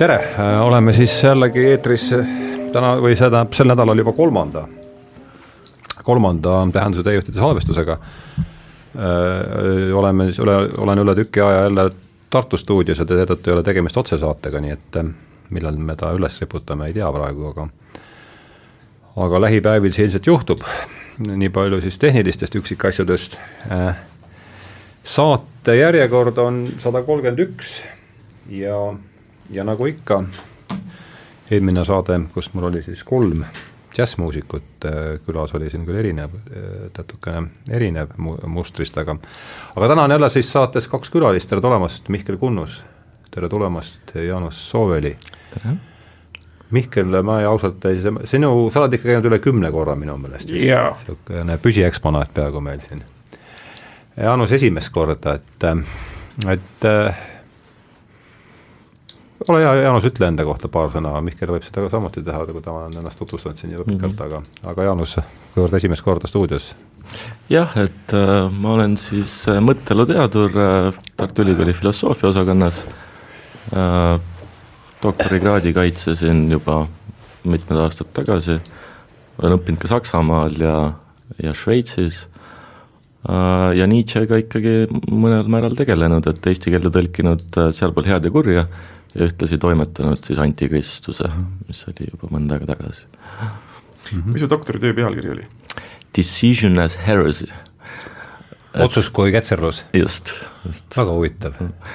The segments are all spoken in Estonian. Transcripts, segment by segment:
tere, oleme siis jällegi eetris täna või see tähendab sel nädalal juba kolmanda, kolmanda tähenduse täiejuhtide salvestusega. oleme siis üle, olen üle tüki aja jälle Tartu stuudios ja seetõttu ei ole tegemist otsesaatega, nii et millal me ta üles riputame, ei tea praegu, aga aga lähipäevil see ilmselt juhtub. nii palju siis tehnilistest üksikasjadest. saate järjekord on sada kolmkümmend üks ja ja nagu ikka, eelmine saade, kus mul oli siis kolm džässmuusikut äh, külas, oli siin küll erinev, natukene äh, erinev mustrist, aga aga täna on jälle siis saates kaks külalist, tere tulemast, Mihkel Kunnus, tere tulemast, Jaanus Sooveli. tere! Mihkel, ma ausalt ei, sinu, sa oled ikka käinud üle kümne korra minu meelest. niisugune püsieksponaat peaaegu meil siin. Jaanus esimest korda, et, et ole hea, Jaanus, ütle enda kohta paar sõna, Mihkel võib seda ka samuti teha, kui ta on ennast tutvustanud siin juba pikalt mm, -hmm. aga, aga Jaanus, kuivõrd esimest korda stuudios? jah, et äh, ma olen siis äh, mõtteeluteadur äh, Tartu Ülikooli filosoofia osakonnas. Äh,, doktorikraadi kaitsesin juba mitmed aastad tagasi, olen õppinud ka Saksamaal ja, ja Šveitsis. Äh, ja Nietzschega ikkagi mõnel määral tegelenud, et eesti keelde tõlkinud äh, Sealpool head ja kurja ja ühtlasi toimetanud siis Antikristuse, mis oli juba mõnda aega tagasi mm. -hmm. mis su doktoritöö pealkiri oli? Decision as heresy. otsus kui ketserlus? just, just. väga huvitav.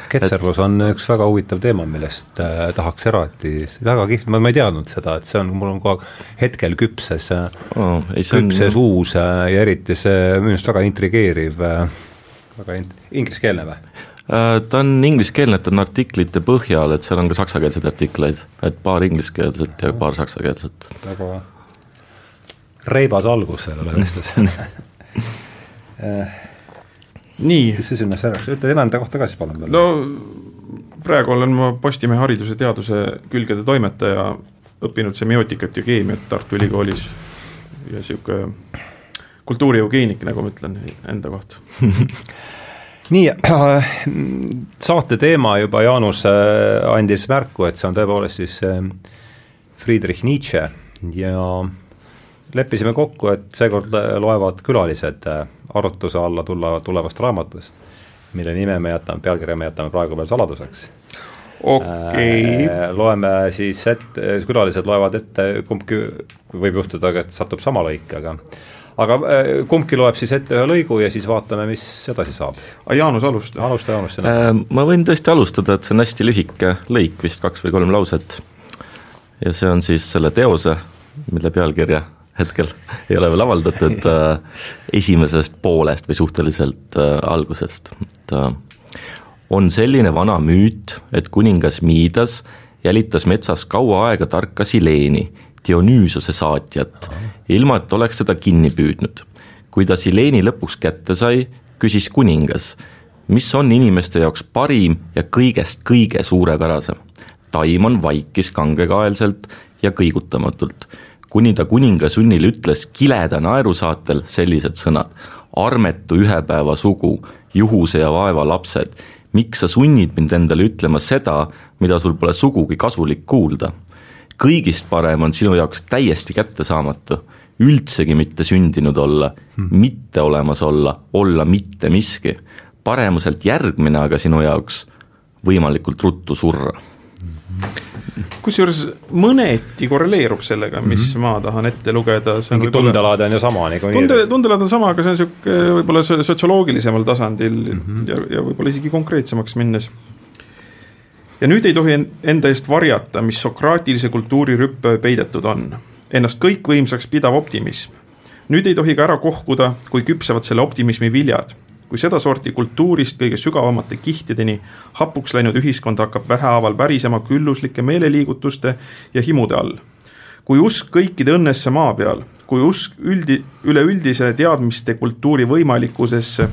ketserlus on üks väga huvitav teema, millest äh, tahaks eraldi, väga kihvt, ma, ma ei teadnud seda, et see on, mul on kogu aeg hetkel küpses oh,, küpses on... uus äh, ja eriti see minu arust väga intrigeeriv äh,, väga int-, ingliskeelne või? Äh, ta on ingliskeelne, et on artiklite põhjal, et seal on ka saksakeelseid artikleid, et paar ingliskeelset ja paar saksakeelset. väga reibas algus sellele vestlusele äh, nii. kes sinna säraks, ütle enda kohta ka siis palun veel. no praegu olen ma Postimehe hariduse teaduse külgede toimetaja, õppinud semiootikat ja keemiat Tartu Ülikoolis ja niisugune kultuurieugeenik, nagu ma ütlen enda kohta nii äh,, saate teema juba Jaanus äh, andis märku, et see on tõepoolest siis äh, Friedrich Nietzsche ja leppisime kokku, et seekord loevad külalised arutluse alla tulla, tulevast raamatust, mille nime me jätame, pealkirja me jätame praegu veel saladuseks. okei okay. loeme siis ette, külalised loevad ette, kumbki võib juhtuda, et satub sama lõik, aga aga äh, kumbki loeb siis ette ühe lõigu ja siis vaatame, mis edasi saab. Jaanus, alusta. alusta, Jaanus, sina äh,. ma võin tõesti alustada, et see on hästi lühike lõik, vist kaks või kolm lauset. ja see on siis selle teose, mille pealkirja hetkel ei ole veel avaldatud äh, esimesest poolest või suhteliselt äh, algusest, et äh, on selline vana müüt, et kuningas Miidas jälitas metsas kaua aega tarka Sileeni Dionüüsose saatjat, ilma et oleks teda kinni püüdnud. kui ta Sileeni lõpuks kätte sai, küsis kuningas, mis on inimeste jaoks parim ja kõigest kõige suurepärasem. taimon vaikis kangekaelselt ja kõigutamatult, kuni ta kuninga sunnil ütles kileda naerusaatel sellised sõnad. armetu ühepäeva sugu, juhuse ja vaeva lapsed, miks sa sunnid mind endale ütlema seda, mida sul pole sugugi kasulik kuulda kõigist parem on sinu jaoks täiesti kättesaamatu, üldsegi mitte sündinud olla hmm., mitte olemas olla, olla mitte miski. paremuselt järgmine aga sinu jaoks võimalikult ruttu surra kusjuures mõneti korreleerub sellega, mis mm -hmm. ma tahan ette lugeda. mingi tundelaad on ju sama niikuinii. tunde, tundelaad on sama, aga see on niisugune võib-olla sotsioloogilisemal tasandil mm -hmm. ja, ja võib-olla isegi konkreetsemaks minnes ja nüüd ei tohi enda eest varjata, mis sokraatilise kultuuri rüppe peidetud on. Ennast kõikvõimsaks pidav optimism. nüüd ei tohi ka ära kohkuda, kui küpsevad selle optimismi viljad. kui sedasorti kultuurist kõige sügavamate kihtideni hapuks läinud ühiskond hakkab vähehaaval pärisema külluslike meeleliigutuste ja himude all. kui usk kõikide õnnesse maa peal, kui usk üldi, üleüldise teadmiste kultuuri võimalikkusesse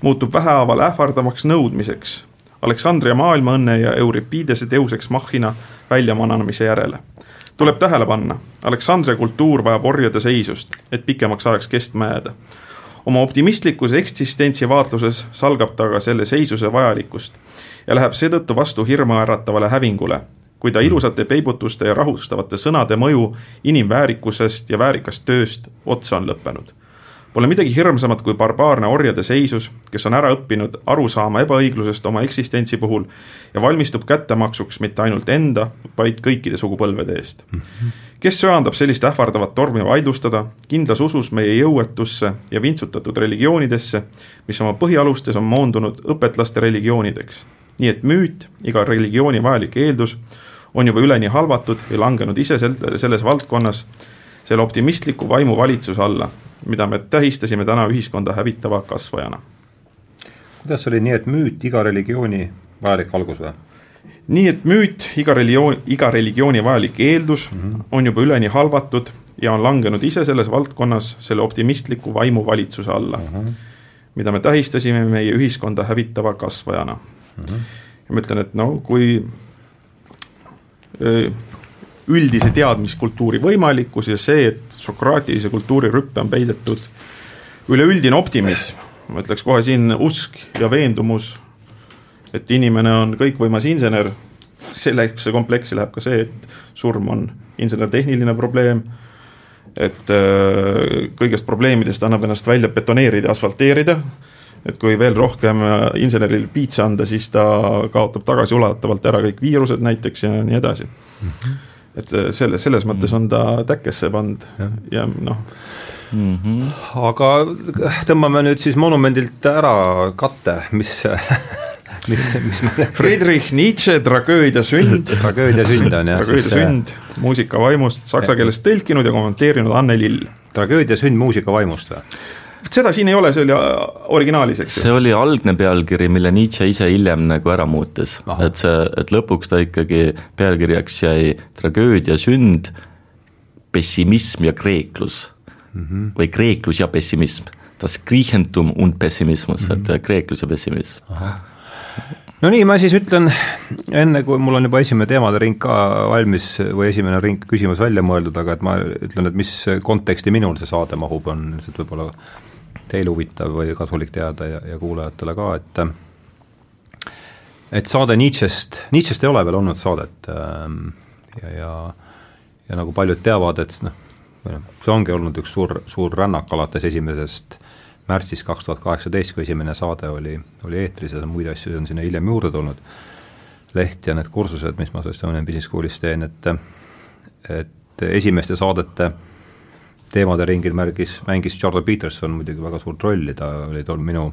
muutub vähehaaval ähvardavaks nõudmiseks Aleksandria maailmaõnne ja Euripidese teuseks Machina väljamananemise järele. tuleb tähele panna, Aleksandria kultuur vajab orjade seisust, et pikemaks ajaks kestma jääda. oma optimistlikus eksistentsi vaatluses salgab ta aga selle seisuse vajalikkust ja läheb seetõttu vastu hirmuäratavale hävingule, kui ta ilusate peibutuste ja rahustavate sõnade mõju inimväärikusest ja väärikast tööst otsa on lõppenud Pole midagi hirmsamat kui barbaarne orjade seisus, kes on ära õppinud aru saama ebaõiglusest oma eksistentsi puhul ja valmistub kättemaksuks mitte ainult enda, vaid kõikide sugupõlvede eest. kes söandab sellist ähvardavat tormi vaidlustada, kindlas usus meie jõuetusse ja vintsutatud religioonidesse, mis oma põhialustes on moondunud õpetlaste religioonideks. nii et müüt, iga religiooni vajalik eeldus, on juba üleni halvatud ja langenud ise selles valdkonnas selle optimistliku vaimu valitsuse alla, mida me tähistasime täna ühiskonda hävitava kasvajana. kuidas oli nii, et müüt iga religiooni vajalik algus või? nii et müüt, iga religioon, iga religiooni vajalik eeldus mm -hmm. on juba üleni halvatud ja on langenud ise selles valdkonnas selle optimistliku vaimu valitsuse alla mm, -hmm. mida me tähistasime meie ühiskonda hävitava kasvajana mm. -hmm. ja ma ütlen, et no kui öö, üldise teadmiskultuuri võimalikkus ja see, et sokraatilise kultuuri rüppe on peidetud üleüldine optimism, ma ütleks kohe siin usk ja veendumus, et inimene on kõikvõimas insener, sellesse kompleksi läheb ka see, et surm on insener-tehniline probleem, et äh, kõigest probleemidest annab ennast välja betoneerida, asfalteerida, et kui veel rohkem äh, inseneril piitsa anda, siis ta kaotab tagasiulatavalt ära kõik viirused näiteks ja nii edasi. Mm. -hmm et selle, selles mõttes on ta täkkesse pannud ja, ja noh mm. -hmm. aga tõmbame nüüd siis monumendilt ära katte, mis mis, mis me Friedrich Nietzsche Tragöödia sünd tragöödia sünd on jah. tragöödia sünd, muusika vaimust, saksa keelest tõlkinud ja kommenteerinud Anne Lill. tragöödia sünd muusika vaimust või? Seda siin ei ole, see oli äh, originaalis, eks ju. see oli algne pealkiri, mille Nietzsche ise hiljem nagu ära muutis, et see, et lõpuks ta ikkagi pealkirjaks jäi tragöödia sünd, pessimism ja kreeklus mm. -hmm. või kreeklus ja pessimism. Das Griechentum und Pessimismus mm, -hmm. et kreeklus ja pessimism no nii, ma siis ütlen, enne kui mul on juba esimene teemade ring ka valmis või esimene ring küsimus välja mõeldud, aga et ma ütlen, et mis konteksti minul see saade mahub, on lihtsalt võib-olla teil huvitav või kasulik teada ja, ja kuulajatele ka, et et saade Nietzsche'st, Nietzsche'st ei ole veel olnud saadet ähm, ja, ja ja nagu paljud teavad, et noh, see ongi olnud üks suur, suur rännak alates esimesest märtsis kaks tuhat kaheksateist, kui esimene saade oli, oli eetris ja muid asju on sinna hiljem juurde tulnud, leht ja need kursused, mis ma Estonian Business Schoolis teen, et et esimeste saadete äh, teemade ringil märgis, mängis Jordan Peterson muidugi väga suurt rolli, ta oli tol minu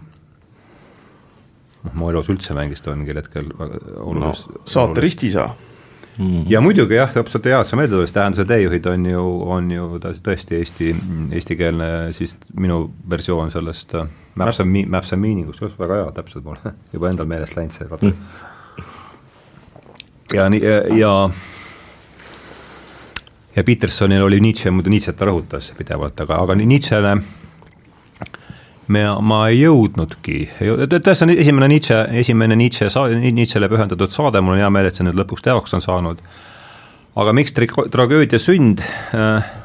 noh, mu elus üldse mängis ta mingil hetkel olulist no, saate ristiisa mm. -hmm. ja muidugi jah, täpselt hea, et sa meelde tulesid, tähenduse teejuhid on ju, on ju tõesti eesti, eestikeelne siis minu versioon sellest Maps and, Maps and Meaning'ust, just väga hea, täpselt mul juba endal meelest läinud see, vaata mm.. ja nii, ja, ja ja Petersonil oli Nietzsche, muidu Nietzsche't ta rõhutas pidevalt, aga, aga Nietzschele me, ma ei jõudnudki, tõesti on esimene Nietzsche, esimene Nietzsche, Nietzschele pühendatud saade, mul on hea meel, et see nüüd lõpuks teoks on saanud. aga miks tra-, tragöödia sünd äh,?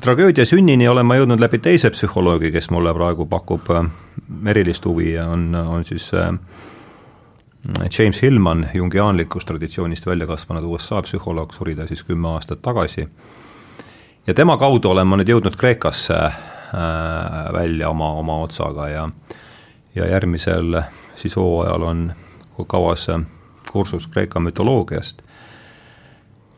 tragöödia sünnini olen ma jõudnud läbi teise psühholoogi, kes mulle praegu pakub äh, erilist huvi ja on, on siis äh, James Hillman, jungiaanlikust traditsioonist välja kasvanud USA psühholoog, suri ta siis kümme aastat tagasi. ja tema kaudu olen ma nüüd jõudnud Kreekasse äh, välja oma, oma otsaga ja ja järgmisel siis hooajal on kavas kursus Kreeka mütoloogiast.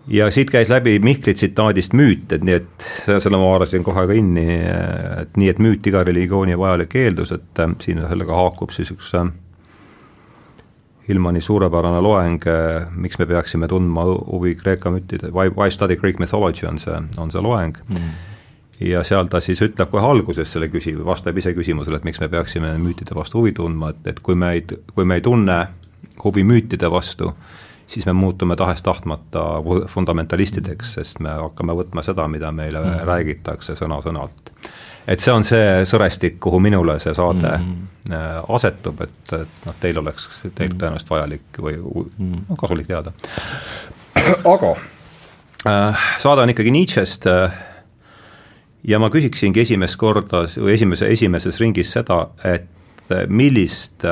ja siit käis läbi Mihkli tsitaadist müüt, et nii, et selle ma haarasin kohe kinni, et nii, et müüt iga religiooni vajalik eeldus, et siin sellega haakub siis üks Hillmani suurepärane loeng, miks me peaksime tundma huvi Kreeka müttide, why, why study Greek mythology on see, on see loeng mm. ja seal ta siis ütleb kohe alguses selle küsi-, vastab ise küsimusele, et miks me peaksime müütide vastu huvi tundma, et, et kui me ei, kui me ei tunne huvi müütide vastu, siis me muutume tahes-tahtmata fundamentalistideks, sest me hakkame võtma seda, mida meile mm. räägitakse sõna-sõnalt et see on see sõrestik, kuhu minule see saade mm -hmm. asetub, et, et noh, teil oleks, teil mm tõenäoliselt vajalik või noh, kasulik teada. aga äh, saade on ikkagi Nietzsche'st äh, ja ma küsiksingi esimest korda või esimese, esimeses ringis seda, et millist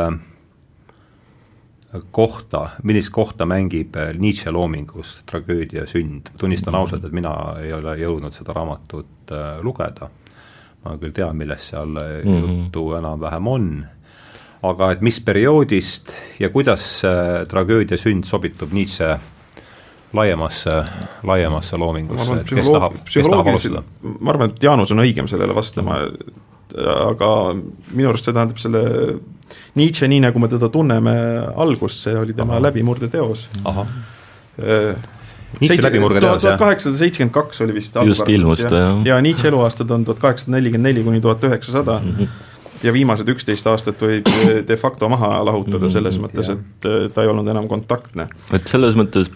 kohta, millist kohta mängib Nietzsche loomingus tragöödia sünd. tunnistan Mhm. ausalt, et mina ei ole jõudnud seda raamatut lugeda. Ma küll tean, millest seal mm -hmm. juttu enam-vähem on, aga et mis perioodist ja kuidas äh, tragöödia sünd sobitub Nietzsche laiemasse, laiemasse loomingusse, et kes tahab, kes tahab alustada? ma arvan, et Jaanus on õigem sellele vastama, aga minu arust see tähendab selle Nietzsche, nii nagu me teda tunneme algust, see oli tema läbimurdeteos. Nietzsche läbimurdeteos, jah? tuhat kaheksasada seitsekümmend kaks oli vist Just ilmus ta, jah. ja Nietzsche eluaastad on tuhat kaheksasada nelikümmend neli kuni tuhat üheksasada ja viimased üksteist aastat võib de facto maha lahutada selles mõttes, et äh, ta ei olnud enam kontaktne. et selles mõttes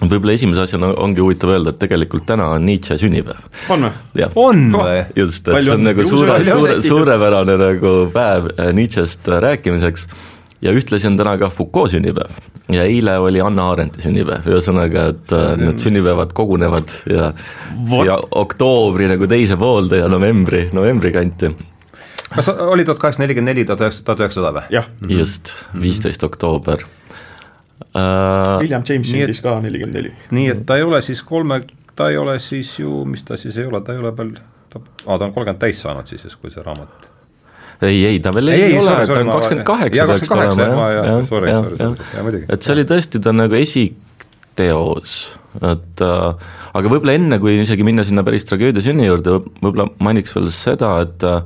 võib-olla esimese asjana ongi huvitav öelda, et tegelikult täna on Nietzsche sünnipäev. on või? on või? just, et Palju see on nagu suure, suure, suurepärane nagu päev äh, Nietzsche'st rääkimiseks ja ühtlasi on täna ka Foucault sünnipäev ja eile oli Anna Arendti sünnipäev, ühesõnaga, et äh, need sünnipäevad kogunevad ja siia oktoobri nagu teise poolde ja novembri, novembri kanti. kas oli tuhat kaheksasada nelikümmend neli, tuhat üheksasada, tuhat üheksasada või? jah, just, viisteist oktoober uh,. William James sündis ka nelikümmend neli. nii et ta ei ole siis kolme, ta ei ole siis ju, mis ta siis ei ole, ta ei ole veel, ta, aa, ta on kolmkümmend täis saanud siis, kui see raamat ei, ei ta veel ei, ei ole, ta on kakskümmend kaheksa peaks ta olema, jah, sorry, sorry, sorry, et see oli tõesti ta nagu esiteos, et äh, aga võib-olla enne, kui isegi minna sinna päris tragöödia sünni juurde, võib-olla mainiks veel seda, et äh,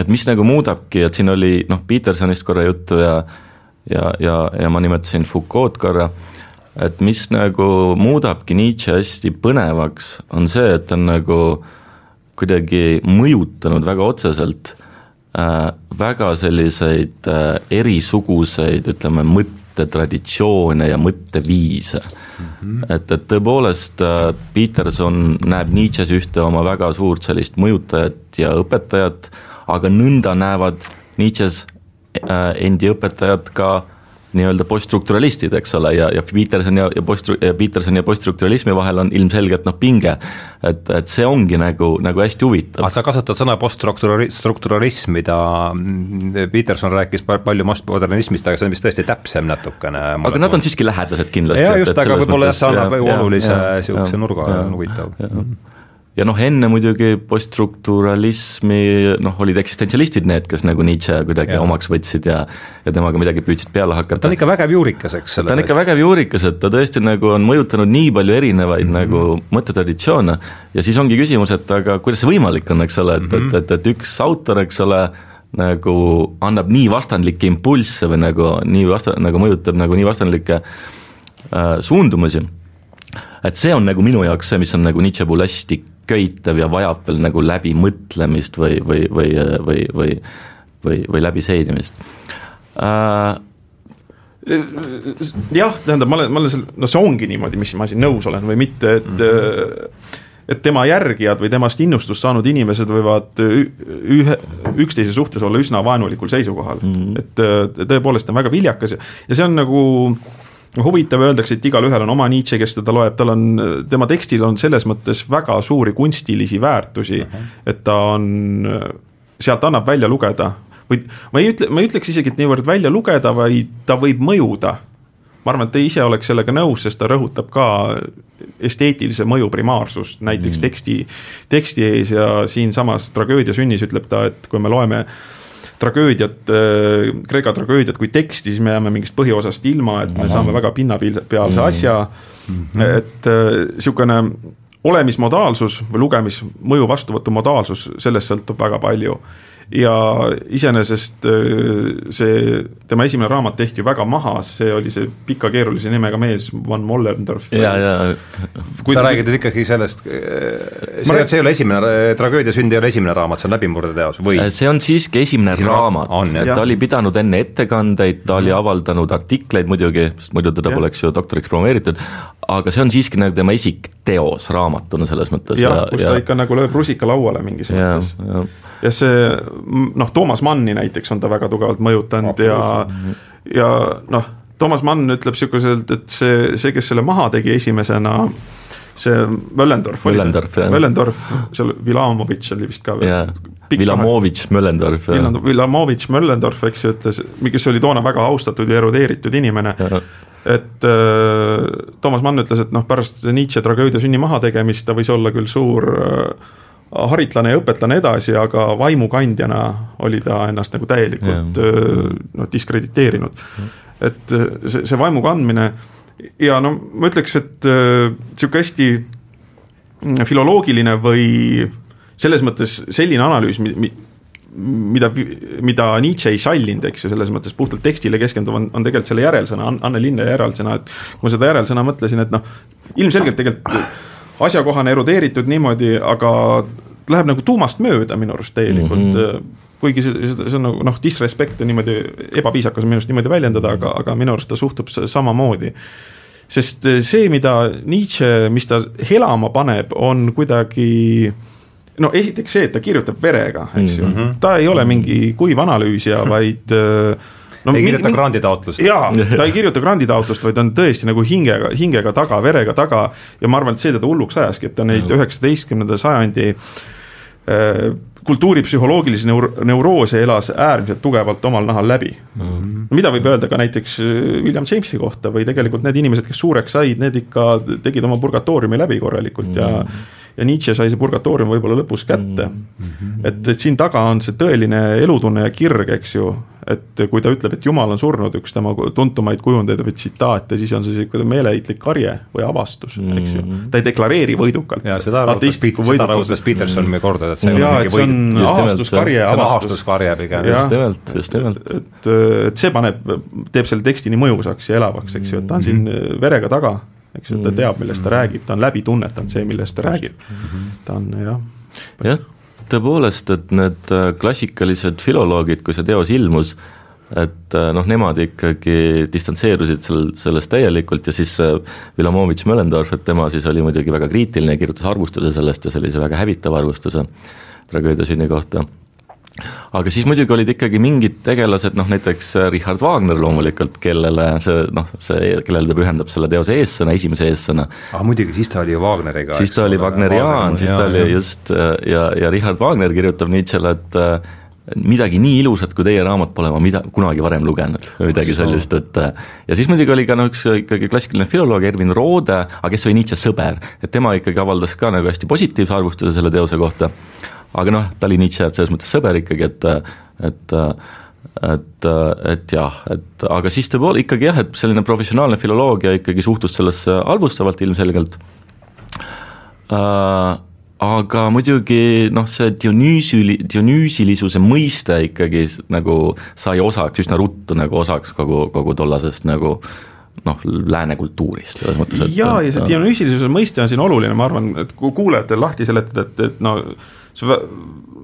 et mis nagu muudabki, et siin oli noh, Petersonist korra juttu ja ja, ja, ja ma nimetasin Foucault korra, et mis nagu muudabki Nietzsche hästi põnevaks, on see, et ta on nagu kuidagi mõjutanud väga otseselt väga selliseid äh, erisuguseid, ütleme, mõttetraditsioone ja mõtteviise mm. -hmm. et, et tõepoolest äh, Peterson näeb Nietzsche's ühte oma väga suurt sellist mõjutajat ja õpetajat, aga nõnda näevad Nietzsche's äh, endi õpetajad ka nii-öelda poststrukturalistid, eks ole, ja, ja Peterson ja, ja post, ja Peterson ja poststrukturalismi vahel on ilmselgelt noh, pinge. et, et see ongi nagu, nagu hästi huvitav. aga sa kasutad sõna poststrukturalism, mida mm, Peterson rääkis pa- palju postmodernismist, aga see on vist tõesti täpsem natukene. aga nad on siiski lähedased kindlasti. jaa, just, aga võib-olla jah, see annab ju olulise niisuguse nurga, huvitav. Ja noh, enne muidugi poststrukturalismi noh, olid eksistentsialistid need, kes nagu Nietzsche kuidagi Jah. omaks võtsid ja ja temaga midagi püüdsid peale hakata. ta on ikka vägev juurikas, eks. ta on ikka vägev juurikas, et ta tõesti nagu on mõjutanud nii palju erinevaid mm -hmm. nagu mõttetraditsioone ja siis ongi küsimus, et aga kuidas see võimalik on, eks ole, et mm, -hmm. et, et, et üks autor, eks ole, nagu annab nii vastandlikke impulsse või nagu nii vasta-, nagu mõjutab nagu nii vastandlikke äh, suundumusi, et see on nagu minu jaoks see, mis on nagu Nietzsche puhul hästi köitev ja vajab veel nagu läbimõtlemist või, või, või, või, või, või, või läbiseedimist äh, jah, tähendab, ma olen, ma olen seal, no see ongi niimoodi, mis ma siin nõus olen või mitte, et mm -hmm. et tema järgijad või temast innustust saanud inimesed võivad ühe, üksteise suhtes olla üsna vaenulikul seisukohal mm. -hmm. et tõepoolest on väga viljakas ja, ja see on nagu huvitav, öeldakse, et igalühel on oma Nietzsche, kes teda loeb, tal on, tema tekstil on selles mõttes väga suuri kunstilisi väärtusi mm, -hmm. et ta on, sealt annab välja lugeda või ma ei ütle, ma ei ütleks isegi, et niivõrd välja lugeda, vaid ta võib mõjuda. ma arvan, et ta ise oleks sellega nõus, sest ta rõhutab ka esteetilise mõju primaarsust näiteks mm. teksti, teksti ees ja siinsamas tragöödia sünnis ütleb ta, et kui me loeme tragöödiat, Kreeka tragöödiat kui teksti, siis me jääme mingist põhiosast ilma, et me saame väga pinnapealse asja. Mm, -hmm. et niisugune olemismodaalsus või lugemismõju vastuvõtu modaalsus, sellest sõltub väga palju ja iseenesest see, tema esimene raamat tehti väga maha, see oli see pika keerulise nimega mees, Van Mollendorf. ja, ja. kui sa räägid ikkagi sellest, see, räägin... see ei ole esimene, tragöödia sünd ei ole esimene raamat, see on läbimurdeteos või? see on siiski esimene Esimene raamat, ta oli pidanud enne ettekandeid, ta oli avaldanud artikleid muidugi, sest muidu teda ja. poleks ju doktoriks promoveeritud, aga see on siiski nagu tema esikteos raamatuna selles mõttes. jah, kus ta ja... ikka nagu lööb rusika lauale mingis mõttes. ja see noh, Toomas Manni näiteks on ta väga tugevalt mõjutanud ja, ja noh, Toomas Mann ütleb niisuguselt, et see, see, kes selle maha tegi esimesena, see Möllendorf. Möllendorf, jah. Möllendorf, seal Vilamovitš oli vist ka veel. Vilamovitš, Möllendorf. Vilamovitš, Möllendorf, eks ju, ütles, kes oli toona väga austatud ja erudeeritud inimene et äh, Toomas Mann ütles, et noh, pärast Nietzsche tragöödia sünni mahategemist ta võis olla küll suur äh, haritlane ja õpetlane edasi, aga vaimukandjana oli ta ennast nagu täielikult äh, noh, diskrediteerinud. et see, see vaimu kandmine ja no ma ütleks, et äh, hästi filoloogiline või selles mõttes selline analüüs, mida, mida Nietzsche ei sallinud, eks ju, selles mõttes puhtalt tekstile keskenduv on, on tegelikult selle järelsõna, Anne Linne järelsõna, et kui ma seda järelsõna mõtlesin, et noh, ilmselgelt tegelikult asjakohane, erudeeritud niimoodi, aga läheb nagu tuumast mööda minu arust täielikult mm. -hmm kuigi see, see, on nagu noh, disrespect on niimoodi, ebaviisakas on minu arust niimoodi väljendada, aga, aga minu arust ta suhtub samamoodi. sest see, mida Nietzsche, mis ta elama paneb, on kuidagi no esiteks see, et ta kirjutab verega, eks ju mm -hmm., ta ei ole mingi kuiv analüüsija, vaid äh, no, ei kirjuta granditaotlust. jaa, ta ei kirjuta granditaotlust, vaid on tõesti nagu hingega, hingega taga, verega taga ja ma arvan, et see teda hulluks ajaski, et ta neid üheksateistkümnenda sajandi äh, kultuuripsühholoogilisi neur-, neuroose elas äärmiselt tugevalt omal nahal läbi mm. -hmm. mida võib öelda ka näiteks äh, William Jamesi kohta või tegelikult need inimesed, kes suureks said, need ikka tegid oma purgatooriumi läbi korralikult mm -hmm. ja ja Nietzsche sai see purgatoorium võib-olla lõpus kätte mm. -hmm. et, et siin taga on see tõeline elutunne ja kirg, eks ju, et kui ta ütleb, et Jumal on surnud, üks tema tuntumaid kujundeid või tsitaate, siis on see niisugune meeleheitlik karje või avastus mm, -hmm. eks ju. ta ei deklareeri võidukalt. ja seda rõhutas Peterson mitu korda, et see ei ole mingi võiduk. ahastuskarje, ahastuskarje pigem. just nimelt, just nimelt. et, et see paneb, teeb selle teksti nii mõjusaks ja elavaks, eks ju, et ta on siin verega taga eks ju, ta teab, millest ta räägib, ta on läbi tunnetanud see, millest ta räägib. ta on jah. jah, tõepoolest, et need äh, klassikalised filoloogid, kui see teos ilmus, et äh, noh, nemad ikkagi distantseerusid sel, sellest täielikult ja siis Vilamovitš Möllendorf, et tema siis oli muidugi väga kriitiline, kirjutas arvustuse sellest ja sellise väga hävitava arvustuse tragöödia sünni kohta aga siis muidugi olid ikkagi mingid tegelased, noh näiteks äh, Richard Wagner loomulikult, kellele see noh, see, kellele ta pühendab selle teose eessõna, esimese eessõna. ah muidugi, siis ta oli ju Wagneriga. siis ta oli Wagneriaan, siis ta oli just äh, ja, ja Richard Wagner kirjutab Nietzschele, et äh, midagi nii ilusat kui teie raamat pole ma mida, kunagi varem lugenud või midagi sellist, et ja siis muidugi oli ka noh, üks ikkagi klassikaline filoloog Ervin Roode, aga kes oli Nietzsche sõber, et tema ikkagi avaldas ka nagu hästi positiivse arvustuse selle teose kohta aga noh, Tallinitš jääb selles mõttes sõber ikkagi, et, et et, et jah, et aga siis tõepoolest ikkagi jah, et selline professionaalne filoloogia ikkagi suhtus sellesse halvustavalt ilmselgelt. Äh,, aga muidugi noh, see Dionüüsili, Dionüüsilisuse mõiste ikkagi nagu sai osaks, üsna ruttu nagu osaks kogu, kogu tollasest nagu noh, lääne kultuurist selles mõttes, et jaa, ja see Dionüüsilisuse mõiste on siin oluline, ma arvan, et kui kuulajatele lahti seletada, et, et no see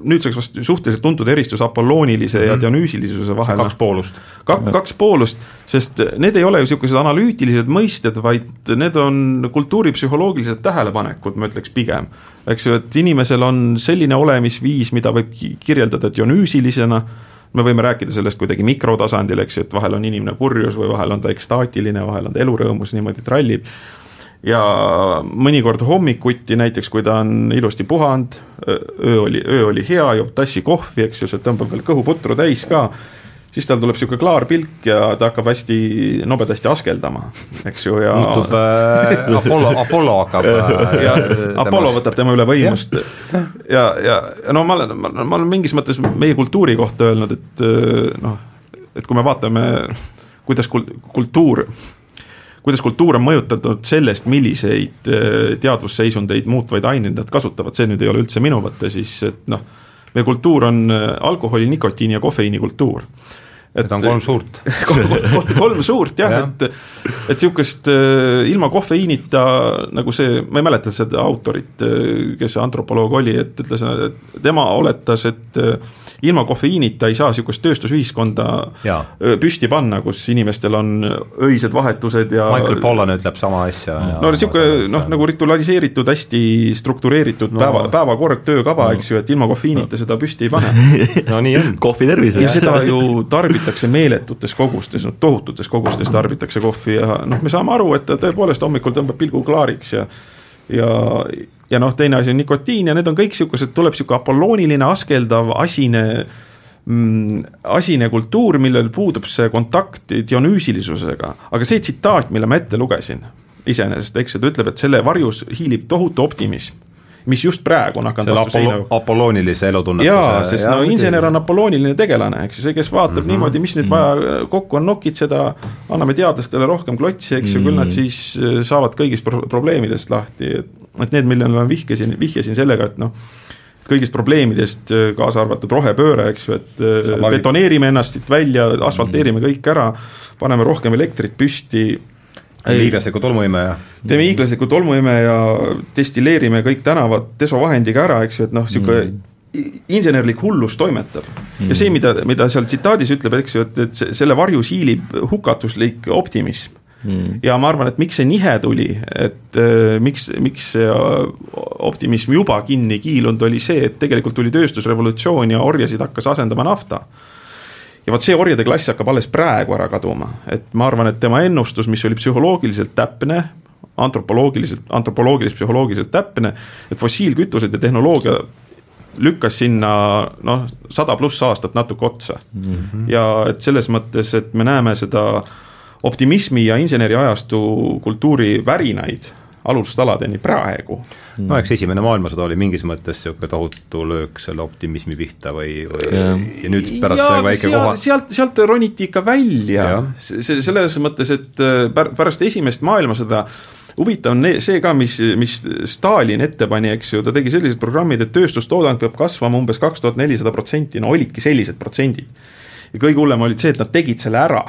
nüüdseks vast suhteliselt tuntud eristus apolloonilise mm -hmm. ja mhm. dionüüsilisuse vahel. kaks poolust. Kak-, kaks poolust, sest need ei ole ju niisugused analüütilised mõisted, vaid need on kultuuripsühholoogilised tähelepanekud, ma ütleks pigem. eks ju, et inimesel on selline olemisviis, mida võib kirjeldada dionüüsilisena, me võime rääkida sellest kuidagi mikrotasandil, eks ju, et vahel on inimene purjus või vahel on ta ekstaatiline, vahel on ta elurõõmus, niimoodi trallib ja mõnikord hommikuti näiteks, kui ta on ilusti puhanud, öö oli, öö oli hea, joob tassi kohvi, eks ju, see tõmbab veel kõhuputru täis ka, siis tal tuleb niisugune klaar pilk ja ta hakkab hästi nobedasti askeldama, eks ju, ja muutub äh, Apollo, Apollo hakkab äh, ja Apollo võtab tema üle võimust. Ja, ja, ja no ma olen, ma olen mingis mõttes meie kultuuri kohta öelnud, et noh, et kui me vaatame, kuidas kultuur kuidas kultuur on mõjutatud sellest, milliseid äh, teadvusseisundeid muutvaid aineid nad kasutavad, see nüüd ei ole üldse minu mõte, siis et noh, meie kultuur on äh, alkoholi, nikotiini ja kofeiini kultuur et on kolm suurt kolm, kolm, kolm suurt jah ja., et, et sihukest äh, ilma kofeiinita nagu see, ma ei mäleta seda autorit, kes see antropoloog oli, et ütles, et tema oletas, et ilma kofeiinita ei saa sihukest tööstusühiskonda ja. püsti panna, kus inimestel on öised vahetused ja. Michael Pollan ütleb sama asja. no sihuke noh, nagu ritualiseeritud, hästi struktureeritud no. päeva, päevakord, töökava no., eks ju, et ilma kofeiinita seda püsti ei pane no nii on. kohvi tervise. ja seda ju tarbitakse meeletutes kogustes, no tohututes kogustes tarbitakse kohvi ja noh, me saame aru, et ta tõepoolest hommikul tõmbab pilgu klaariks ja ja, ja noh, teine asi on nikotiin ja need on kõik niisugused, tuleb niisugune apollooniline, askeldav, asine mm, asine kultuur, millel puudub see kontakt dionüüsilisusega, aga see tsitaat, mille ma ette lugesin, iseenesest, eks ju, ta ütleb, et selle varjus hiilib tohutu optimism mis just praegu on hakanud vastu seina. apolloonilise elutunnetuse. jaa, sest no insener on apollooniline tegelane, eks ju, see, kes vaatab mm -hmm. niimoodi, mis nüüd vaja mhm. kokku on nokitseda, anname teadlastele rohkem klotsi, eks ju mm -hmm., küll nad mhm. siis äh, saavad kõigist pro probleemidest lahti, et et need, millele ma vihjasin, vihjasin sellega, et noh, kõigist probleemidest, äh, kaasa arvatud rohepööre, eks ju, et äh, betoneerime ennast siit välja, asfalteerime -hmm. kõik ära, paneme rohkem elektrit püsti hiiglasliku tolmuimeja. teeme hiiglasliku tolmuimeja, destilleerime kõik tänavad desovahendiga ära, eks ju, et noh, niisugune mm. insenerlik hullus toimetab. Mm.. ja see, mida, mida seal tsitaadis ütleb, eks ju, et, et selle varjus hiilib hukatuslik optimism. Mm.. ja ma arvan, et miks see nihe tuli, et äh, miks, miks see optimism juba kinni kiilunud, oli see, et tegelikult tuli tööstusrevolutsioon ja orjasid hakkas asendama nafta ja vot see orjade klass hakkab alles praegu ära kaduma, et ma arvan, et tema ennustus, mis oli psühholoogiliselt täpne, antropoloogiliselt, antropoloogiliselt, psühholoogiliselt täpne, et fossiilkütused ja tehnoloogia lükkas sinna noh, sada pluss aastat natuke otsa mm. -hmm. ja et selles mõttes, et me näeme seda optimismi ja inseneriajastu kultuuri värinaid alustaladeni praegu. no eks esimene maailmasõda oli mingis mõttes niisugune tohutu löök selle optimismi pihta või, või ja, ja nüüd pärast ja, see väike koha. sealt, sealt roniti ikka välja, see selles mõttes, et äh, pärast esimest maailmasõda huvitav on see ka, mis, mis Stalin ette pani, eks ju, ta tegi sellised programmid, et tööstustoodang peab kasvama umbes kaks tuhat nelisada protsenti, no olidki sellised protsendid ja kõige hullem oli see, et nad tegid selle ära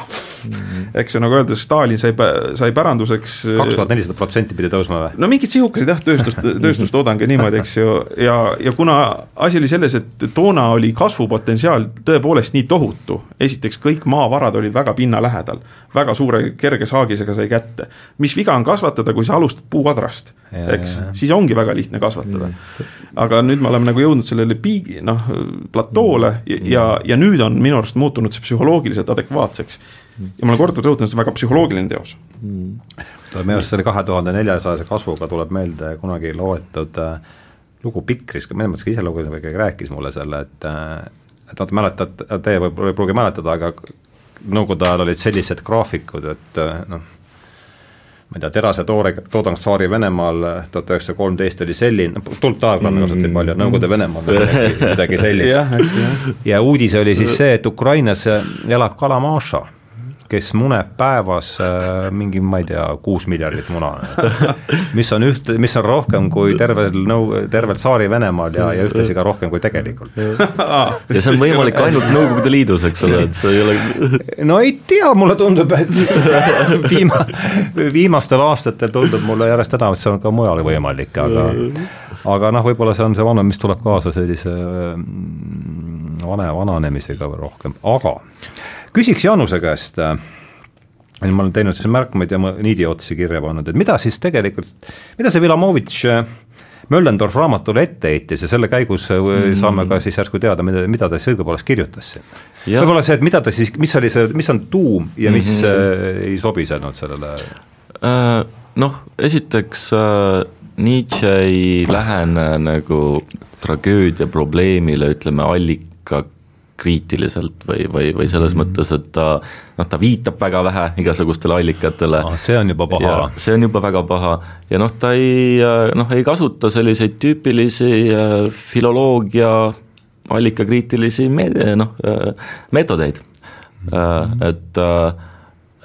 mm. eks ju, nagu öeldakse, Stalin sai, sai päranduseks. Äh, kaks tuhat nelisada protsenti pidi tõusma või? no mingid sihukesed jah, tööstus, tööstustoodang ja niimoodi, eks ju, ja, ja kuna asi oli selles, et toona oli kasvupotentsiaal tõepoolest nii tohutu, esiteks kõik maavarad olid väga pinna lähedal, väga suure kerge saagisega sai kätte. mis viga on kasvatada, kui sa alustad puuadrast, eks, siis ongi väga lihtne kasvatada. aga nüüd me oleme nagu jõudnud sellele piigi, noh, platoole ja, ja, ja nüüd on minu arust muutunud muutunud see psühholoogiliselt adekvaatseks. ja ma olen korduvalt rõhutanud, see on väga psühholoogiline teos mm.. minu arust selle kahe tuhande neljasajase kasvuga tuleb meelde kunagi loetud äh, lugu Pikris, mõnes mõttes ka ise lugesin, keegi rääkis mulle selle, et äh, et vaata, mäletad, teie võib-olla ei pruugi mäletada, aga nõukogude ajal olid sellised graafikud, et äh, noh, ma ei tea, terase toore, toodang Tsaari-Venemaal tuhat üheksasada kolmteist oli selline, tuld diagramme kasutati palju, Nõukogude Venemaal midagi, midagi sellist. ja uudis oli siis see, et Ukrainas elab Kalamaša kes muneb päevas äh, mingi, ma ei tea, kuus miljardit muna. mis on üht, mis on rohkem kui tervel nõu-, tervel Tsaari-Venemaal ja, ja ühtlasi ka rohkem kui tegelikult. ja see on võimalik ainult Nõukogude Liidus, eks ole, et see ei ole no ei tea, mulle tundub, et viima-, viimastel aastatel tundub mulle järjest enam, et see on ka mujal võimalik, aga aga noh, võib-olla see on see vana, mis tuleb kaasa sellise mm, vane, vananemisega rohkem, aga küsiks Jaanuse käest äh, ma olen teinud siis märkmeid ja niidi otsi kirja pannud, et mida siis tegelikult, mida see Vilamovitš äh, Möllendorf raamatule ette heitis ja selle käigus äh, mm. saame ka siis järsku teada, mida, mida ta siis õigupoolest kirjutas siin. võib-olla see, et mida ta siis, mis oli see, mis on tuum ja mis mm -hmm. ei sobisenud sellele uh,? Noh, esiteks uh, Nietzsche ei lähene nagu tragöödia probleemile, ütleme, allika kriitiliselt või, või, või selles mm -hmm. mõttes, et ta noh, ta viitab väga vähe igasugustele allikatele ah,. see on juba paha. see on juba väga paha ja noh, ta ei noh, ei kasuta selliseid tüüpilisi äh, filoloogia allikakriitilisi meed-, noh, äh, meetodeid mm, -hmm. et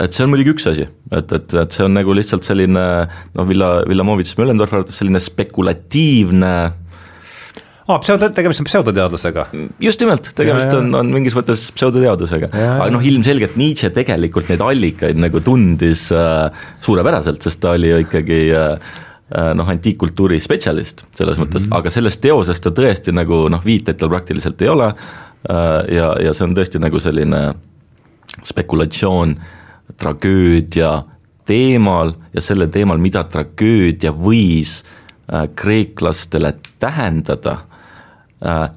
et see on muidugi üks asi, et, et, et see on nagu lihtsalt selline noh, Villa, Villamovitš Möllendorfi arvates selline spekulatiivne aa, pseudo, tegemist on pseudoteadlasega? just nimelt, tegemist ja, on, on mingis mõttes pseudoteadusega, aga noh, ilmselgelt Nietzsche tegelikult neid allikaid nagu tundis äh, suurepäraselt, sest ta oli ju ikkagi äh, äh noh, antiikkultuuri spetsialist selles mm -hmm. mõttes, aga selles teoses ta tõesti nagu noh, viiteid tal praktiliselt ei ole äh, ja, ja see on tõesti nagu selline spekulatsioon tragöödia teemal ja selle teemal, mida tragöödia võis äh, kreeklastele tähendada Äh,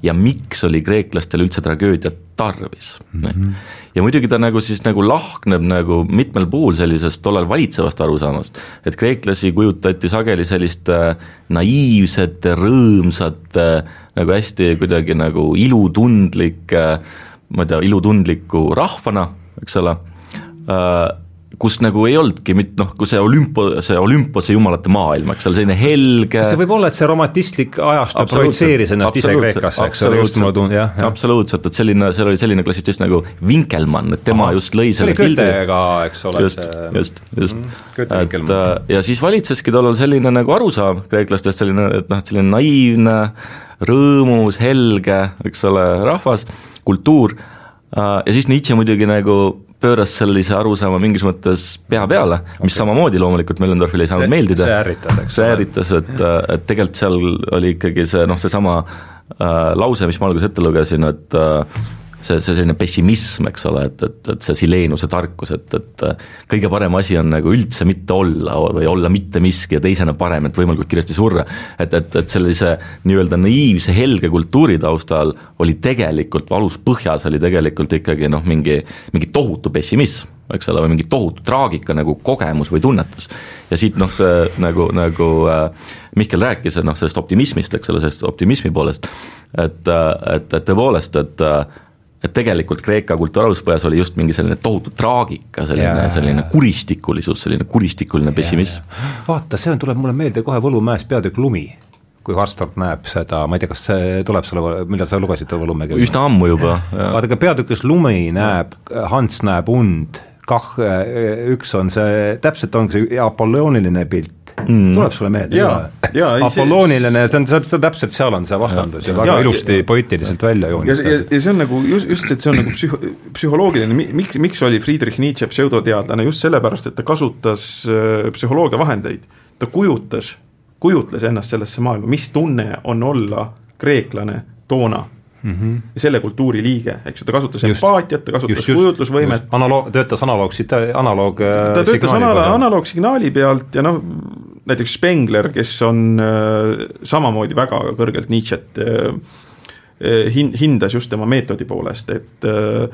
ja miks oli kreeklastel üldse tragöödia tarvis mm. -hmm. ja muidugi ta nagu siis nagu lahkneb nagu mitmel puhul sellisest tollal valitsevast arusaamast, et kreeklasi kujutati sageli selliste naiivsete, rõõmsate, nagu hästi kuidagi nagu ilutundlike, ma ei tea, ilutundliku rahvana, eks ole äh,, kus nagu ei olnudki mit-, noh, kui see olümpo, see Olümpose jumalate maailm, eks ole, selline helge kas see võib olla, et see romantistlik ajastu projitseeris ennast ise Kreekasse, eks ole, just mulle tundub, jah, jah. absoluutselt, et selline, seal oli selline klassitsist nagu Winkelmann, et tema Aha, just lõi selle pildi. eks ole. just, just, just mm,, et äh, ja siis valitseski tollal selline nagu arusaam kreeklastest, selline, et noh, et selline naiivne, rõõmus, helge, eks ole, rahvas, kultuur, äh, ja siis Nietzsche muidugi nagu pööras sellise arusaama mingis mõttes pea peale, mis okay. samamoodi loomulikult Mellendorfile ei saanud see, meeldida. see ärritas, eks see ärritas, et, et tegelikult seal oli ikkagi see noh, seesama äh, lause, mis ma alguses ette lugesin, et äh, see, see selline pessimism, eks ole, et, et, et see Sileenuse tarkus, et, et kõige parem asi on nagu üldse mitte olla või olla mitte miski ja teisena parem, et võimalikult kiiresti surra. et, et, et sellise nii-öelda naiivse helge kultuuri taustal oli tegelikult, aluspõhjas oli tegelikult ikkagi noh, mingi, mingi tohutu pessimism eks ole, või mingi tohutu traagika nagu kogemus või tunnetus. ja siit noh, see nagu, nagu äh, Mihkel rääkis, noh, sellest optimismist, eks ole, sellest optimismi poolest, et, äh, et, et tõepoolest, et äh, et tegelikult Kreeka kultuuraluspõjas oli just mingi selline tohutu traagika, selline, selline kuristikulisus, selline kuristikuline pessimism. vaata, see on, tuleb mulle meelde kohe Võlumäes peatükk Lumi kui Harstad näeb seda, ma ei tea, kas see tuleb sulle, millal sa lugesid Võlumäge? üsna ammu juba. vaata, aga peatükis Lumi näeb, Hans näeb und, kah üks on see, täpselt ongi see apollooniline pilt, mm. tuleb sulle meelde? Apollooniline, see on, see on täpselt, seal on see vastandus ja, ja väga ja, ilusti poeetiliselt välja joonistatud. ja, ja see on nagu just, just, et see on nagu psühho-, psühholoogiline, miks, miks oli Friedrich Nietzsche pseudoteadlane, just sellepärast, et ta kasutas äh, psühholoogia vahendeid. ta kujutas, kujutles ennast sellesse maailma, mis tunne on olla kreeklane toona mm -hmm. selle kultuuri liige, eks ju, ta kasutas just, empaatiat, ta kasutas just, kujutlusvõimet. analoog, töötas analoog, analoog ta töötas analoog, analoogsignaali pealt ja noh, näiteks Spengler, kes on äh, samamoodi väga kõrgelt Nietzsche't äh, äh hin-, hindas just tema meetodi poolest, et äh,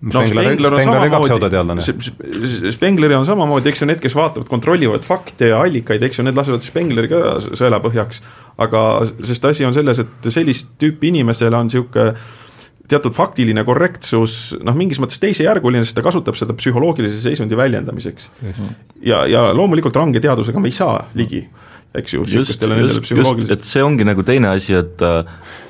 no Spengler on samamoodi, Spengleri on samamoodi, eks ju, need, kes vaatavad, kontrollivad fakte ja allikaid, eks ju, need lasevad Spengleri ka sõela põhjaks. aga, sest asi on selles, et sellist tüüpi inimesele on niisugune teatud faktiline korrektsus noh, mingis mõttes teisejärguline, sest ta kasutab seda psühholoogilise seisundi väljendamiseks. ja, ja loomulikult range teadusega me ei saa ligi eks ju, niisugustele nendele psühholoogiliselt. et see ongi nagu teine asi, et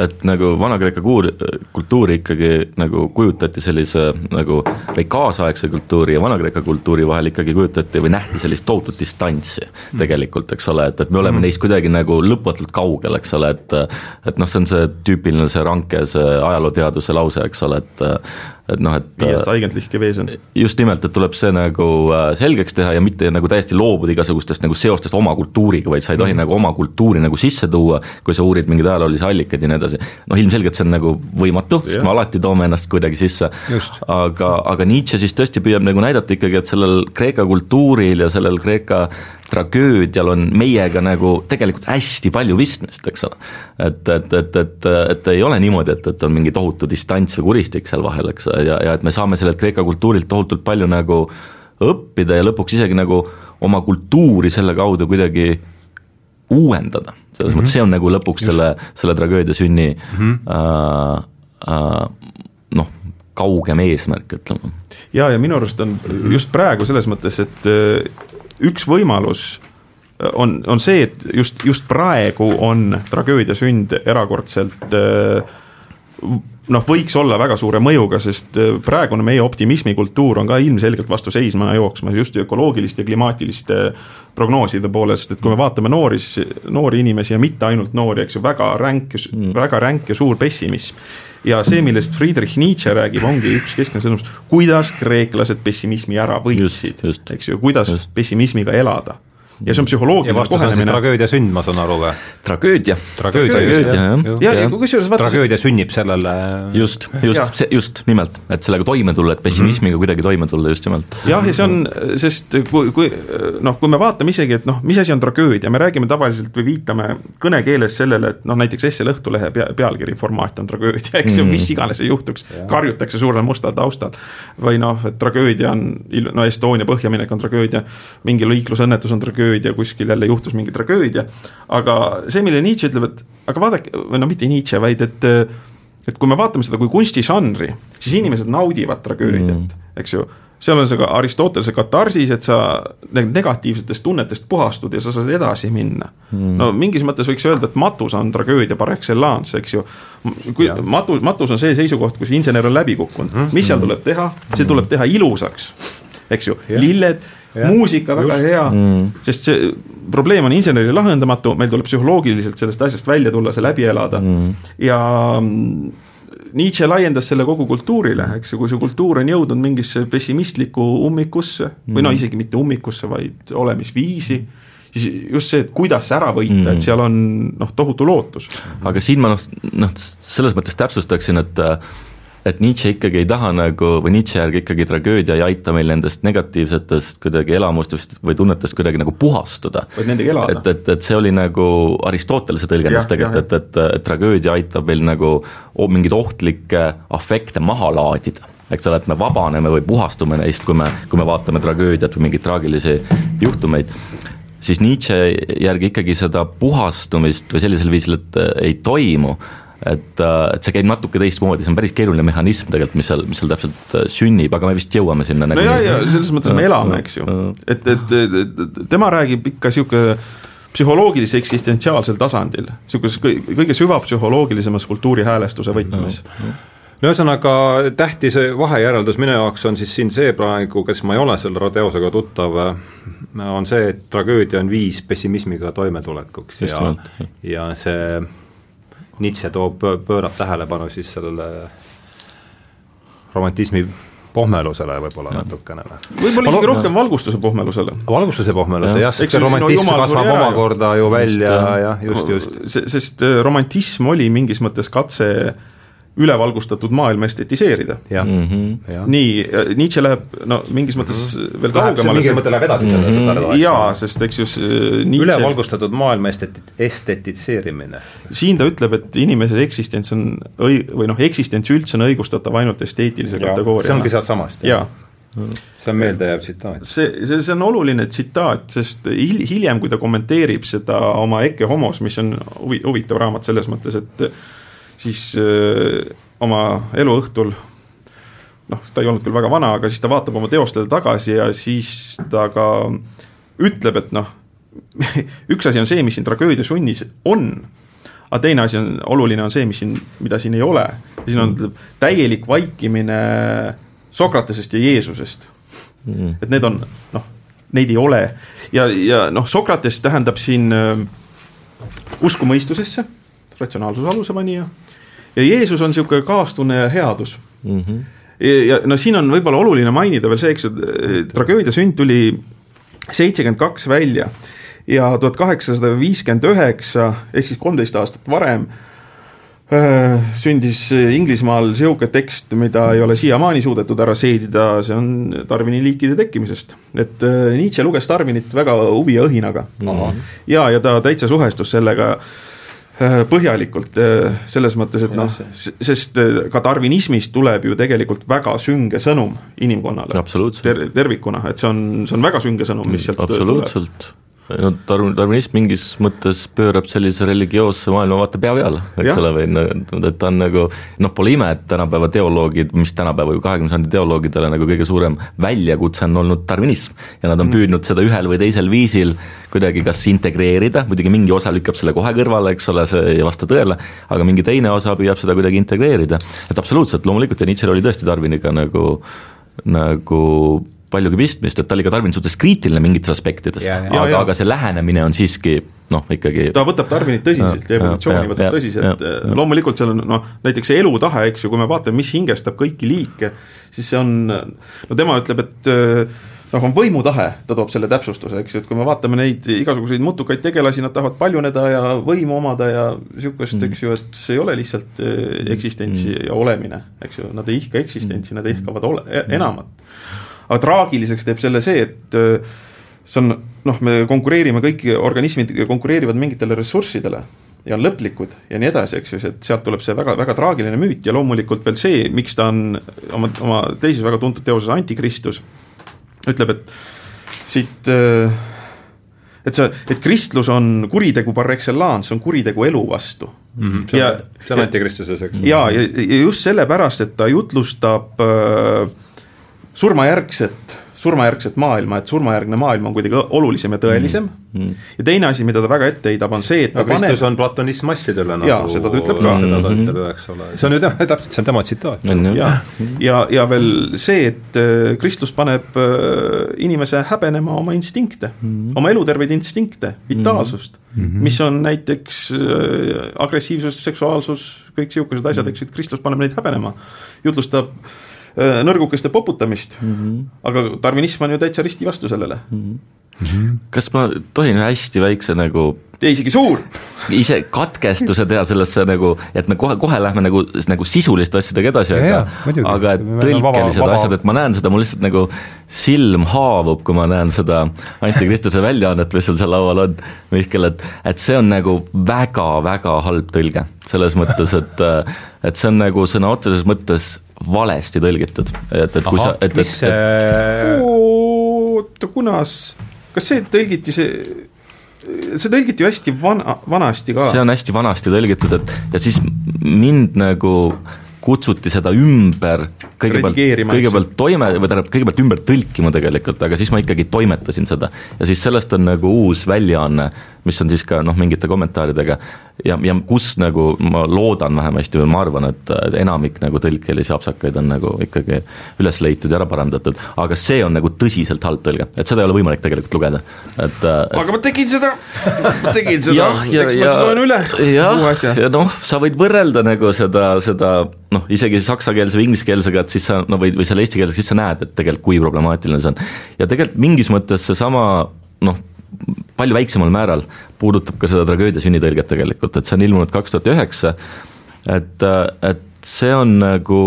et nagu Vana-Kreeka kuur, kultuuri ikkagi nagu kujutati sellise nagu või kaasaegse kultuuri ja Vana-Kreeka kultuuri vahel ikkagi kujutati või nähti sellist tohutut distantsi mm. tegelikult, eks ole, et, et me oleme mm. neist kuidagi nagu lõpmatult kaugel, eks ole, et et noh, see on see tüüpiline see ranke, see ajalooteaduse lause, eks ole, et et noh, et viiest eigentlich gewesen. just nimelt, et tuleb see nagu äh, selgeks teha ja mitte nagu täiesti loobuda igasugustest nagu seostest oma kultuuriga, vaid sa ei tohi mm. nagu oma kultuuri nagu sisse tuua, kui sa uurid mingeid ajaloolisi allikaid ja nii edasi. noh, ilmselgelt see on nagu võimatu, sest me alati toome ennast kuidagi sisse, aga, aga Nietzsche siis tõesti püüab nagu näidata ikkagi, et sellel Kreeka kultuuril ja sellel Kreeka tragöödial on meiega nagu tegelikult hästi palju pistmist, eks ole. et, et, et, et, et ei ole niimoodi, et, et on mingi tohutu distants või kuristik seal vahel, eks, ja, ja et me saame sellelt Kreeka kultuurilt tohutult palju nagu õppida ja lõpuks isegi nagu oma kultuuri selle kaudu kuidagi uuendada. selles mm -hmm. mõttes see on nagu lõpuks Just. selle, selle tragöödia sünni mm -hmm. äh, äh, noh, kaugem eesmärk, ütleme. ja, ja minu arust on just praegu selles mõttes, et üks võimalus äh, on, on see, et just, just praegu on tragöödia sünd erakordselt äh, noh, võiks olla väga suure mõjuga, sest äh, praegune meie optimismikultuur on ka ilmselgelt vastu seisma jooksmas just ökoloogiliste ja klimaatiliste prognooside poolest, et kui me vaatame noori, noori inimesi ja mitte ainult noori, eks ju, väga ränk mm., väga ränk ja suur pessimism ja see, millest Friedrich Nietzsche räägib, ongi üks keskne sõnum, kuidas kreeklased pessimismi ära võitsid, eks ju, kuidas just. pessimismiga elada ja see on psühholoogiline kohenemine. tragöödia sünd, ma saan aru või? tragöödia. tragöödia, Tragöödia, jah. ja, ja kusjuures vaata, tragöödia sünnib sellele just, just, see just nimelt, et sellega toime tulla, et pessimismiga kuidagi toime tulla just nimelt. jah, ja see on, sest kui, kui noh, kui me vaatame isegi, et noh, mis asi on tragöödia, me räägime tavaliselt või viitame kõnekeeles sellele, et noh, näiteks Essel Õhtulehe pea, pealkiri formaat on tragöödia, eks ju mm, -hmm. mis iganes ei juhtuks, karjutakse suurel mustal taustal. või noh, et tragöödia on, no Estonia põhjaminek on tragöödia, mingi liiklusõnnetus on tragöödia, kuskil jälle juhtus mingi tragöödia, aga see, mille Nietzsche ütleb, et aga vaadake, või no mitte Nietzsche, vaid et et kui me vaatame seda kui kunstižanri, siis inimesed naudivad tragöödiat mm., eks ju seal on see ka Aristotelese katarsis, et sa negatiivsetest tunnetest puhastud ja sa saad edasi minna mm.. no mingis mõttes võiks öelda, et matus on tragöödia par excellence, eks ju. kui Jah. matus, matus on see seisukoht, kus insener on läbi kukkunud -hmm. mis seal tuleb teha, see tuleb teha ilusaks, eks ju, lilled, muusika väga Just. hea mm., sest see probleem on inseneri lahendamatu, meil tuleb psühholoogiliselt sellest asjast välja tulla, see läbi elada mm. ja mm, Nietzsche laiendas selle kogu kultuurile, eks ju, kui see kultuur on jõudnud mingisse pessimistlikku ummikusse või no isegi mitte ummikusse, vaid olemisviisi, siis just see, et kuidas see ära võita, et seal on noh, tohutu lootus. aga siin ma noh, noh selles mõttes täpsustaksin, et et Nietzsche ikkagi ei taha nagu või Nietzsche järgi ikkagi tragöödia ei aita meil nendest negatiivsetest kuidagi elamustest või tunnetest kuidagi nagu puhastuda. vaid nendega elada. et, et, et see oli nagu Aristotelese tõlgendus tegelikult, et, et, et tragöödia aitab meil nagu o- mingeid ohtlikke afekte maha laadida eks ole, et me vabaneme või puhastume neist, kui me, kui me vaatame tragöödiat või mingeid traagilisi juhtumeid siis Nietzsche järgi ikkagi seda puhastumist või sellisel viisil, et ei toimu, et, et see käib natuke teistmoodi, see on päris keeruline mehhanism tegelikult, mis seal, mis seal täpselt äh, sünnib, aga me vist jõuame sinna no ja, ja selles mõttes me elame, eks ju, et, et, et, et tema räägib ikka sihuke psühholoogilise eksistentsiaalsel tasandil, niisuguses kõige, süvapsühholoogilisemas kultuurihäälestuse võtmes. no ühesõnaga, tähtis vahejäreldus minu jaoks on siis siin see praegu, kes ma ei ole selle Rodeosega tuttav, on see, et tragöödia on viis pessimismiga toimetulekuks Just ja ja see Nietzsche toob, pöörab tähelepanu siis sellele romantismi pohmelusele võib-olla natukene või? võib-olla isegi rohkem valgustuse pohmelusele. valgustuse pohmeluse Jah. sest no romantism jumal kasvab omakorda ju välja jah. just, just. sest äh, romantism oli mingis mõttes katse ülevalgustatud maailma estetiseerida. Mhm. jah. nii, Nietzsche läheb no mingis mõttes veel kaugemale. mingil mõttel läheb edasi selle, seda rada. jaa, sest eks ju see Nietzsche, ülevalgustatud maailma esteti-, estetitseerimine. siin ta ütleb, et inimese eksistents on õi-, või noh, eksistents üldse on õigustatav ainult esteetilise see ongi kategooriana. sealtsamast. jaa, see on meeldejääv tsitaat. see, see, see on oluline tsitaat, sest hil-, hiljem, kui ta kommenteerib seda oma Ecce Homos, mis on huvi-, huvitav raamat selles mõttes, et siis öö, oma eluõhtul noh, ta ei olnud küll väga vana, aga siis ta vaatab oma teostele tagasi ja siis ta ka ütleb, et noh, üks asi on see, mis siin tragöödia sunnis on, aga teine asi on, oluline on see, mis siin, mida siin ei ole. siin on täielik vaikimine Sokratesest ja Jeesusest Mm. et need on noh, neid ei ole ja, ja noh, Sokrates tähendab siin äh, usku mõistusesse, ratsionaalsuse alusepanija ja Jeesus on niisugune kaastunne ja headus Mhm. ja, ja no siin on võib-olla oluline mainida veel see, eks ju, tragöödia sünd tuli seitsekümmend kaks välja ja tuhat kaheksasada viiskümmend üheksa ehk siis kolmteist aastat varem äh, sündis Inglismaal niisugune tekst, mida ei ole siiamaani suudetud ära seedida, see on Darwini liikide tekkimisest. et äh, Nietzsche luges Darwinit väga huvi ja õhinaga ja, ja ta täitsa suhestus sellega äh, põhjalikult äh, selles mõttes, et noh, sest äh, ka darwinismist tuleb ju tegelikult väga sünge sõnum inimkonnale ter tervikuna, et see on, see on väga sünge sõnum, mis sealt tuleb. absoluutselt. No darwin, darwinism mingis mõttes pöörab sellise religioosse maailmavaate pea peale, eks Jah. ole, või et ta on nagu noh, pole ime, et tänapäeva teoloogid, mis tänapäeva ju kahekümne sajandi teoloogidele nagu kõige suurem väljakutse on olnud darwinism. Ja nad on püüdnud seda ühel või teisel viisil kuidagi kas integreerida, muidugi mingi osa lükkab selle kohe kõrvale, eks ole, see ei vasta tõele, aga mingi teine osa püüab seda kuidagi integreerida, et absoluutselt, loomulikult ja Nietzsche'l oli tõesti Darwiniga nagu nagu paljugi pistmist, et ta oli ka Darwini suhtes kriitiline mingites aspektides, aga aga see lähenemine on siiski noh, ikkagi ta võtab Darwinit tõsiselt Ja, evolutsiooni võtab ja, tõsiselt loomulikult seal on noh, näiteks see elutahe, eks ju, kui me vaatame, mis hingestab kõiki liike, siis see on, no tema ütleb, et äh, noh, on võimutahe, ta toob selle täpsustuse, eks ju, et kui me vaatame neid igasuguseid mutukaid tegelasi, nad tahavad paljuneda ja võimu omada ja niisugust mm., eks ju, et see ei ole lihtsalt eh, eksistentsi mm. ja olemine, eks ju, nad ei ihka eksistentsi, nad ihkavad ole-, e-, enamat. Aga traagiliseks teeb selle see, et eh, see on noh, me konkureerime, kõik organismid konkureerivad mingitele ressurssidele ja on lõplikud ja nii edasi, eks ju, et sealt tuleb see väga, väga traagiline müüt ja loomulikult veel see, miks ta on oma, oma teises väga tuntud teoses Antikristus, ütleb, et siit et see, et kristlus on kuritegu par excellence, on kuritegu elu vastu mm. -hmm. see on, ja, see on antikristuses, eks? jaa, ja, ja just sellepärast, et ta jutlustab äh, surmajärgset surmajärgset maailma, et surmajärgne maailm on kuidagi olulisem ja tõelisem mm. -hmm. ja teine asi, mida ta väga ette heidab, on see, et no, Kristus paneb... on platonism asjadele nagu jaa, seda ta ütleb ka. seda ta ütleb, eks ole, see on ju tema, täpselt, see on tema tsitaat. ja, ja, ja veel see, et äh, Kristus paneb äh, inimese häbenema oma instinkte mm, -hmm. oma eluterveid instinkte, vitaalsust mm, -hmm. mis on näiteks äh, agressiivsus, seksuaalsus, kõik sihukesed asjad, eks ju, et Kristus paneb neid häbenema, jutlustab Äh, nõrgukeste poputamist mm. -hmm. aga darwinism on ju täitsa risti vastu sellele mm. -hmm. kas ma tohin hästi väikse nagu tee isegi suur. ise katkestuse teha sellesse nagu, et me kohe, kohe lähme nagu, nagu sisuliste asjadega edasi, aga, aga et tõlkelised asjad, et ma näen seda, mul lihtsalt nagu silm haavub, kui ma näen seda Antikristuse väljaannet, mis sul seal laual on, Mihkel, et, et see on nagu väga-väga halb tõlge. selles mõttes, et, et see on nagu sõna otseses mõttes valesti tõlgitud, et, et kui Aha, sa, et, mis see oota, kunas, kas see tõlgiti, see see tõlgiti ju hästi vana, vanasti ka. see on hästi vanasti tõlgitud, et ja siis mind nagu kutsuti seda ümber kõigepealt, kõigepealt toime, või tähendab, kõigepealt ümber tõlkima tegelikult, aga siis ma ikkagi toimetasin seda. ja siis sellest on nagu uus väljaanne, mis on siis ka noh, mingite kommentaaridega. Ja, ja kus nagu ma loodan vähemasti või ma arvan, et enamik nagu tõlkelisi apsakaid on nagu ikkagi üles leitud ja ära parandatud, aga see on nagu tõsiselt halb tõlge, et seda ei ole võimalik tegelikult lugeda, et, et aga ma tegin seda, ma tegin seda, eks ma siis loen üle uue asja. ja noh, sa võid võrrelda nagu seda, seda noh, isegi saksakeelse või ingliskeelsega, et siis sa no või, või selle eestikeelsega, siis sa näed, et tegelikult kui problemaatiline see on. ja tegelikult mingis mõttes seesama noh, palju väiksemal määral puudutab ka seda tragöödia sünnitõlget tegelikult, et see on ilmunud kaks tuhat üheksa, et, et see on nagu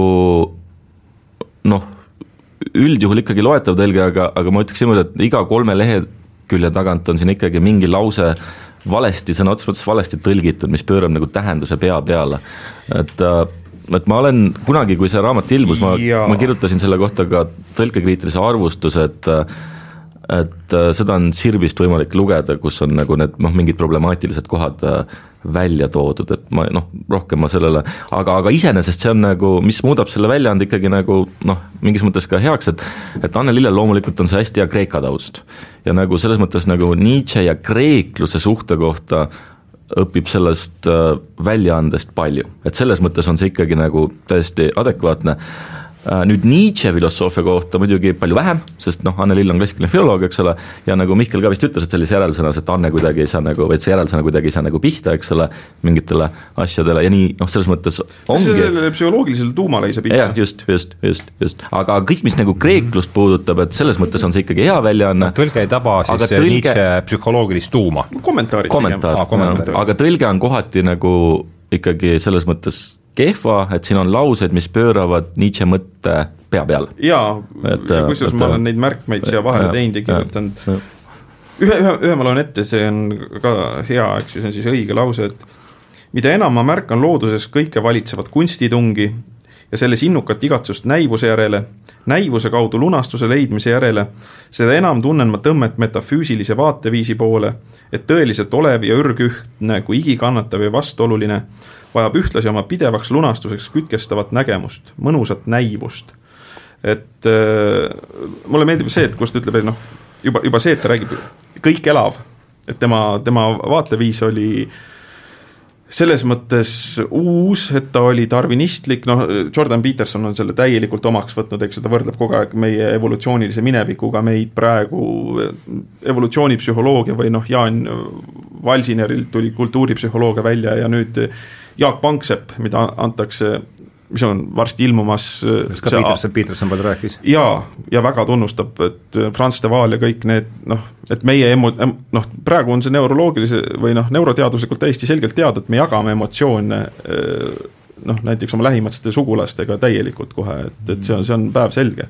noh, üldjuhul ikkagi loetav tõlge, aga, aga ma ütleks niimoodi, et iga kolme lehekülje tagant on siin ikkagi mingi lause valesti, sõna otseses mõttes valesti tõlgitud, mis pöörab nagu tähenduse pea peale. et, et ma olen kunagi, kui see raamat ilmus, ma, ma kirjutasin selle kohta ka tõlkekriitilise arvustuse, et et äh, seda on Sirbist võimalik lugeda, kus on nagu need noh, mingid problemaatilised kohad äh, välja toodud, et ma noh, rohkem ma sellele, aga, aga iseenesest see on nagu, mis muudab selle väljaande ikkagi nagu noh, mingis mõttes ka heaks, et et Anne Lillel loomulikult on see hästi hea Kreeka taust. ja nagu selles mõttes nagu Nietzsche ja kreekluse suhte kohta õpib sellest äh, väljaandest palju, et selles mõttes on see ikkagi nagu täiesti adekvaatne nüüd Nietzsche filosoofia kohta muidugi palju vähem, sest noh, Anne Lill on klassikaline filoloog, eks ole, ja nagu Mihkel ka vist ütles, et sellise järelsõnas, et Anne kuidagi ei saa nagu, või et see järelsõna kuidagi ei saa nagu pihta, eks ole, mingitele asjadele ja nii noh, selles mõttes ongi sellele psühholoogilisele tuumale ei saa pihta. jah, just, just, just, just, aga kõik, mis nagu kreeklust puudutab, et selles mõttes on see ikkagi hea väljaanne. tõlge ei taba siis tõlge... Nietzsche psühholoogilist tuuma. kommentaarid. kommentaar, aga tõlge on kohati nagu ikkagi selles mõttes kehva, et siin on laused, mis pööravad Nietzsche mõtte pea peale. jaa, ja kusjuures ma olen neid märkmeid siia vahele teinud ja kirjutanud, ühe, ühe, ühe ma loen ette, see on ka hea, eks ju, see on siis õige lause, et mida enam ma märkan looduses kõike valitsevat kunstitungi ja selles innukat igatsust näivuse järele, näivuse kaudu lunastuse leidmise järele, seda enam tunnen ma tõmmet metafüüsilise vaateviisi poole, et tõeliselt olev ja ürgühtne kui igikannatav ja vastuoluline vajab ühtlasi oma pidevaks lunastuseks kütkestavat nägemust, mõnusat näivust. et äh, mulle meeldib see, et kus ta ütleb, et noh, juba, juba see, et ta räägib kõik elav, et tema, tema vaateviis oli selles mõttes uus, et ta oli darwinistlik, noh, Jordan Peterson on selle täielikult omaks võtnud, eks ju, ta võrdleb kogu aeg meie evolutsioonilise minevikuga meid praegu, evolutsioonipsühholoogia või noh, Jaan Valsinerilt tuli kultuuripsühholoogia välja ja nüüd Jaak Panksepp, mida antakse mis on varsti ilmumas. kas ka Peterson, Peterson palju rääkis? jaa, ja väga tunnustab, et Franz de Waal ja kõik need noh, et meie emo-, noh, praegu on see neuroloogilise või noh, neuroteaduslikult täiesti selgelt teada, et me jagame emotsioone noh, näiteks oma lähimaste sugulastega täielikult kohe, et, et see on, see on päevselge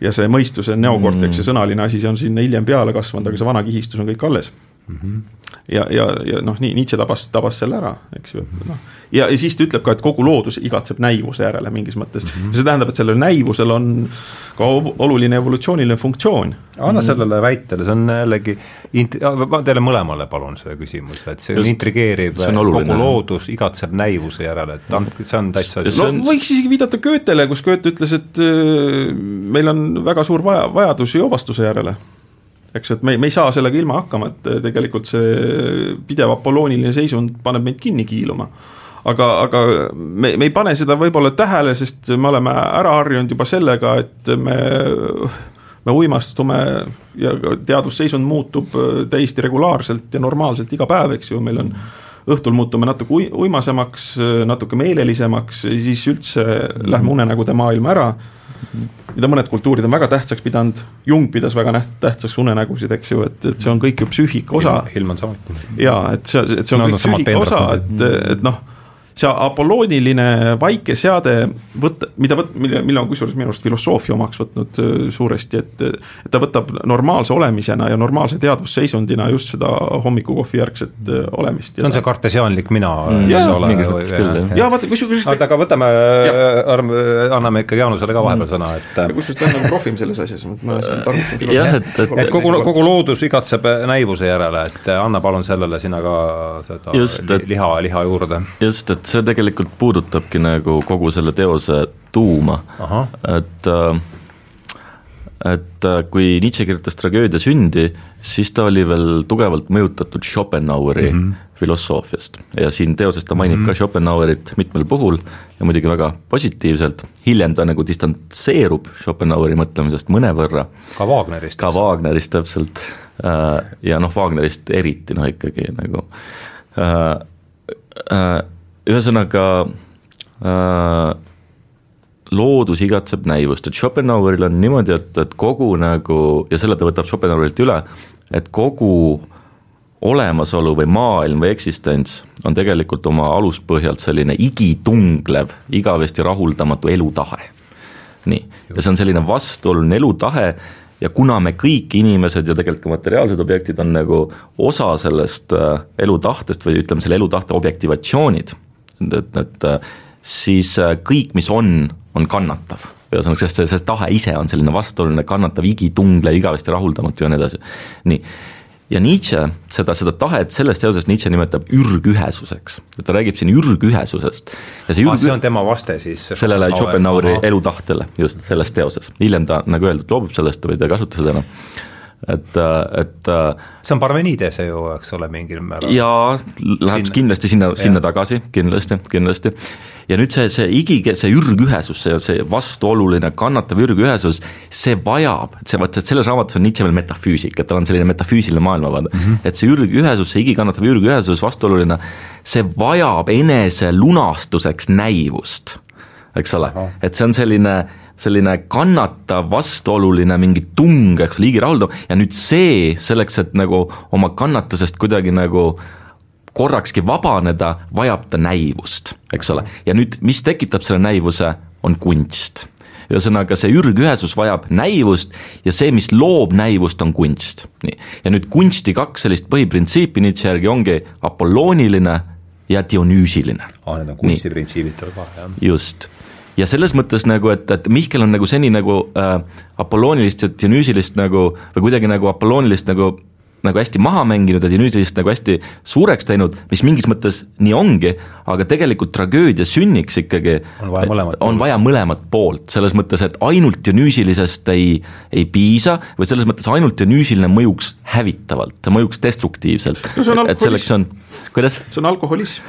ja see mõistuse neokorteks mm. ja sõnaline asi, see on sinna hiljem peale kasvanud, aga see vana kihistus on kõik alles mm. -hmm. ja, ja, ja noh, nii Nietzsche tabas, tabas selle ära, eks ju, noh. ja, ja siis ta ütleb ka, et kogu loodus igatseb näivuse järele mingis mõttes mm. -hmm. see tähendab, et sellel näivusel on ka oluline evolutsiooniline funktsioon. anna sellele väitele, see on jällegi, ma teile mõlemale palun see küsimus, et see on intrigeeriv, kogu loodus igatseb näivuse järele, et andke, see on täitsa no võiks isegi viidata Goethele, kus Goethe ütles, et äh, meil on väga suur vaja, vajadus joovastuse järele eks, et me, me ei saa sellega ilma hakkama, et tegelikult see pidev apollooniline seisund paneb meid kinni kiiluma. aga, aga me, me ei pane seda võib-olla tähele, sest me oleme ära harjunud juba sellega, et me me uimastume ja teadvusseisund muutub täiesti regulaarselt ja normaalselt iga päev, eks ju, meil on õhtul muutume natuke uimasemaks, natuke meelelisemaks, siis üldse lähme unenägude maailma ära mida mõned kultuurid on väga tähtsaks pidanud, Jung pidas väga tähtsaks unenägusid, eks ju, et, et see on kõik ju psüühika osa. Hilman samuti. jaa, et see, et see on no, kõik psüühika osa, et, et noh see apollooniline vaike seade võtta, mida võt-, mille, mille on kusjuures minu arust filosoofia omaks võtnud äh, suuresti, et et ta võtab normaalse olemisena ja normaalse teadvusseisundina just seda hommikukohvi järgset äh, olemist. see on see kartesiaanlik mina mm., ole. jaa, vaata kusjuures oota, aga võtame, arm-, anname ikkagi Jaanusele ka vahepeal sõna, et kusjuures ta on nagu profim selles asjas, ma siin targutan jah, et, kogu, kogu loodus igatseb näivuse järele, et anna palun sellele sina ka seda just, liha, liha juurde. just, et see tegelikult puudutabki nagu kogu selle teose tuuma, et äh, et äh, kui Nietzsche kirjutas tragöödia sündi, siis ta oli veel tugevalt mõjutatud Schopenhaueri mm -hmm. filosoofiast ja siin teoses ta mainib mm -hmm. ka Schopenhauerit mitmel puhul ja muidugi väga positiivselt, hiljem ta nagu distantseerub Schopenhaueri mõtlemisest mõnevõrra. ka Wagnerist. ka Wagnerist täpselt äh, ja noh, Wagnerist eriti noh ikkagi nagu ühesõnaga äh, loodus igatseb näivust, et Schopenhaueril on niimoodi, et, et kogu nagu, ja selle ta võtab Schopenhauerilt üle, et kogu olemasolu või maailm või eksistents on tegelikult oma aluspõhjalt selline igitunglev, igavesti rahuldamatu elutahe. nii, ja see on selline vastuoluline elutahe ja kuna me kõik inimesed ja tegelikult ka materiaalsed objektid on nagu osa sellest äh, elutahtest või ütleme, selle elutahte objektivatsioonid et, et siis äh, kõik, mis on, on kannatav. ühesõnaga, sest see, see tahe ise on selline vastuoluline, kannatav, igitunglev, igavesti rahuldamatu ja nii edasi. nii, ja Nietzsche seda, seda tahet selles teoses Nietzsche nimetab ürgühesuseks, ta räägib siin ürgühesusest. ja see ürg... ah, see on tema vaste siis? sellele Schopenhaueri elutahtele, just, selles teoses, hiljem ta nagu öeldud, loobub sellest või ta ei kasuta seda enam et, et see on Parmenidese ju, eks ole, mingil määral. jaa, läheb sinna. kindlasti sinna, sinna tagasi, kindlasti, kindlasti. ja nüüd see, see igi, see ürgühesus, see, see vastuoluline kannatav ürgühesus, see vajab, see vaat, et selles raamatus on Nietzsche veel metafüüsik, et tal on selline metafüüsiline maailmavaade mm, -hmm. et see ürgühesus, see igi kannatav ürgühesus, vastuoluline, see vajab enese lunastuseks näivust, eks ole, et see on selline selline kannatav, vastuoluline mingi tung, eks liigi rahuldav ja nüüd see, selleks, et nagu oma kannatusest kuidagi nagu korrakski vabaneda, vajab ta näivust, eks ole. ja nüüd, mis tekitab selle näivuse, on kunst. ühesõnaga, see ürgühesus vajab näivust ja see, mis loob näivust, on kunst. nii, ja nüüd kunsti kaks sellist põhiprintsiipi Nietzsche järgi ongi apollooniline ja dionüüsiline. aa, need on kunstiprintsiibid tal ka, jah. just ja selles mõttes nagu, et, et Mihkel on nagu seni nagu äh, apolloonilist ja dionüüsilist nagu või kuidagi nagu apolloonilist nagu nagu hästi maha mänginud ja dionüüsilist nagu hästi suureks teinud, mis mingis mõttes nii ongi, aga tegelikult tragöödia sünniks ikkagi on vaja mõlemat, on vaja mõlemat poolt, selles mõttes, et ainult dionüüsilisest ei, ei piisa, või selles mõttes ainult dionüüsiline mõjuks hävitavalt, ta mõjuks destruktiivselt no,. et selleks on, kuidas? see on alkoholism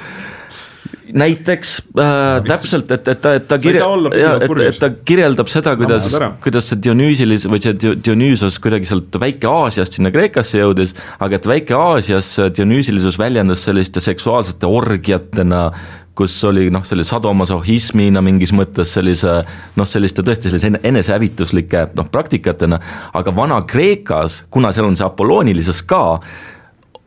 näiteks äh, täpselt, et, et ta, et ta kirja-, et, et ta kirjeldab seda, kuidas, kuidas see Dionüüsilis või see Dionüüsos kuidagi sealt Väike-Aasiast sinna Kreekasse jõudis, aga et Väike-Aasias Dionüüsilisus väljendus selliste seksuaalsete orgiatena, kus oli noh, selle sadomasohhismina mingis mõttes sellise noh, selliste tõesti sellise enesehävituslike noh, praktikatena, aga Vana-Kreekas, kuna seal on see apolloonilisus ka,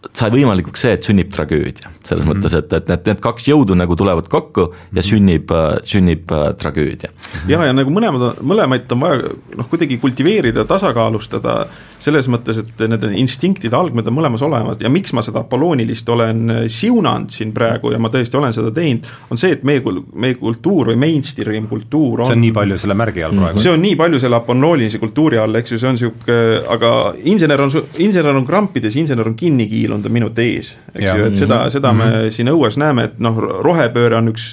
sai võimalikuks see, et sünnib tragöödia, selles mm -hmm. mõttes, et, et need, need kaks jõudu nagu tulevad kokku ja sünnib, sünnib äh, tragöödia. ja, ja nagu mõlemad, mõlemaid on vaja noh, kuidagi kultiveerida, tasakaalustada selles mõttes, et need instinktide algmed on mõlemas olemas ja miks ma seda apolloonilist olen äh, siunanud siin praegu ja ma tõesti olen seda teinud, on see, et meie, meie kultuur või mainstream kultuur on see on nii palju selle märgi all praegu. see on nii palju selle apolloonilise kultuuri all, eks ju, see on niisugune, aga insener on, insener on krampides, insener on kinni kiilunud kiilund on minut ees, eks ju, et seda, mhm. seda mm -hmm. me siin õues näeme, et noh, rohepööre on üks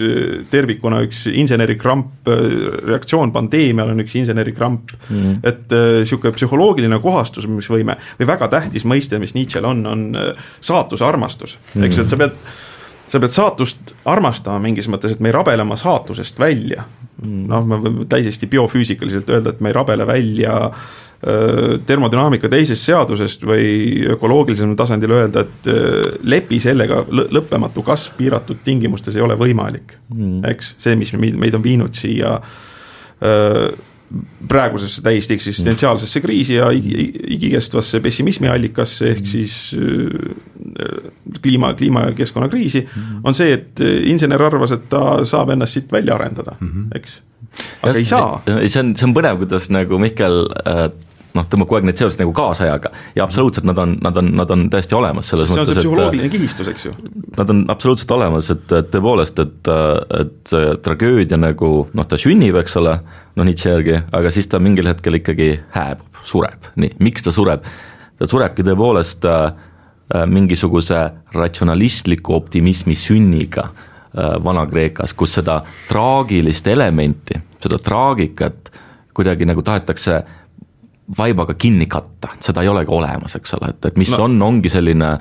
tervikuna üks insenerikramp, reaktsioon pandeemiale on üks insenerikramp mm, -hmm. et niisugune äh, psühholoogiline kohastusmisvõime või väga tähtis mõiste, mis Nietzsche'l on, on äh, saatuse armastus mm, -hmm. eks ju, et sa pead sa pead saatust armastama mingis mõttes, et me ei rabele oma saatusest välja. Mhm. noh, me võime täiesti biofüüsikaliselt öelda, et me ei rabele välja Äh, termodünaamika teisest seadusest või ökoloogilisel tasandil öelda, et äh, lepi sellega, lõppematu kasv piiratud tingimustes ei ole võimalik mm., eks, see, mis meid on viinud siia äh, praegusesse täiesti eksistentsiaalsesse kriisi ja igikestvasse pessimismi allikasse, ehk mm. siis kliima, kliima ja keskkonnakriisi, mm. on see, et insener arvas, et ta saab ennast siit välja arendada, mm-hmm. eks. Aga ja, ei saa. see on, see on põnev, kuidas nagu Mihkel äh, noh, tõmbab kogu aeg neid seoseid nagu kaasajaga ja absoluutselt nad on, nad on, nad on täiesti olemas selles see mõttes, et see on see psühholoogiline kihistus, eks ju. Nad on absoluutselt olemas, et, tõepoolest, et, et see tragöödia nagu noh, ta sünnib, eks ole, noh Nietzsche järgi, aga siis ta mingil hetkel ikkagi hääbub, sureb, nii, miks ta sureb? ta surebki tõepoolest äh, mingisuguse ratsionalistliku optimismi sünniga äh, Vana-Kreekas, kus seda traagilist elementi, seda traagikat kuidagi nagu tahetakse vaibaga kinni katta, seda ei olegi olemas, eks ole, et, et mis no. on, ongi selline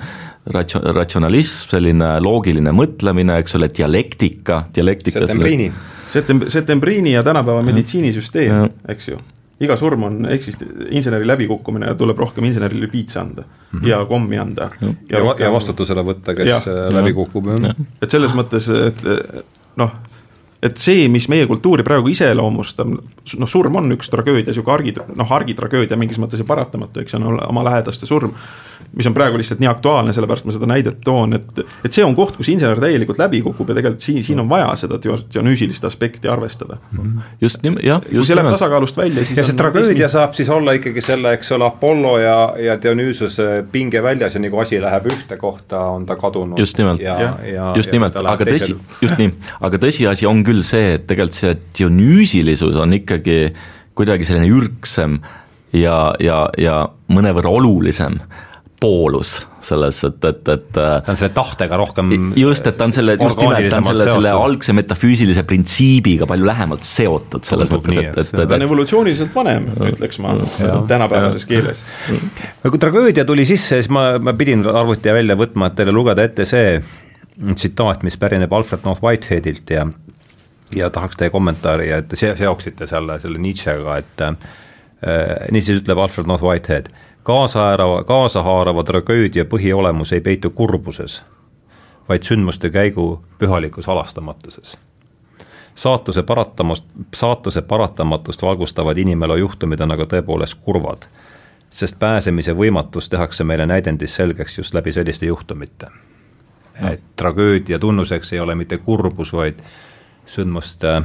ratio-, ratsionalism, selline loogiline mõtlemine, eks ole, dialektika, dialektika septembriini selle..., septem-, septembriini ja tänapäeva meditsiinisüsteem, eks ju. Iga surm on eksist-, inseneri läbikukkumine ja tuleb rohkem insenerile piitsa anda mm -hmm. ja kommi anda. ja, ja, rohkem... ja vastutusele võtta, kes ja, äh, läbi kukub. et selles mõttes, et noh et see, mis meie kultuuri praegu iseloomustab, noh, surm on üks tragöödia, niisugune argi, noh, argitragöödia mingis mõttes ja paratamatu, eks on oma lähedaste surm. Mis on praegu lihtsalt nii aktuaalne, sellepärast ma seda näidet toon, et, et see on koht, kus insener täielikult läbi kukub ja tegelikult siin, siin on vaja seda dionüüsilist aspekti arvestada. -hmm. just nii, jah. kui see läheb tasakaalust välja, siis ja see tragöödia saab siis olla ikkagi selle, eks ole, Apollo ja, ja Dionüüsuse pinge väljas ja nii kui asi läheb ühte kohta, on ta kadunud. just nimelt, just nimelt, aga tõsi, just nii, aga tõsiasi on küll see, et tegelikult see dionüüsilisus on ikkagi kuidagi selline ürgsem ja, ja, ja mõnevõrra olulisem poolus selles, et, et, et ta on selle tahtega rohkem just, et ta on selle, just nimelt, ta on selle, selle algse metafüüsilise printsiibiga palju lähemalt seotud, selles mõttes, et, et, et ta on evolutsiooniliselt vanem, ütleks ma tänapäevases keeles. kui tragöödia tuli sisse, siis ma, ma pidin arvuti välja võtma, et teile lugeda ette see tsitaat, mis pärineb Alfred North Whiteheadilt ja ja tahaks teie kommentaari, et se-, seoksite selle, selle Nietzschega, et äh, niisiis ütleb Alfred North Whitehead, kaasahaarava, kaasahaarava tragöödia põhiolemus ei peitu kurbuses, vaid sündmuste käigu pühalikus halastamatuses. saatuse paratamust, saatuse paratamatust valgustavad inimelu juhtumid on aga tõepoolest kurvad, sest pääsemise võimatus tehakse meile näidendis selgeks just läbi selliste juhtumite. et tragöödia tunnuseks ei ole mitte kurbus, vaid sündmuste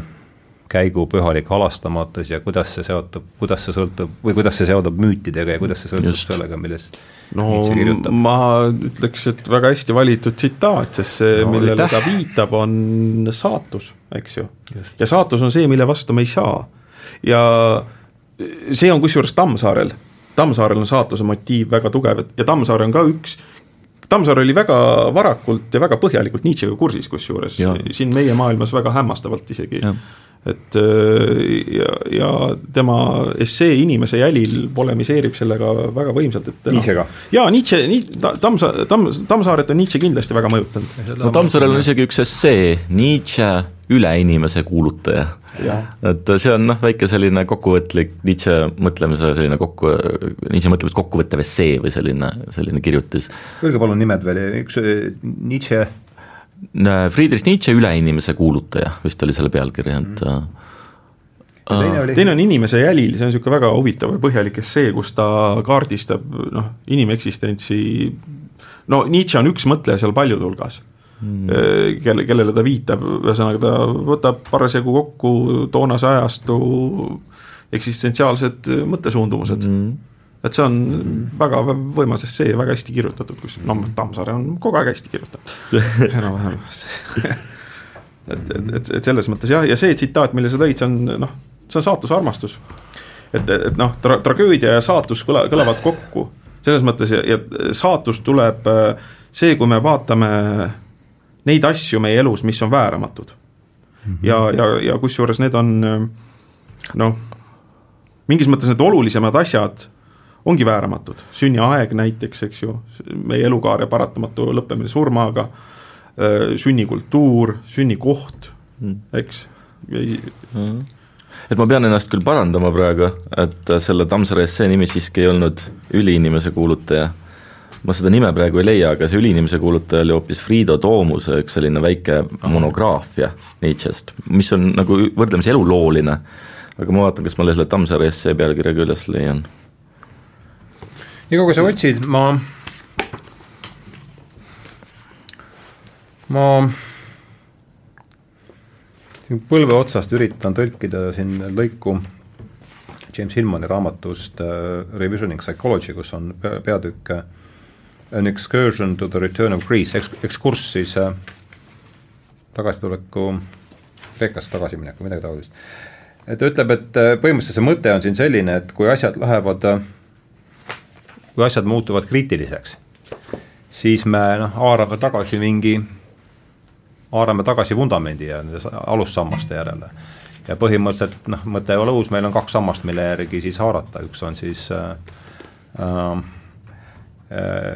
käigu pühalik halastamatus ja kuidas see seotub, kuidas see sõltub või kuidas see seondub müütidega ja kuidas see sõltub Just. sellega, millest no ma ütleks, et väga hästi valitud tsitaat, sest see no,, millele ta viitab, on saatus, eks ju. ja saatus on see, mille vastu me ei saa. ja see on kusjuures Tammsaarel, Tammsaarel on saatuse motiiv väga tugev ja Tammsaare on ka üks Tammsaar oli väga varakult ja väga põhjalikult Nietzschega kursis, kusjuures siin meie maailmas väga hämmastavalt isegi. Et äh, ja, ja tema essee Inimese jälil polemiseerib sellega väga võimsalt, et noh, Nietzschega? jaa, Nietzsche, Tammsaar, Tamm, Tammsaaret on Nietzsche kindlasti väga mõjutanud. no Tammsaarel on isegi üks essee, Nietzsche üleinimese kuulutaja et see on noh, väike selline kokkuvõtlik Nietzsche mõtlemise selline kokku, Nietzsche mõtlemist kokkuvõttev essee või selline, selline kirjutis. Öelge palun nimed veel, üks Nietzsche Friedrich Nietzsche üleinimese kuulutaja vist oli selle pealkiri, et mm. teine, oli... teine on Inimese jälil, see on niisugune väga huvitav ja põhjalik essee, kus ta kaardistab noh, inimeksistentsi, no Nietzsche on üks mõtleja seal paljude hulgas mm., kelle, kellele ta viitab, ühesõnaga ta võtab parasjagu kokku toonase ajastu eksistentsiaalsed mõttesuundumused mm et see on väga võimas essee, väga hästi kirjutatud, kus noh, Tammsaare on kogu aeg hästi kirjutanud enam-vähem et, et, et, et selles mõttes jah, ja see tsitaat, mille sa tõid, see on noh, see on saatuse armastus. et, et noh tra, tragöödia ja saatus kõla, kõlavad kokku selles mõttes ja, ja saatus tuleb see, kui me vaatame neid asju meie elus, mis on vääramatud mm. -hmm. ja, ja, ja kusjuures need on noh, mingis mõttes need olulisemad asjad ongi vääramatud, sünniaeg näiteks, eks ju, meie elukaare paratamatu lõppemine surmaga, sünnikultuur, sünnikoht, mm. eks mm.. et ma pean ennast küll parandama praegu, et selle Tammsaare essee nimi siiski ei olnud Üliinimese kuulutaja. ma seda nime praegu ei leia, aga see Üliinimese kuulutaja oli hoopis Friido Toomuse üks selline väike monograafia Nietzsche'st, mis on nagu võrdlemisi elulooline. aga ma vaatan, kas ma selle Tammsaare essee pealkirja ka üles leian niikaua kui sa otsid, ma, ma siin põlve otsast üritan tõlkida siin lõiku James Hillmani raamatust uh, Revisioning Psychology, kus on peatükk uh, An excursion to the return of Greece, eks-, ekskurss siis uh, tagasituleku, Kreekast tagasimineku, midagi taolist. et ta ütleb, et põhimõtteliselt see mõte on siin selline, et kui asjad lähevad uh, kui asjad muutuvad kriitiliseks, siis me noh, haarame tagasi mingi, haarame tagasi vundamendi ja nende alussammaste järele. ja põhimõtteliselt noh, mõte ei ole uus, meil on kaks sammast, mille järgi siis haarata, üks on siis äh, äh,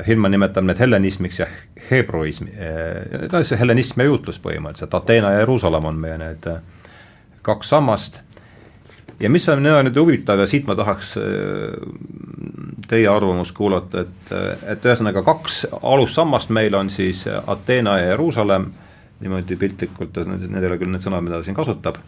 Hillman nimetab need hellenismiks ja hebroismi äh,, no see hellenism ja juutlus põhimõtteliselt, Ateena ja Jeruusalemm on meie need äh, kaks sammast ja mis on nüüd huvitav ja siit ma tahaks äh, teie arvamust kuulata, et, et ühesõnaga kaks alussammast meil on siis Ateena ja Jeruusalemm, niimoodi piltlikult, need ei ole küll need sõnad, mida ta siin kasutab,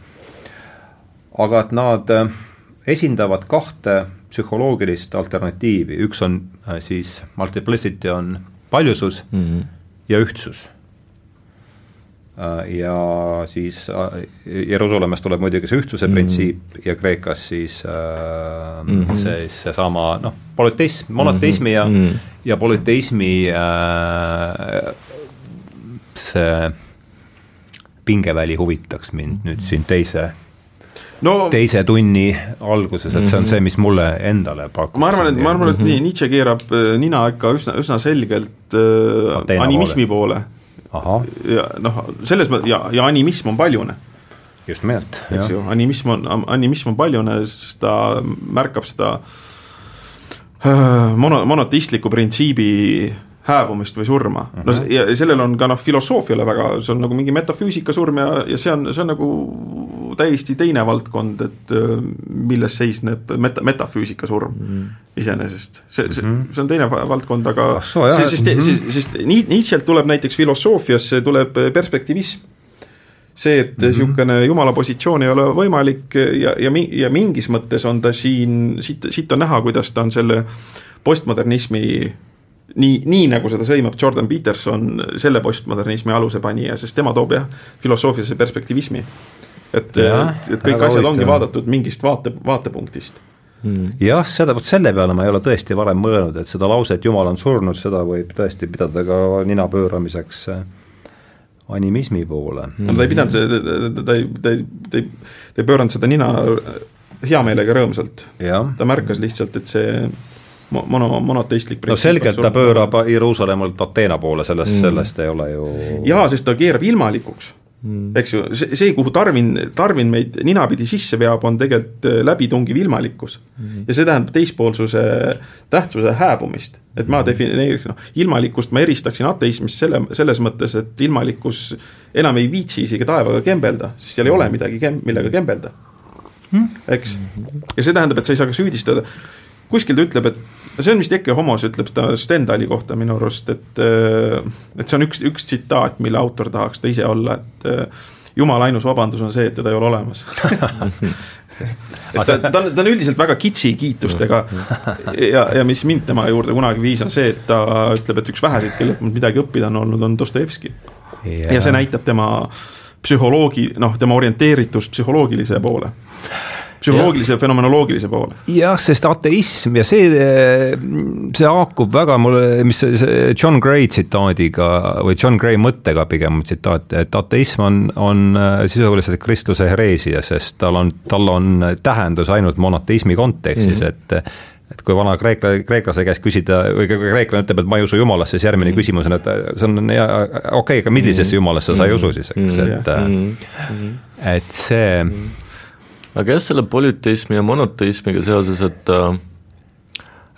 aga et nad äh, esindavad kahte psühholoogilist alternatiivi, üks on äh, siis multiplicity on paljusus mm -hmm. ja ühtsus. Äh, ja siis äh, Jeruusalemmas tuleb muidugi see ühtsuse mm. printsiip ja Kreekas siis äh, mm -hmm. see, seesama noh, polüteism, monoteismi ja mm, -hmm. ja polüteismi äh, see pingeväli huvitaks mind nüüd siin teise no, teise tunni alguses, et see on mhm. see, mis mulle endale pakub. ma arvan, et ma arvan, et nii, Nietzsche keerab nina ikka üsna, üsna selgelt äh, animismi poole, poole noh, selles mõttes ja, ja animism on paljune. just nimelt. eks ju, animism on, animism on paljune, sest ta märkab seda äh, mono, monoteistliku printsiibi hääbumist või surma mm. -hmm. no ja sellel on ka noh, filosoofiale väga, see on nagu mingi metafüüsika surm ja, ja see on, see on nagu täiesti teine valdkond, et äh, milles seisneb meta, metafüüsika surm mm -hmm. iseenesest. see, see, mhm. see on teine valdkond, aga ah, so, jah, sest mm, -hmm. sest Nietzsche'lt tuleb näiteks filosoofiasse tuleb perspektivism see, et niisugune mm -hmm. jumala positsioon ei ole võimalik ja, ja, ja mingis mõttes on ta siin, siit, siit on näha, kuidas ta on selle postmodernismi nii, nii nagu seda sõimab Jordan Peterson, selle postmodernismi alusepanija, sest tema toob jah, filosoofiasse perspektivismi. et, et, et kõik asjad ongi vaadatud mingist vaate, vaatepunktist. Mm.. jah, seda, vot selle peale ma ei ole tõesti varem mõelnud, et seda lauset Jumal on surnud, seda võib tõesti pidada ka nina pööramiseks äh, animismi poole. Mm.. no ta ei pidanud, ta, ta ei, ta ei, ta ei, ta ei pööranud seda nina hea meelega rõõmsalt. ta märkas lihtsalt, et see mono, monoteistlik no selgelt ta pöörab Jeruusalemmalt Ateena poole, sellest mm., sellest ei ole ju jaa, sest ta keerab ilmalikuks. Mm., eks ju, see, see, kuhu Tarvin, Tarvin meid ninapidi sisse veab, on tegelikult äh, läbitungiv ilmalikkus. Mm.. ja see tähendab teispoolsuse tähtsuse hääbumist. et ma defineeriks, noh, ilmalikkust ma eristaksin ateismist selle, selles mõttes, et ilmalikkus enam ei viitsi isegi taevaga kembelda, sest seal ei ole midagi kem-, millega kembelda. Mm.. eks, ja see tähendab, et sa ei saa ka süüdistada kuskil ta ütleb, et see on vist Ecce Homos ütleb ta Stendhali kohta minu arust, et et see on üks, üks tsitaat, mille autor tahaks ta ise olla, et jumala ainus vabandus on see, et teda ei ole olemas. Et ta, ta on, ta on üldiselt väga kitsi kiitustega. Ja, ja mis mind tema juurde kunagi viis, on see, et ta ütleb, et üks väheseid, kellelt mul midagi õppida on olnud, on Dostojevski. ja see näitab tema psühholoogi, noh, tema orienteeritust psühholoogilise poole psühholoogilise ja fenomenoloogilise poole. jah, sest ateism ja see, see haakub väga mulle, mis see John Gray tsitaadiga või John Gray mõttega pigem tsitaat, et ateism on, on sisuliselt kristluse hereesia, sest tal on, tal on tähendus ainult monoteismi kontekstis mm, -hmm. et et kui vana kreekla, kreeklase käest küsida või kreeklane ütleb, et ma ei usu jumalasse, siis järgmine mm. küsimus on, et see on hea, okei okay,, aga millisesse mm. jumalasse sa ei usu siis, eks, mm. et mm. et see mm aga jah, selle polüteismi ja monoteismiga seoses, et äh,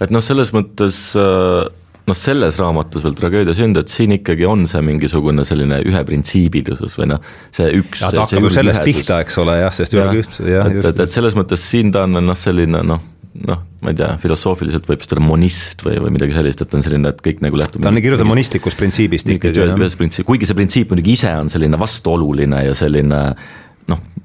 et noh, selles mõttes äh, noh, selles raamatus veel Tragöödia sünd, et siin ikkagi on see mingisugune selline üheprintsiibilisus või noh, see üks ja ta hakkab ju sellest pihta, eks ole, jah, sest ülgüht-, jah, just. et, et selles mõttes siin ta on noh, selline noh, noh, ma ei tea, filosoofiliselt võib olla monist või, või midagi sellist, et on selline, et kõik nagu lähtub ta on kirjutatud monistlikust printsiibist ikkagi. ühest printsiip, kuigi see printsiip muidugi ise on selline vastuoluline ja selline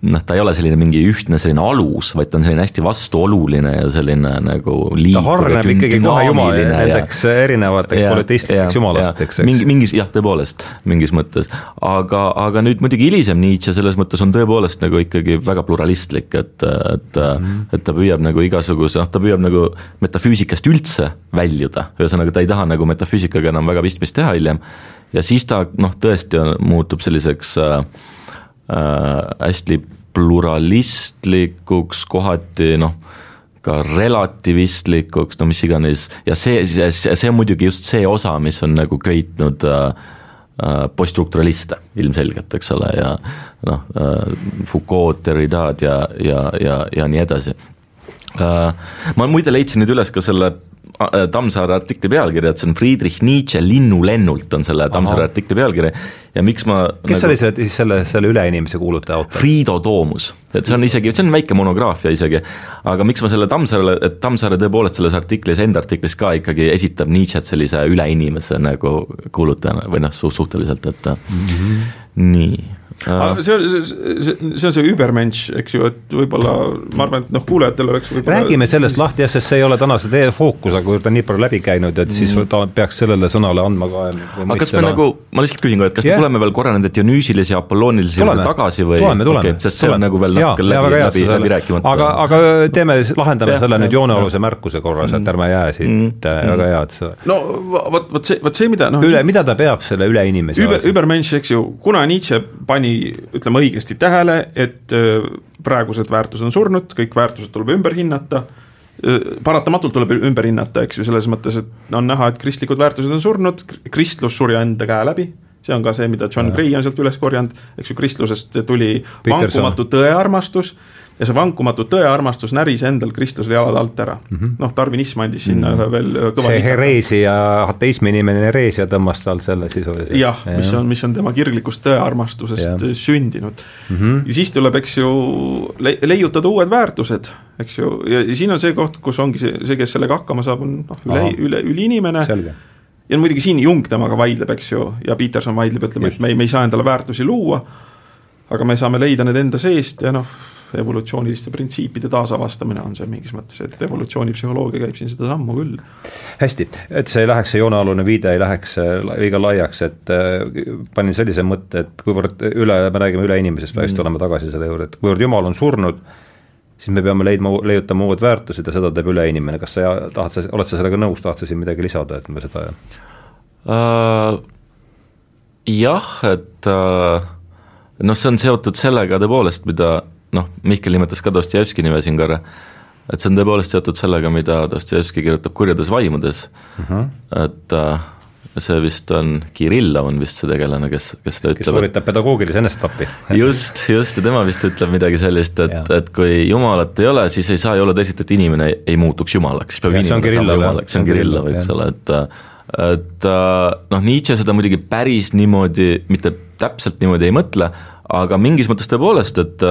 noh, ta ei ole selline mingi ühtne selline alus, vaid ta on selline hästi vastuoluline ja selline nagu ta hargneb ikkagi kohe jumal, nendeks ja, erinevateks polüteistlikeks jumalasteks, eks. mingi, mingis jah, tõepoolest, mingis mõttes, aga, aga nüüd muidugi hilisem Nietzsche selles mõttes on tõepoolest nagu ikkagi väga pluralistlik, et, et mm., et ta püüab nagu igasuguse, noh, ta püüab nagu metafüüsikast üldse väljuda, ühesõnaga ta ei taha nagu metafüüsikaga enam väga pistmist teha hiljem ja siis ta noh, tõesti on, muutub selliseks äh, hästi pluralistlikuks, kohati noh, ka relativistlikuks, no mis iganes, ja see, see, see on muidugi just see osa, mis on nagu köitnud äh, äh poststrukturaliste ilmselgelt, eks ole, ja noh, äh, Foucault, Derrida'd ja, ja, ja, ja nii edasi. Äh, ma muide leidsin nüüd üles ka selle Äh, Tammsaare artikli pealkiri, et see on Friedrich Nietzsche linnulennult on selle Tammsaare artikli pealkiri. Ja miks ma kes nagu, oli selle, siis selle, selle üleinimese kuulutaja autor? Friido Toomus, et see on isegi, see on väike monograafia isegi, aga miks ma selle Tammsaarele, et Tammsaare tõepoolest selles artiklis, enda artiklis ka ikkagi esitab Nietzsche't sellise üleinimese nagu kuulutajana või noh, suhteliselt, et mm -hmm. nii see on, see, on see übermensch, eks ju, et võib-olla ma arvan, et noh, kuulajatel oleks võib-olla räägime sellest lahti jah, sest see ei ole tänase teie fookus, aga kui ta nii palju läbi käinud, et siis mm. ta peaks sellele sõnale andma ka aga kas me nagu, ma lihtsalt küsin ka, et kas yeah. me tuleme veel korra nende dionüüsilise ja apolloonilise juurde tagasi või? Tuleme, tuleme. Okay,, sest see on nagu veel natuke läbi, läbi, läbi rääkimata. aga, aga teeme, lahendame ja, selle ja, nüüd joonealuse märkuse korras, et ärme jää siit mm, äh, väga hea, et see no vot, vot see, vot see, mida noh üle, mida ta peab selle üleinimese Über, übermensch, eks ju, kuna Nietzsche pani ütleme õigesti tähele, et äh, praegused väärtused on surnud, kõik väärtused tuleb ümber hinnata, äh, paratamatult tuleb ümber hinnata, eks ju, selles mõttes, et on näha, et kristlikud väärtused on surnud, kristlus suri enda käe läbi, see on ka see, mida John Gray on sealt üles korjanud, eks ju, kristlusest tuli vankumatu tõearmastus ja see vankumatu tõearmastus näris endal Kristusele jalad alt ära mm -hmm.. noh, tarvinism andis sinna mm -hmm. veel kõva see hereesia, ateismi nimene hereesia tõmbas tal selle sisuliselt. jah ja, mis on, mis on tema kirglikust tõearmastusest ja. sündinud mm. -hmm. ja siis tuleb, eks ju, le-, leiutada uued väärtused, eks ju, ja siin on see koht, kus ongi see, see, kes sellega hakkama saab, on noh, üle, üle, üliinimene. ja muidugi siin Jung temaga vaidleb, eks ju, ja Peterson vaidleb, ütleme, et me ei, me ei saa endale väärtusi luua, aga me saame leida need enda seest ja noh evolutsiooniliste printsiipide taasavastamine on see mingis mõttes, et evolutsioonipsühholoogia käib siin seda sammu küll. hästi, et see ei läheks, see joonealune viide ei läheks äh, liiga laiaks, et äh, panin sellise mõtte, et kuivõrd üle, me räägime üleinimesest, hästi mm. tuleme tagasi selle juurde, et kuivõrd Jumal on surnud, siis me peame leidma, leiutama uued väärtused ja seda teeb üleinimene, kas sa tahad, sa, oled sa sellega nõus, tahad sa siin midagi lisada, et me seda uh, jah, et uh, noh, see on seotud sellega tõepoolest, mida noh, Mihkel nimetas ka Dostojevski nime siin korra, et see on tõepoolest seotud sellega, mida Dostojevski kirjutab Kurjades vaimudes. Uh, -huh. et äh, see vist on, Kirillov on vist see tegelane, kes, kes seda ütleb. kes sooritab pedagoogilise enestetappi just, just, ja tema vist ütleb midagi sellist, et, et kui Jumalat ei ole, siis ei saa ju olla teisiti, et inimene ei, muutuks Jumalaks, peab ja, inimene saama Jumalaks, see on Kirillov, eks ole, et et noh, Nietzsche seda muidugi päris niimoodi, mitte täpselt niimoodi ei mõtle, aga mingis mõttes tõepoolest, et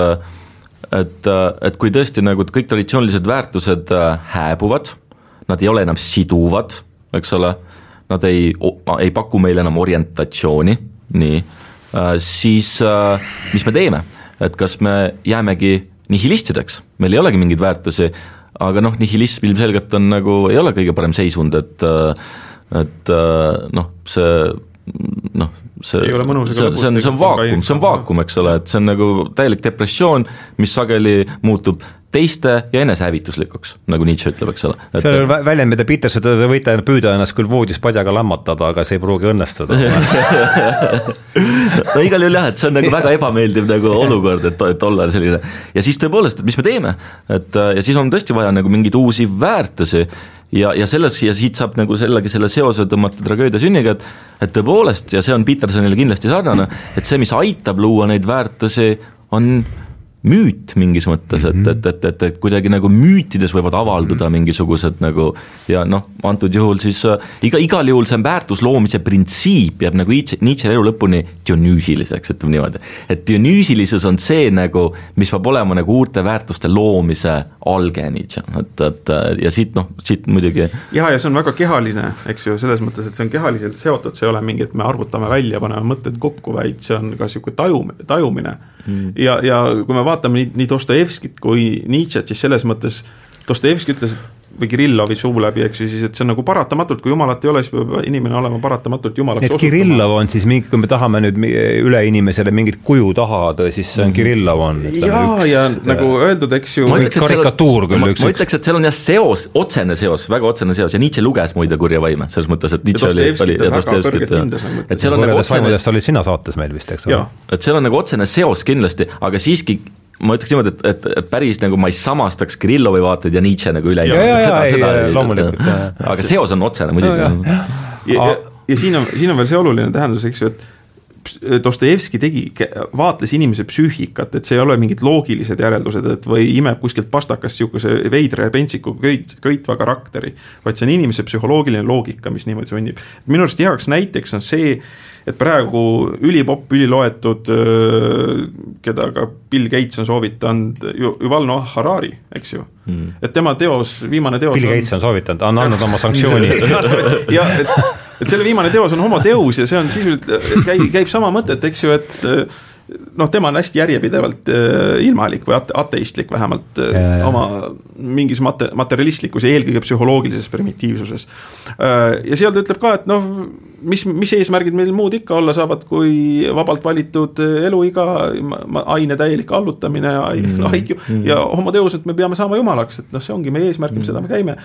et, et kui tõesti nagu kõik traditsioonilised väärtused äh, hääbuvad, nad ei ole enam siduvad, eks ole, nad ei, ei paku meile enam orientatsiooni, nii, siis mis me teeme, et kas me jäämegi nihilistideks, meil ei olegi mingeid väärtusi, aga noh, nihilism ilmselgelt on nagu, ei ole kõige parem seisund, et et noh, see noh, see, see, on, see on, see on vaakum, see on vaakum, eks ole, et see on nagu täielik depressioon, mis sageli muutub teiste ja enesehävituslikuks, nagu Nietzsche ütleb, eks ole. see on väljend, mida Peterson, te võite püüda ennast küll voodis padjaga lammatada, aga see ei pruugi õnnestuda. No igal juhul jah, et see on nagu väga ebameeldiv nagu olukord, et, et olla selline. Ja siis tõepoolest, et mis me teeme, et ja siis on tõesti vaja nagu mingeid uusi väärtusi. Ja, ja selles ja siit saab nagu sellegi selle seose tõmmata tragöödia sünniga, et et tõepoolest, ja see on Petersonile kindlasti sarnane, et see, mis aitab luua neid väärtusi, on müüt mingis mõttes, et, mhm. et, et, et, et kuidagi nagu müütides võivad avalduda mhm. mingisugused nagu ja noh, antud juhul siis äh, iga, igal juhul see väärtusloomise printsiip jääb nagu Nietzsche elu lõpuni dionüüsiliseks, ütleme niimoodi. et dionüüsilisus on see nagu, mis peab olema nagu uute väärtuste loomise alge Nietzsche, et, et ja siit noh, siit muidugi. ja, ja see on väga kehaline, eks ju, selles mõttes, et see on kehaliselt seotud, see ei ole mingi, et me arvutame välja, paneme mõtted kokku, vaid see on ka niisugune taju, tajumine mm.. ja, ja kui me vaatame nii, nii Dostojevskit kui Nietzsche't, siis selles mõttes Dostojevski ütles, et või Kirillovi suu läbi, eks ju, siis et see on nagu paratamatult, kui jumalat ei ole, siis peab inimene olema paratamatult jumalaks osutama. Kirillov on siis mingi, kui me tahame nüüd üle inimesele mingit kuju taha anda, siis see on mhm. Kirillov on. ja üks, nagu öeldud, eks ju. karikatuur küll üks. ma ütleks, et seal on jah seos, otsene seos, väga otsene seos ja Nietzsche luges muide Kurja vaime, selles mõttes, et Nietzsche oli, oli ja Dostojevskit ja et seal on nagu otsene. olid sina saates meil vist, eks ole. et seal on nagu otsene seos kindlasti, aga siiski ma ütleks niimoodi, et, et, et päris nagu ma ei samastaks Kirillovi vaateid ja Nietzsche nagu üle. aga seos on otsene muidugi. ja, ja, ja, ja siin on, siin on veel see oluline tähendus, eks ju, et Dostojevski tegi, vaatles inimese psüühikat, et see ei ole mingid loogilised järeldused, et või imeb kuskilt pastakast niisuguse veidra ja pentsiku köit, köitva karakteri, vaid see on inimese psühholoogiline loogika, mis niimoodi sunnib. minu arust heaks näiteks on see, et praegu ülipopp, üliloetud, keda ka Bill Gates on soovitanud, Yuval Noah Harari, eks ju. Mm.. et tema teos, viimane teos Bill on... Gates on soovitanud, on andnud oma sanktsiooni. Ja et, et selle viimane teos on homo deus ja see on sisuliselt, käib, käib sama mõtet, eks ju, et noh, tema on hästi järjepidevalt äh, ilmalik või ate-, ateistlik vähemalt äh, ja, ja. oma mingis mate-, materialistlikus ja eelkõige psühholoogilises primitiivsuses ja seal ta ütleb ka, et noh, mis, mis eesmärgid meil muud ikka olla saavad, kui vabalt valitud eluiga, aine täielik allutamine ja mm, mm. ja homo deus, et me peame saama jumalaks, et noh, see ongi meie eesmärk, mm. seda me käime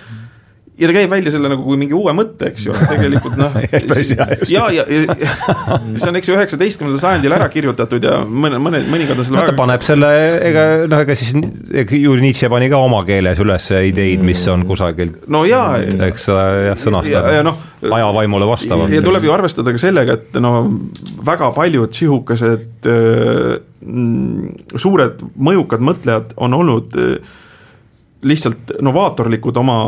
ja ta käib välja selle nagu kui mingi uue mõtte, eks ju, tegelikult noh ja, ja, ja see on, eks ju, üheksateistkümnendal sajandil ära kirjutatud ja mõne, mõne, mõnikord on selle no, väga... ta paneb selle, ega noh, ega siis ju Nietzsche pani ka oma keeles üles ideid, mis on kusagil no jaa, eks jah, sõnastada no, ajavaimule vastavalt. ja tuleb ju arvestada ka sellega, et no väga paljud sihukesed äh, suured mõjukad mõtlejad on olnud äh, lihtsalt novaatorlikud oma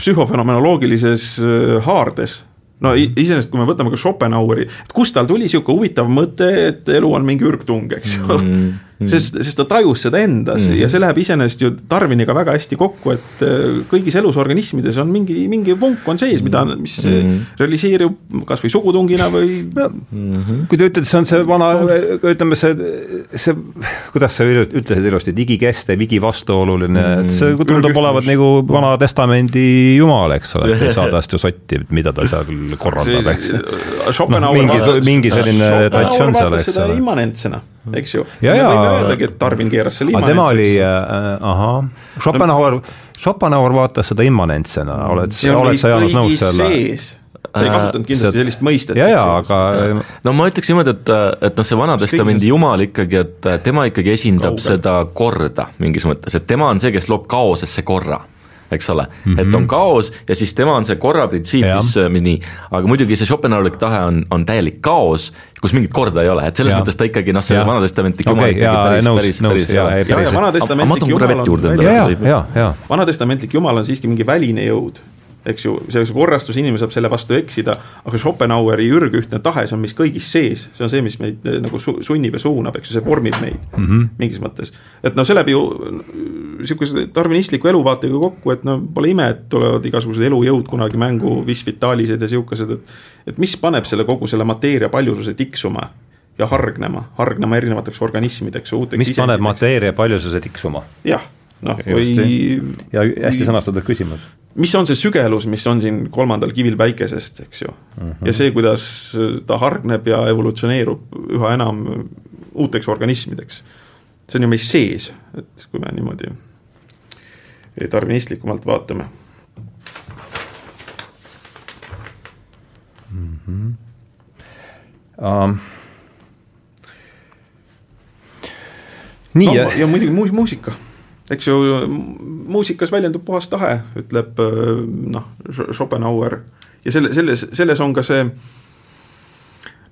psühhofenomenoloogilises äh, haardes no iseenesest, kui me võtame ka Schopenhaueri, et kust tal tuli sihuke huvitav mõte, et elu on mingi ürgtung, eks ju mm. -hmm. sest, sest ta tajus seda endas mm -hmm. ja see läheb iseenesest ju Darwiniga väga hästi kokku, et äh, kõigis elusorganismides on mingi, mingi vunk on sees, mida, mis mm -hmm. realiseerub kasvõi sugutungina või mm. -hmm. kui te ütlete, see on see vana, ütleme see, see, kuidas sa ütlesid ilusti, digikestev, igivastuoluline mm, et see tundub olevat nagu Vana Testamendi jumal, eks ole, et ei saa tast ju sotti, mida ta seal korraldab, eks. Schopenhauer no, mingi, mingi selline traditsioon seal, eks ole. immanentsena, eks ju. ja, ja. võime öeldagi, et Darwin keeras selle immanentseks. tema oli äh,, ahah, Schopenhauer no,, Schopenhauer vaatas seda immanentsena, oled, oled sa Jaanus nõus selle? ta ei kasutanud kindlasti see, sellist mõistet. ja, ja aga. no ma ütleks niimoodi, et, et noh, see Vana-testamendi jumal ikkagi, et tema ikkagi esindab Kauge. seda korda mingis mõttes, et tema on see, kes loob kaosesse korra eks ole? Mm, -hmm. et on kaos ja siis tema on see korra printsiip, mis, mis nii, aga muidugi see Schopenhauerlik tahe on, on täielik kaos, kus mingit korda ei ole, et selles ja. mõttes ta ikkagi noh, see Vana-testamentlik jumal okay, ikkagi päris, päris, päris ja, ja Vana-testamentlik jumal on, ja. Vana-testamentlik jumal on siiski mingi väline jõud eks ju, see, see korrastus, inimene saab selle vastu eksida, aga Schopenhaueri ürgühtne tahe, see on meis kõigis sees, see on see, mis meid eh, nagu su sunnib ja suunab, eks ju, see vormib meid mm -hmm. mingis mõttes. et noh, see läheb ju niisuguse tarvinistliku eluvaatega kokku, et no pole ime, et tulevad igasugused elujõud kunagi mängu, vis vitalised ja sihukesed, et et mis paneb selle kogu selle mateeria paljususe tiksuma ja hargnema, hargnema erinevateks organismideks, uuteks mis paneb mateeria paljususe tiksuma? jah, noh, või ja hästi sõnastatud küsimus mis on see sügelus, mis on siin kolmandal kivil päikesest, eks ju mm. -hmm. ja see, kuidas ta hargneb ja evolutsioneerub üha enam uuteks organismideks. see on ju meis sees, et kui me niimoodi tarvinistlikumalt vaatame mm. -hmm. Um. nii no, ja, ja muidugi mu muusika eks ju, muusikas väljendub puhas tahe, ütleb noh, Schopenhauer ja selle, selles, selles on ka see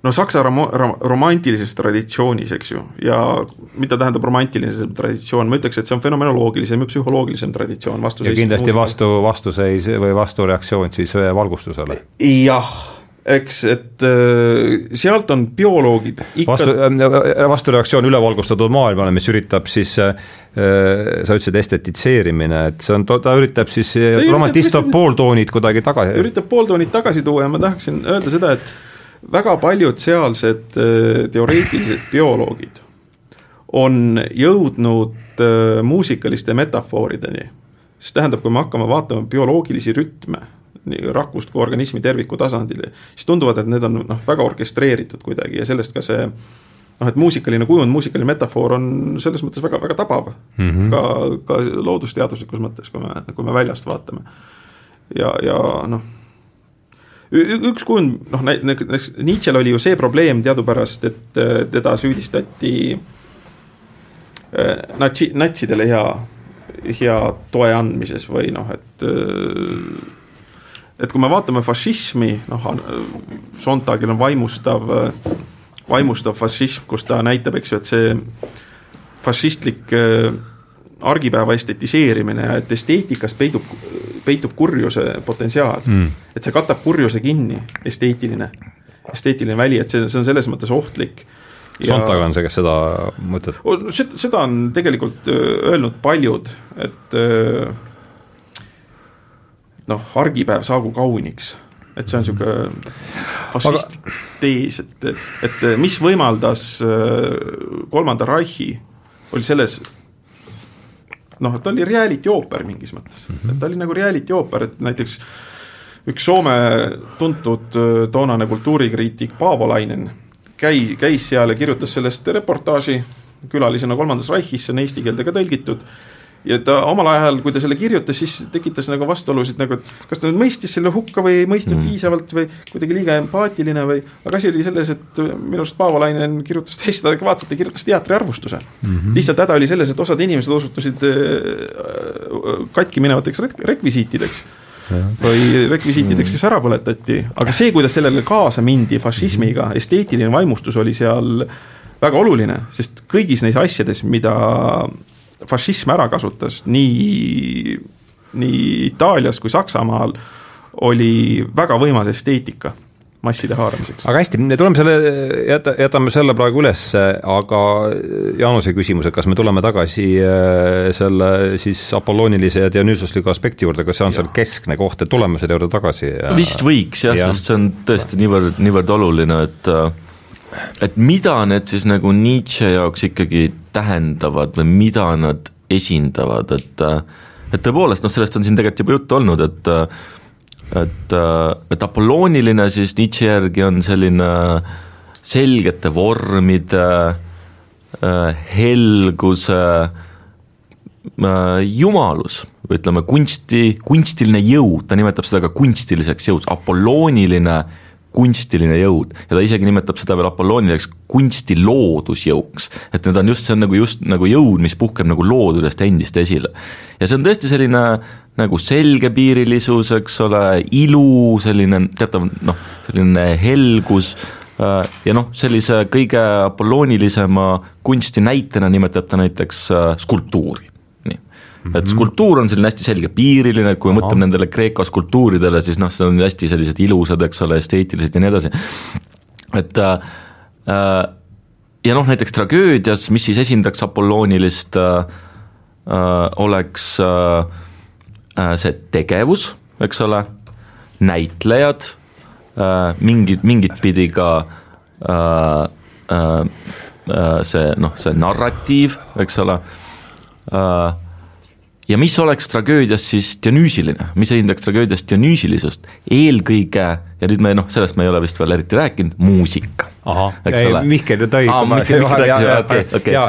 no saksa rom-, romantilises traditsioonis, eks ju, ja mida tähendab romantiline traditsioon, ma ütleks, et see on fenomenoloogilisem ja psühholoogilisem traditsioon vastuseis. ja kindlasti vastu, vastuseis või vastureaktsioon siis valgustusele. jah eks, et äh, sealt on bioloogid ikka vastu, äh, vastureaktsioon ülevalgustatud maailmale, mis üritab siis äh, sa ütlesid estetitseerimine, et see on, ta üritab siis romantistab pooltoonid kuidagi tagasi. üritab pooltoonid tagasi tuua ja ma tahaksin öelda seda, et väga paljud sealsed teoreetilised bioloogid on jõudnud muusikaliste metafoorideni. see tähendab, kui me hakkame vaatama bioloogilisi rütme nii rakust kui organismi terviku tasandil, siis tunduvad, et need on noh, väga orkestreeritud kuidagi ja sellest ka see noh, et muusikaline kujund, muusikaline metafoor on selles mõttes väga-väga tabav mm. -hmm. ka, ka loodusteaduslikus mõttes, kui me, kui me väljast vaatame. ja, ja noh, üks kujund, noh näiteks Nietzsche'l oli ju see probleem teadupärast, et teda süüdistati äh, natsi, natsidele hea, hea toe andmises või noh, et äh, et kui me vaatame fašismi, noh, Sontagil on vaimustav, vaimustav fašism, kus ta näitab, eks ju, et see fašistlik äh, argipäeva estetiseerimine ja et esteetikas peidub, peitub kurjuse potentsiaal mm.. et see katab kurjuse kinni, esteetiline, esteetiline väli, et see, see on selles mõttes ohtlik. Sontag on see, kes seda mõtleb? seda on tegelikult äh, öelnud paljud, et äh, noh, argipäev saagu kauniks. et see on niisugune fašistlik Aga... tees, et, et mis võimaldas äh, kolmanda Reichi, oli selles noh, ta oli reality ooper mingis mõttes mm, -hmm. et ta oli nagu reality ooper, et näiteks üks Soome tuntud äh, toonane kultuurikriitik Paavo Lainen käi-, käis seal ja kirjutas sellest reportaaži külalisena kolmandas Reichis, see on eesti keelde ka tõlgitud ja ta omal ajal, kui ta selle kirjutas, siis tekitas nagu vastuolusid nagu, et kas ta nüüd mõistis selle hukka või ei mõistnud mm. piisavalt või kuidagi liiga empaatiline või. aga asi oli selles, et minu arust Paavo Lainen kirjutas täiesti adekvaatselt ja kirjutas teatriarvustuse mm. -hmm. lihtsalt häda oli selles, et osad inimesed osutusid äh, katki minevateks rekvisiitideks või rekvisiitideks, kes ära põletati, aga see, kuidas sellele kaasa mindi fašismiga, mhm. esteetiline vaimustus oli seal väga oluline, sest kõigis neis asjades, mida fašism ära kasutas nii, nii Itaalias kui Saksamaal, oli väga võimas esteetika masside haaramiseks. aga hästi, tuleme selle, jäta, jätame selle praegu üles, aga Jaanuse küsimus, et kas me tuleme tagasi äh, selle siis apolloonilise ja dionüüsusliku aspekti juurde, kas see on ja. seal keskne koht, et tuleme selle juurde tagasi? vist võiks jah ja., sest see on tõesti niivõrd, niivõrd oluline, et äh, et mida need siis nagu Nietzsche jaoks ikkagi tähendavad või mida nad esindavad, et et tõepoolest, noh sellest on siin tegelikult juba juttu olnud, et et, et apollooniline siis Nietzsche järgi on selline selgete vormide, helguse, jumalus ütleme, kunsti, kunstiline jõud, ta nimetab seda ka kunstiliseks jõuds, apollooniline kunstiline jõud ja ta isegi nimetab seda veel Apollooniliseks kunstiloodusjõuks. et need on just, see on nagu just nagu jõud, mis puhkeb nagu loodusest endist esile. ja see on tõesti selline nagu selgepiirilisus, eks ole, ilu, selline teatav noh, selline helgus äh, ja noh, sellise kõige apolloonilisema kunsti näitena nimetab ta näiteks äh, skulptuuri. Mm. -hmm. et skulptuur on selline hästi selgepiiriline, kui me mõtleme nendele Kreeka skulptuuridele, siis noh, see on hästi sellised ilusad, eks ole, esteetilised ja nii edasi. et äh, äh, ja noh, näiteks tragöödias, mis siis esindaks Apollonilist äh,, äh, oleks äh, äh see tegevus, eks ole, näitlejad äh,, mingit, mingit pidi ka äh, äh see noh, see narratiiv, eks ole äh,, ja mis oleks tragöödias siis Dionüüsiline, mis esindaks tragöödias Dionüüsilisust, eelkõige, ja nüüd me noh, sellest me ei ole vist veel eriti rääkinud, muusika. Mihkel ja,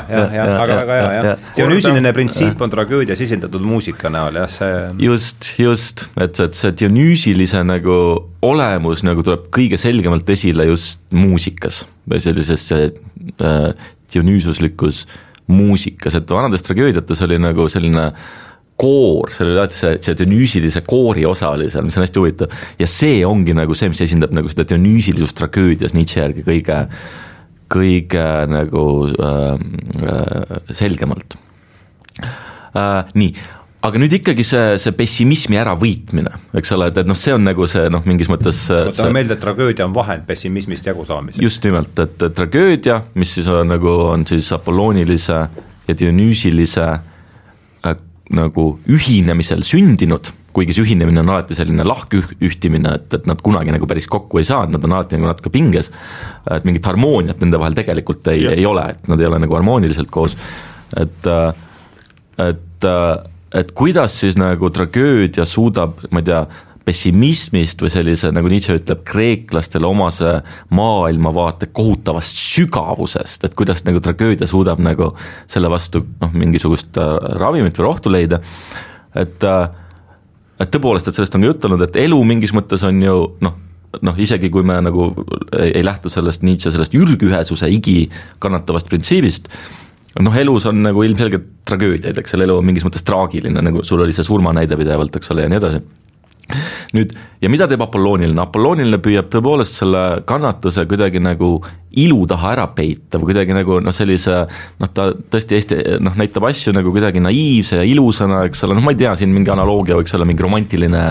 jah. Dionüüsiline printsiip on tragöödias esindatud muusika näol, jah, see just, just, et, et see Dionüüsilise nagu olemus nagu tuleb kõige selgemalt esile just muusikas või sellises äh, Dionüüsuslikus muusikas, et vanades tragöödiates oli nagu selline äh, koor, seal oli alati see, see Dionüüsilise koori osa oli seal, mis on hästi huvitav. ja see ongi nagu see, mis esindab nagu seda Dionüüsilisust tragöödias Nietzsche järgi kõige, kõige nagu äh, äh, selgemalt äh,. nii, aga nüüd ikkagi see, see pessimismi äravõitmine, eks ole, et, et noh, see on nagu see noh, mingis mõttes võtame meelde, et tragöödia on vahend pessimismist jagusaamiseks. just nimelt, et tragöödia, mis siis on nagu, on siis Apollonilise ja Dionüüsilise nagu ühinemisel sündinud, kuigi see ühinemine on alati selline lahkühtimine, et, et nad kunagi nagu päris kokku ei saa, et nad on alati nagu natuke pinges, et mingit harmooniat nende vahel tegelikult ei, ei ole, et nad ei ole nagu harmooniliselt koos, et et, et kuidas siis nagu tragöödia suudab, ma ei tea, pessimismist või sellise, nagu Nietzsche ütleb, kreeklastele omase maailmavaate kohutavast sügavusest, et kuidas nagu tragöödia suudab nagu selle vastu noh, mingisugust äh, ravimit või rohtu leida, et äh, et tõepoolest, et sellest on ka juttu olnud, et elu mingis mõttes on ju noh, noh isegi kui me nagu ei, lähtu sellest Nietzsche sellest ürgühesuse igi kannatavast printsiibist, noh, elus on nagu ilmselgelt tragöödiaid, eks ole, elu on mingis mõttes traagiline, nagu sul oli see surmanäide pidevalt, eks ole, ja nii edasi nüüd, ja mida teeb Apollooniline, Apollooniline püüab tõepoolest selle kannatuse kuidagi nagu ilu taha ära peita või kuidagi nagu noh, sellise noh, ta tõesti Eesti noh, näitab asju nagu kuidagi naiivse ja ilusana, eks ole, noh, ma ei tea, siin mingi analoogia võiks olla mingi romantiline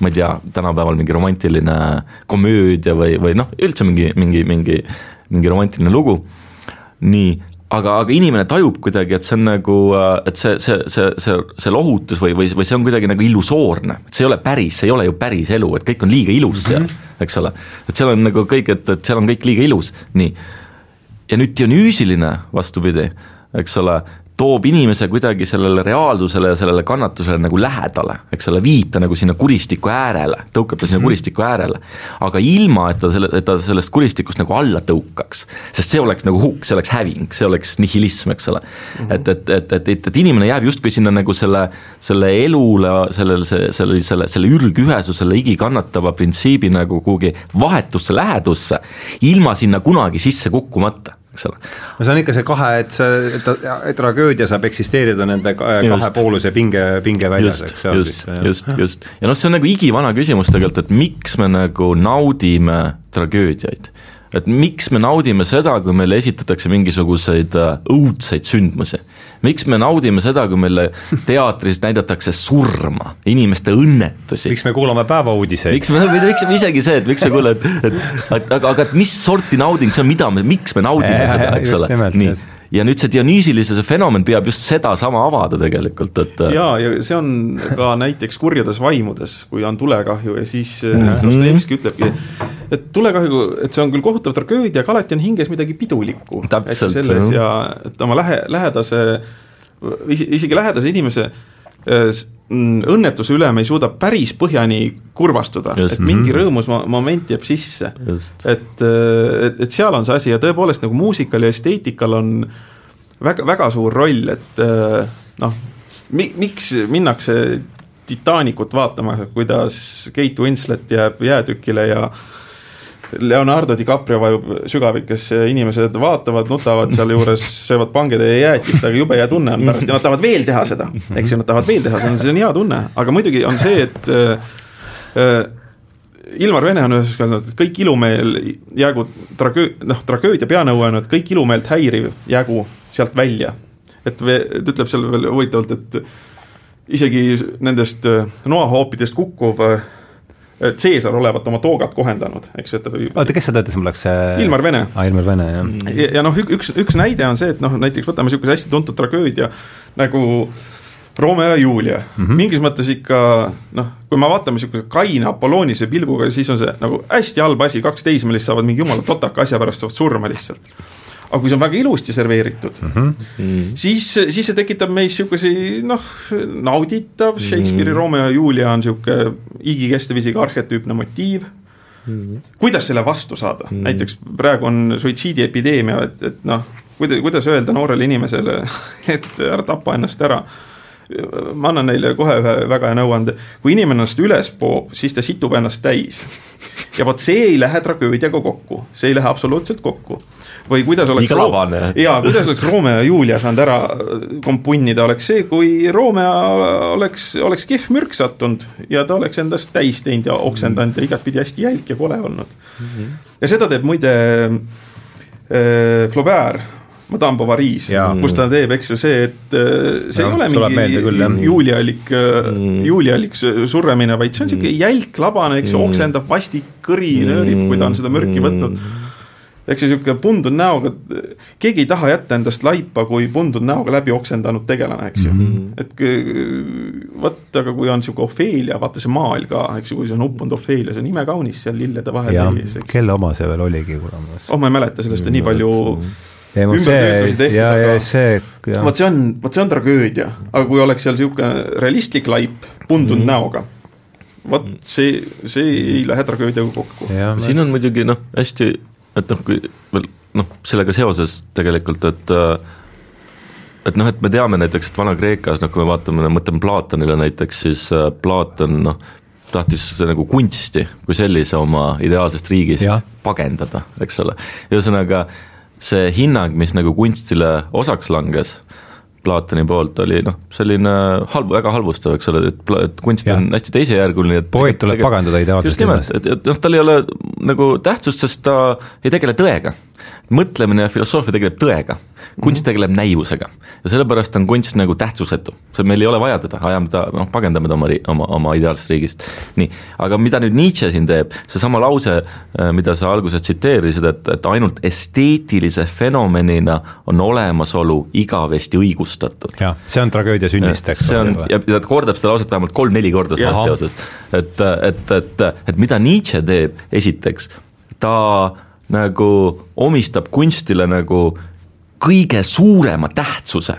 ma ei tea, tänapäeval mingi romantiline komöödia või, või noh, üldse mingi, mingi, mingi, mingi romantiline lugu, nii, aga, aga inimene tajub kuidagi, et see on nagu, et see, see, see, see, see lohutus või, või, või see on kuidagi nagu illusoorne, et see ei ole päris, see ei ole ju päris elu, et kõik on liiga ilus seal mm, -hmm. eks ole. et seal on nagu kõik, et, et seal on kõik liiga ilus, nii. ja nüüd Dionüüsiline, vastupidi, eks ole, toob inimese kuidagi sellele reaalsusele ja sellele kannatusele nagu lähedale, eks ole, viib ta nagu sinna kuristiku äärele, tõukab ta sinna mm -hmm. kuristiku äärele. aga ilma, et ta selle, et ta sellest kuristikust nagu alla tõukaks, sest see oleks nagu hukk, see oleks häving, see oleks nihilism, eks ole mm. -hmm. et, et, et, et, et, et inimene jääb justkui sinna nagu selle, selle elule, sellele, selle, selle, selle, selle ürgühesusele igikannatava printsiibi nagu kuhugi vahetusse lähedusse, ilma sinna kunagi sisse kukkumata eks ole. no see on ikka see kahe, et see, et, et tragöödia saab eksisteerida nende kahepooluse pinge, pinge väljas, eks. just, just, just, just ja noh, see on nagu igivana küsimus tegelikult, et miks me nagu naudime tragöödiaid et miks me naudime seda, kui meile esitatakse mingisuguseid äh, õudseid sündmusi. Miks me naudime seda, kui meile teatris näidatakse surma, inimeste õnnetusi. miks me kuulame päevauudiseid? miks me, või miks me isegi see, et miks me kuuleme, et, et, aga, aga mis sorti nauding see on, mida me, miks me naudime seda, eks ole, nii ja nüüd see Dionüüsilisuse fenomen peab just sedasama avada tegelikult, et äh, jaa, ja see on ka näiteks kurjades vaimudes, kui on tulekahju ja siis mm -hmm. Dostojevski ütlebki, et tulekahju, et see on küll kohutav tragöödia, aga alati on hinges midagi pidulikku. selles ja et oma lähe, lähedase, isegi lähedase inimese äh, mm, õnnetuse üle me ei suuda päris põhjani kurvastuda, et mingi mhm. rõõmus moment jääb sisse. et, äh, et, et seal on see asi ja tõepoolest nagu muusikal ja esteetikal on väga, väga suur roll, et äh, noh, mi-, miks minnakse Titanicut vaatama, kuidas Kate Winslet jääb jäätükile ja Leonardo DiCaprio vajub sügavikesse inimesed vaatavad, nutavad sealjuures, söövad pangetäie jäätist, aga jube hea tunne on pärast. Ja nad tahavad veel teha seda, eks ju, nad tahavad veel teha, on, see on hea tunne, aga muidugi on see, et äh, äh Ilmar Vene on ühes öelnud, et kõik ilumeel jäägu tragöö-, noh, tragöödia peanõue on, et kõik ilumeelt häiriv jäägu sealt välja. et, et ütleb seal veel huvitavalt, et isegi nendest äh, noahoopidest kukkuv äh, Caesar olevat oma toogat kohendanud, eks, et oota, kes seda ütles, mul läks see Ilmar Vene. aa, Ilmar Vene, jah. ja, ja noh, üks, üks näide on see, et noh, näiteks võtame niisuguse hästi tuntud tragöödia nagu Romeo ja Julia mm, -hmm. mingis mõttes ikka noh, kui me vaatame niisuguse kaine Apollonise pilguga, siis on see nagu hästi halb asi, kaks teismelist saavad mingi jumala totaka asja pärast saavad surma lihtsalt. Aga kui see on väga ilusti serveeritud mm, -hmm. siis, siis see tekitab meis niisuguseid noh, nauditav, Shakespeare'i mm -hmm. Romeo ja Julia on niisugune igikestev, isegi arhetüüpne motiiv mm. -hmm. kuidas selle vastu saada mm, -hmm. näiteks praegu on suitsiidiepideemia, et, et noh, kuidas, kuidas öelda noorele inimesele, et ära tapa ennast ära ma annan neile kohe ühe väga hea nõuande, kui inimene ennast üles poob, siis ta situb ennast täis. ja vot see ei lähe tragöödiaga kokku, see ei lähe absoluutselt kokku. või kuidas oleks labane. jaa, kuidas oleks Romeo ja Julia saanud ära kompunnida, oleks see, kui Romeo oleks, oleks kihv mürk sattunud ja ta oleks endast täis teinud ja oksendanud ja igatpidi hästi jälk ja kole olnud. -hmm. ja seda teeb muide äh, Flaubert Madame Bovary's, kus ta teeb, eks ju, see, et äh, see ja, ei ole mingi juulialik äh, mm., juulialik surremine, vaid see on mm. jälk, labane, eks ju mm., oksendab vastik kõri, nöörib, kui ta on seda mürki mm. võtnud. eks ju, niisugune pundunud näoga, keegi ei taha jätta endast laipa kui pundunud näoga läbi oksendanud tegelane, eks ju mm. -hmm. et vot, aga kui on niisugune Ophelia, vaata see maal ka, eks ju, kui see on uppunud Ophelia, see on imekaunis seal lillede vahel. kelle oma see veel oligi, kuramus? oh, ma ei mäleta, sellest on nii palju mm ümbertöötlusi tehtud, see vot see on, vot see on tragöödia, aga kui oleks seal niisugune realistlik laip pundunud mm. näoga, vot see, see ei lähe tragöödiaga kokku. siin on muidugi noh, hästi, et noh, kui veel noh, sellega seoses tegelikult, et et noh, et me teame näiteks, et Vana-Kreekas, noh kui me vaatame, mõtleme Platonile näiteks, siis äh, Platon noh, tahtis nagu kunsti kui sellise oma ideaalsest riigist ja. pagendada, eks ole, ühesõnaga see hinnang, mis nagu kunstile osaks langes, Platoni poolt oli noh, selline halb, väga halvustav, eks ole, et, et kunst ja. on hästi teisejärguline, et poeet tuleb pagandada ideaalsest linnast. et, et noh, tal ei ole nagu tähtsust, sest ta ei tegele tõega. Mõtlemine ja filosoofia tegeleb tõega. Kunst mhm. tegeleb näivusega. Ja sellepärast on kunst nagu tähtsusetu, see meil ei ole vaja teda, ajame ta, noh, pagendame ta oma, oma, oma ideaalsest riigist. nii, aga mida nüüd Nietzsche siin teeb, seesama lause, äh, mida sa alguses tsiteerisid, et, et ainult esteetilise fenomenina on olemasolu igavesti õigustatud. jah, see on tragöödia sünnist, eks see on, ja ta kordab seda lauset vähemalt kolm-neli korda selles teoses. et, et, et, et mida Nietzsche teeb, esiteks, ta nagu omistab kunstile nagu kõige suurema tähtsuse.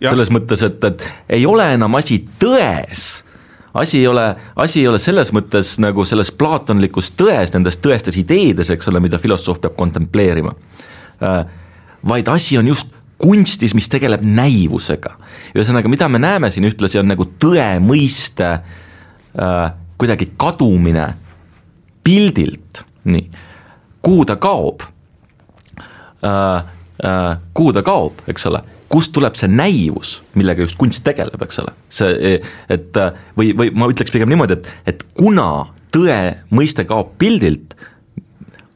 selles mõttes, et, et ei ole enam asi tões, asi ei ole, asi ei ole selles mõttes nagu selles plaatonlikus tões, nendes tõestes ideedes, eks ole, mida filosoof peab kontempleerima. Äh, vaid asi on just kunstis, mis tegeleb näivusega. ühesõnaga, mida me näeme siin ühtlasi, on nagu tõe mõiste äh, kuidagi kadumine pildilt, nii, kuhu ta kaob. Äh, Äh, kuhu ta kaob, eks ole, kust tuleb see näivus, millega just kunst tegeleb, eks ole, see, et või, või ma ütleks pigem niimoodi, et, et kuna tõe mõiste kaob pildilt,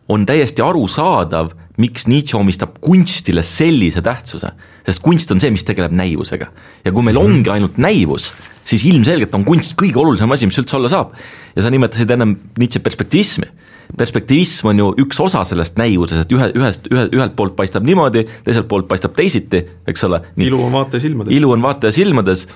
on täiesti arusaadav, miks Nietzsche omistab kunstile sellise tähtsuse. sest kunst on see, mis tegeleb näivusega. ja kui meil ongi ainult näivus, siis ilmselgelt on kunst kõige olulisem asi, mis üldse olla saab. ja sa nimetasid ennem Nietzsche perspektivismi perspektivism on ju üks osa sellest näivusest, et ühe, ühest, ühe, ühelt poolt paistab niimoodi, teiselt poolt paistab teisiti, eks ole. ilu on vaataja silmades. ilu on vaataja silmades,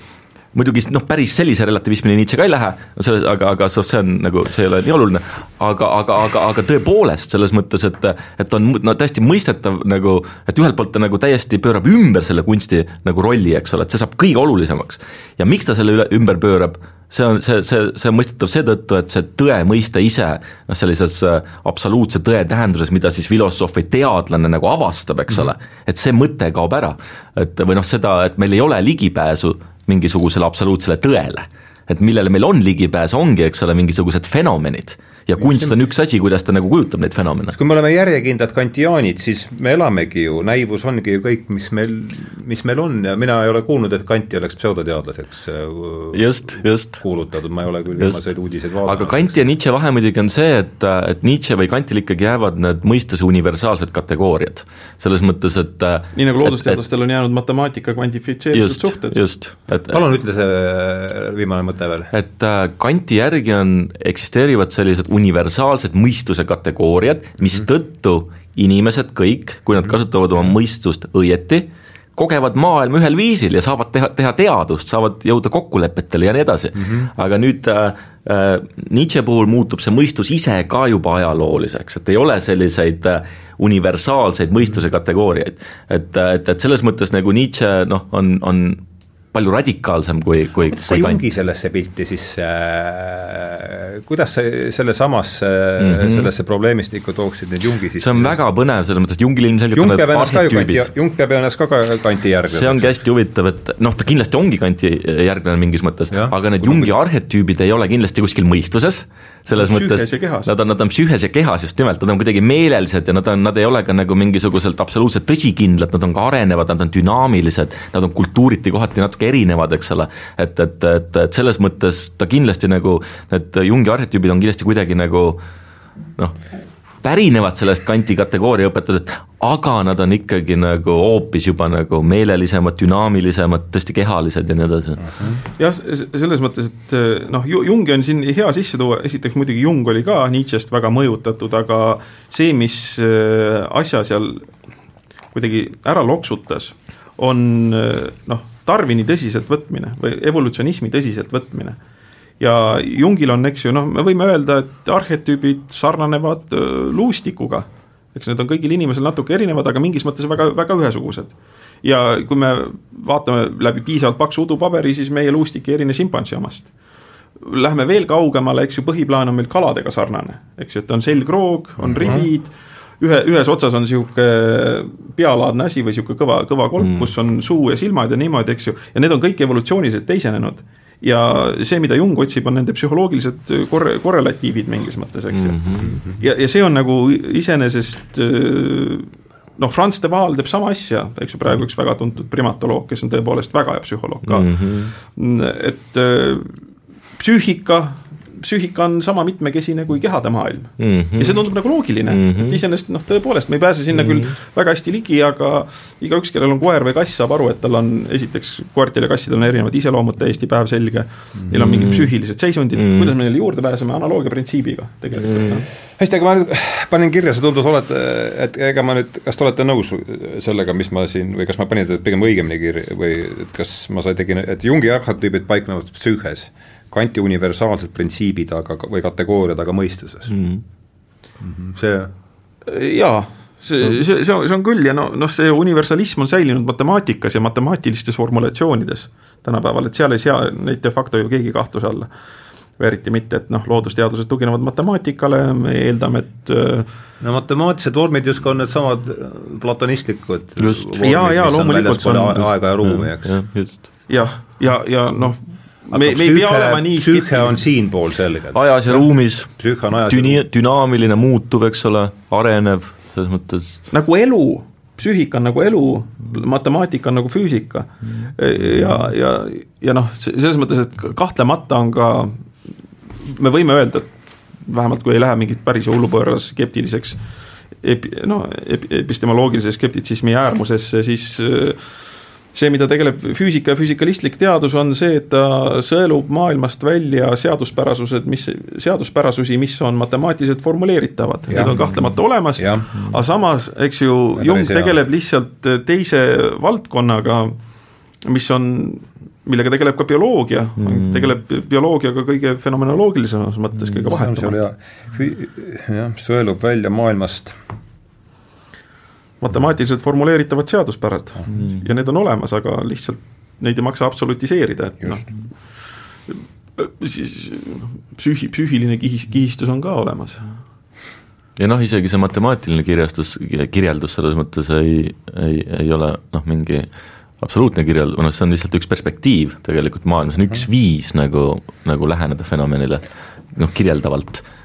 muidugi noh, päris sellise relativismini Nietzsche ka ei lähe, selles, aga, aga see on nagu, see ei ole nii oluline, aga, aga, aga, aga tõepoolest selles mõttes, et et on no täiesti mõistetav nagu, et ühelt poolt ta nagu täiesti pöörab ümber selle kunsti nagu rolli, eks ole, et see saab kõige olulisemaks. ja miks ta selle üle, ümber pöörab, see on, see, see, see on mõistetav seetõttu, et see tõe mõiste ise noh, sellises äh, absoluutse tõe tähenduses, mida siis filosoof või teadlane nagu avastab, eks ole et see mõte kaob ära. et või noh, seda, et meil ei ole ligipääsu mingisugusele absoluutsele tõele. et millele meil on ligipääs, ongi, eks ole, mingisugused fenomenid ja kunst on üks asi, kuidas ta nagu kujutab neid fenomene. kui me oleme järjekindlad kantiaanid, siis me elamegi ju, näivus ongi ju kõik, mis meil, mis meil on ja mina ei ole kuulnud, et Kanti oleks pseudoteadlaseks äh, just, just. kuulutatud, ma ei ole küll viimaseid uudiseid vaadanud. aga Kanti ja Nietzsche vahe muidugi on see, et, et Nietzsche või Kantil ikkagi jäävad need mõistuse universaalsed kategooriad. selles mõttes, et nii nagu loodusteadlastel on jäänud matemaatika kvantifitseeritud suhted. just, et palun ütle see viimane mõte veel. et Kanti järgi on, eksisteerivad sellised universaalsed mõistuse kategooriad, mistõttu inimesed kõik, kui nad kasutavad oma mõistust õieti, kogevad maailma ühel viisil ja saavad teha, teha teadust, saavad jõuda kokkulepetele ja nii edasi mm. -hmm. aga nüüd äh, äh, Nietzsche puhul muutub see mõistus ise ka juba ajalooliseks, et ei ole selliseid äh, universaalseid mõistuse kategooriaid. et, äh, et, et selles mõttes nagu Nietzsche noh, on, on palju radikaalsem kui, kui kuidas sa Jungi sellesse pilti siis äh,, kuidas sa selle samasse mm, -hmm. sellesse probleemistikku tooksid need Jungi siis? see on väga põnev, selles mõttes, et Jungil ilmselgelt Jung peab ennast ka ju kanti, Jung peab ennast ka kanti järglane. see ongi hästi huvitav, et noh, ta kindlasti ongi kanti järglane mingis mõttes, aga need Jungi arhetüübid ei ole kindlasti kuskil mõistuses, selles mõttes nad on, nad on psüühes ja kehas just nimelt, nad on kuidagi meelelised ja nad on, nad ei ole ka nagu mingisuguselt absoluutselt tõsikindlad, nad on ka arenevad, nad on dünaamilised, nad on kultuuriti kohati natuke erinevad, eks ole. et, et, et, et selles mõttes ta kindlasti nagu, need Jungi arhetüübid on kindlasti kuidagi nagu noh, pärinevad sellest kanti kategooria õpetused, aga nad on ikkagi nagu hoopis juba nagu meelelisemad, dünaamilisemad, tõesti kehalised ja nii edasi. jah, selles mõttes, et noh, Jungi on siin hea sisse tuua, esiteks muidugi Jung oli ka Nietzsche'st väga mõjutatud, aga see, mis äh, asja seal kuidagi ära loksutas, on noh, Darwini tõsiseltvõtmine või evolutsionismi tõsiseltvõtmine ja Jungil on, eks ju, noh, me võime öelda, et arhetüübid sarnanevad luustikuga. Eks need on kõigil inimesel natuke erinevad, aga mingis mõttes väga, väga ühesugused. ja kui me vaatame läbi piisavalt paksu udupaberi, siis meie luustik ei erine šimpansi omast. Lähme veel kaugemale, eks ju, põhiplaan on meil kaladega sarnane, eks ju, et on selgroog, on mhm. rivid mm, -hmm ühe, ühes otsas on sihuke pealaadne asi või sihuke kõva, kõva kolk mm., kus on suu ja silmad ja niimoodi, eks ju, ja need on kõik evolutsiooniliselt teisenenud ja see, mida Jung otsib, on nende psühholoogilised korre-, korrelatiivid mingis mõttes, eks ju mm. -hmm. ja, ja see on nagu iseenesest noh, Franz de Waal teeb sama asja, eks ju, praegu üks väga tuntud primatoloog, kes on tõepoolest väga hea psühholoog ka mm. -hmm. et psüühika psüühika on sama mitmekesine kui kehade maailm mm. -hmm. ja see tundub nagu loogiline mm, -hmm. et iseenesest noh, tõepoolest me ei pääse sinna mm -hmm. küll väga hästi ligi, aga igaüks, kellel on koer või kass, saab aru, et tal on esiteks koertil ja kassidel on erinevad iseloomud täiesti päevselge mm. -hmm. Neil on mingid psüühilised seisundid mm, -hmm. kuidas me neile juurde pääseme, analoogia printsiibiga tegelikult mm. -hmm. hästi, aga ma nüüd panin kirja, see tundus, oled, et ega ma nüüd, kas te olete nõus sellega, mis ma siin või kas ma panin teda pigem õigemini kirja või et kas ma sai, tegin, et Jungi arhetüübid paiknevad psüühes kanti universaalsed printsiibid, aga, või kategooriad, aga mõistuses mm. -hmm. see jaa, see, see, see on, see on küll ja no, noh, see universalism on säilinud matemaatikas ja matemaatilistes formulatsioonides tänapäeval, et seal ei sea neid de facto ju keegi kahtluse alla. või eriti mitte, et noh, loodusteadused tuginevad matemaatikale, me eeldame, et äh, no matemaatilised vormid justkui on needsamad platonistlikud just, jaa, jaa, loomulikult see on aega ja ruumi, eks. jah, ja, ja, ja noh, me, me ei pea olema nii psüühe on siinpool selgelt. ajas ja ruumis, düni-, dünaamiline, muutuv, eks ole, arenev, selles mõttes. nagu elu, psüühika on nagu elu, matemaatika on nagu füüsika. ja, ja, ja noh, selles mõttes, et kahtlemata on ka, me võime öelda, et vähemalt kui ei lähe mingit päris hullupõõras skeptiliseks epi-, no epistemoloogilise skeptitsismi äärmusesse, siis äh, see, mida tegeleb füüsika ja füüsikalistlik teadus, on see, et ta sõelub maailmast välja seaduspärasused, mis, seaduspärasusi, mis on matemaatiliselt formuleeritavad, need on kahtlemata olemas, aga samas, eks ju, Jung tegeleb lihtsalt teise valdkonnaga, mis on millega tegeleb ka bioloogia. Mm., tegeleb bioloogiaga kõige fenomenoloogilisemas mõttes, kõige vahetumalt. jah, sõelub välja maailmast matemaatiliselt formuleeritavad seaduspärad. Mm. ja need on olemas, aga lihtsalt neid ei maksa absolutiseerida, et noh, siis psüühi, psüühiline kihis, kihistus on ka olemas. ja noh, isegi see matemaatiline kirjastus, kirjeldus selles mõttes ei, ei, ei ole noh, mingi absoluutne kirjeld-, noh, see on lihtsalt üks perspektiiv tegelikult maailmas, on üks viis nagu, nagu läheneda fenomenile noh, kirjeldavalt. äh,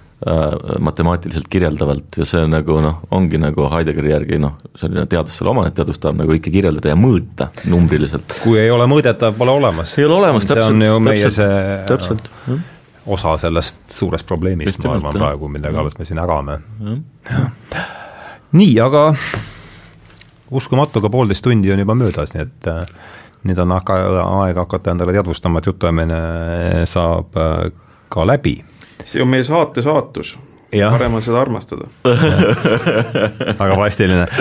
matemaatiliselt kirjeldavalt ja see nagu noh, ongi nagu Heideggeri järgi noh, selline teadusele omane, et teadus tahab nagu kõike kirjeldada ja mõõta numbriliselt. kui ei ole mõõdetav, pole olemas. ei ole olemas, täpselt. täpselt, see täpselt, osa sellest suurest probleemist, ma arvan praegu, millega alles me siin ägame. nii, aga uskumatu, aga poolteist tundi on juba möödas, nii et äh, nüüd on hakka, aeg hakata endale teadvustama, et jutuajamine saab äh, ka läbi. See on meie saate saatus. parem on seda armastada. Väga plastiline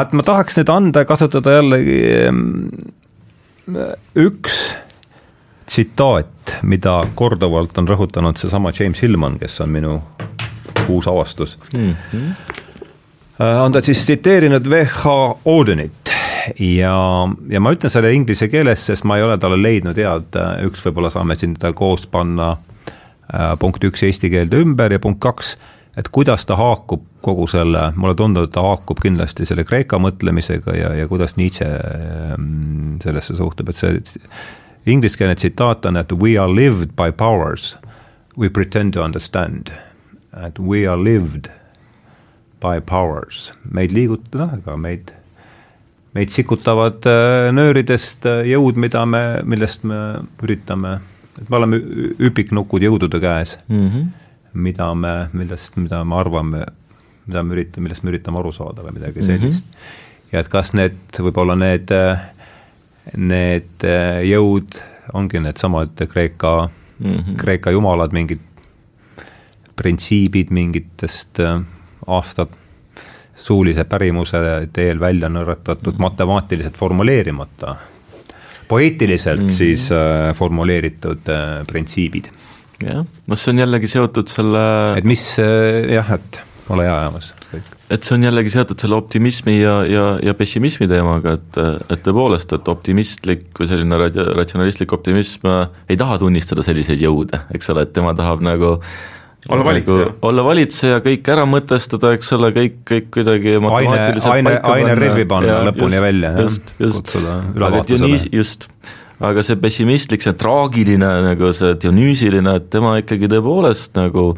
et ma tahaks nüüd anda, kasutada jällegi üks tsitaat, mida korduvalt on rõhutanud seesama James Hillman, kes on minu uus avastus. Mm. -hmm Äh, on ta siis tsiteerinud VH Odenit ja, ja ma ütlen selle inglise keeles, sest ma ei ole talle leidnud head, äh, üks võib-olla saame siin ta koos panna äh, punkt üks eesti keelde ümber ja punkt kaks, et kuidas ta haakub kogu selle, mulle tundub, et ta haakub kindlasti selle Kreeka mõtlemisega ja, ja kuidas Nietzsche ähm, sellesse suhtub, et see ingliskeelne tsitaat on, et we are lived by powers we pretend to understand. et we are lived by powers, meid liigutab, noh, ega meid, meid sikutavad äh, nööridest äh, jõud, mida me, millest me üritame, et me oleme üpiknukud jõudude käes mm, -hmm. mida me, millest, mida me arvame, mida me üritame, millest me üritame aru saada või midagi sellist mm. -hmm. ja et kas need, võib-olla need, need jõud ongi needsamad Kreeka mm, -hmm. Kreeka jumalad, mingid printsiibid mingitest äh, aastad suulise pärimuse teel välja nõretatud matemaatiliselt formuleerimata, poeetiliselt mm -hmm. siis äh, formuleeritud äh, printsiibid. jah, noh, see on jällegi seotud selle et mis äh, jah, et ole hea, Jaamas, kõik. et see on jällegi seotud selle optimismi ja, ja, ja pessimismi teemaga, et, et tõepoolest, et optimistlik või selline ratsionalistlik optimism äh, ei taha tunnistada selliseid jõude, eks ole, et tema tahab nagu olla valitseja. Nagu olla valitseja, kõik ära mõtestada, eks ole, kõik, kõik kuidagi aine, aine, aine rivvi panna ja, lõpuni just, välja, jah. aga Dionüüs, just, aga see pessimistlik, see traagiline nagu see Dionüüsiline, et tema ikkagi tõepoolest nagu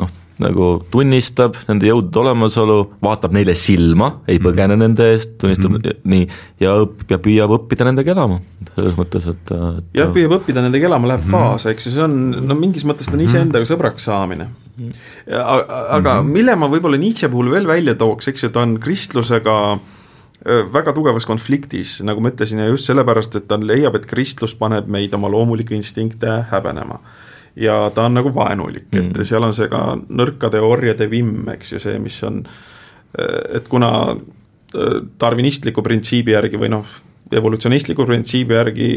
noh, nagu tunnistab nende jõudude olemasolu, vaatab neile silma, ei mhm. põgene mm -hmm. nende eest, tunnistab mm -hmm. nii, ja õp-, ja püüab õppida nendega elama, selles mõttes, et, et jah, püüab õppida nendega elama, läheb mm -hmm. kaasa, eks ju, see on, no mingis mõttes ta on iseendaga sõbraks saamine. Mhm. aga mm -hmm. mille ma võib-olla Nietzsche puhul veel välja tooks, eks ju, ta on kristlusega väga tugevas konfliktis, nagu ma ütlesin, ja just sellepärast, et ta leiab, et kristlus paneb meid oma loomulikke instinkte häbenema ja ta on nagu vaenulik mm., et seal on see ka nõrkade orjade vimm, eks ju, see, mis on, et kuna äh, tarvinistliku printsiibi järgi või noh, evolutsionistliku printsiibi järgi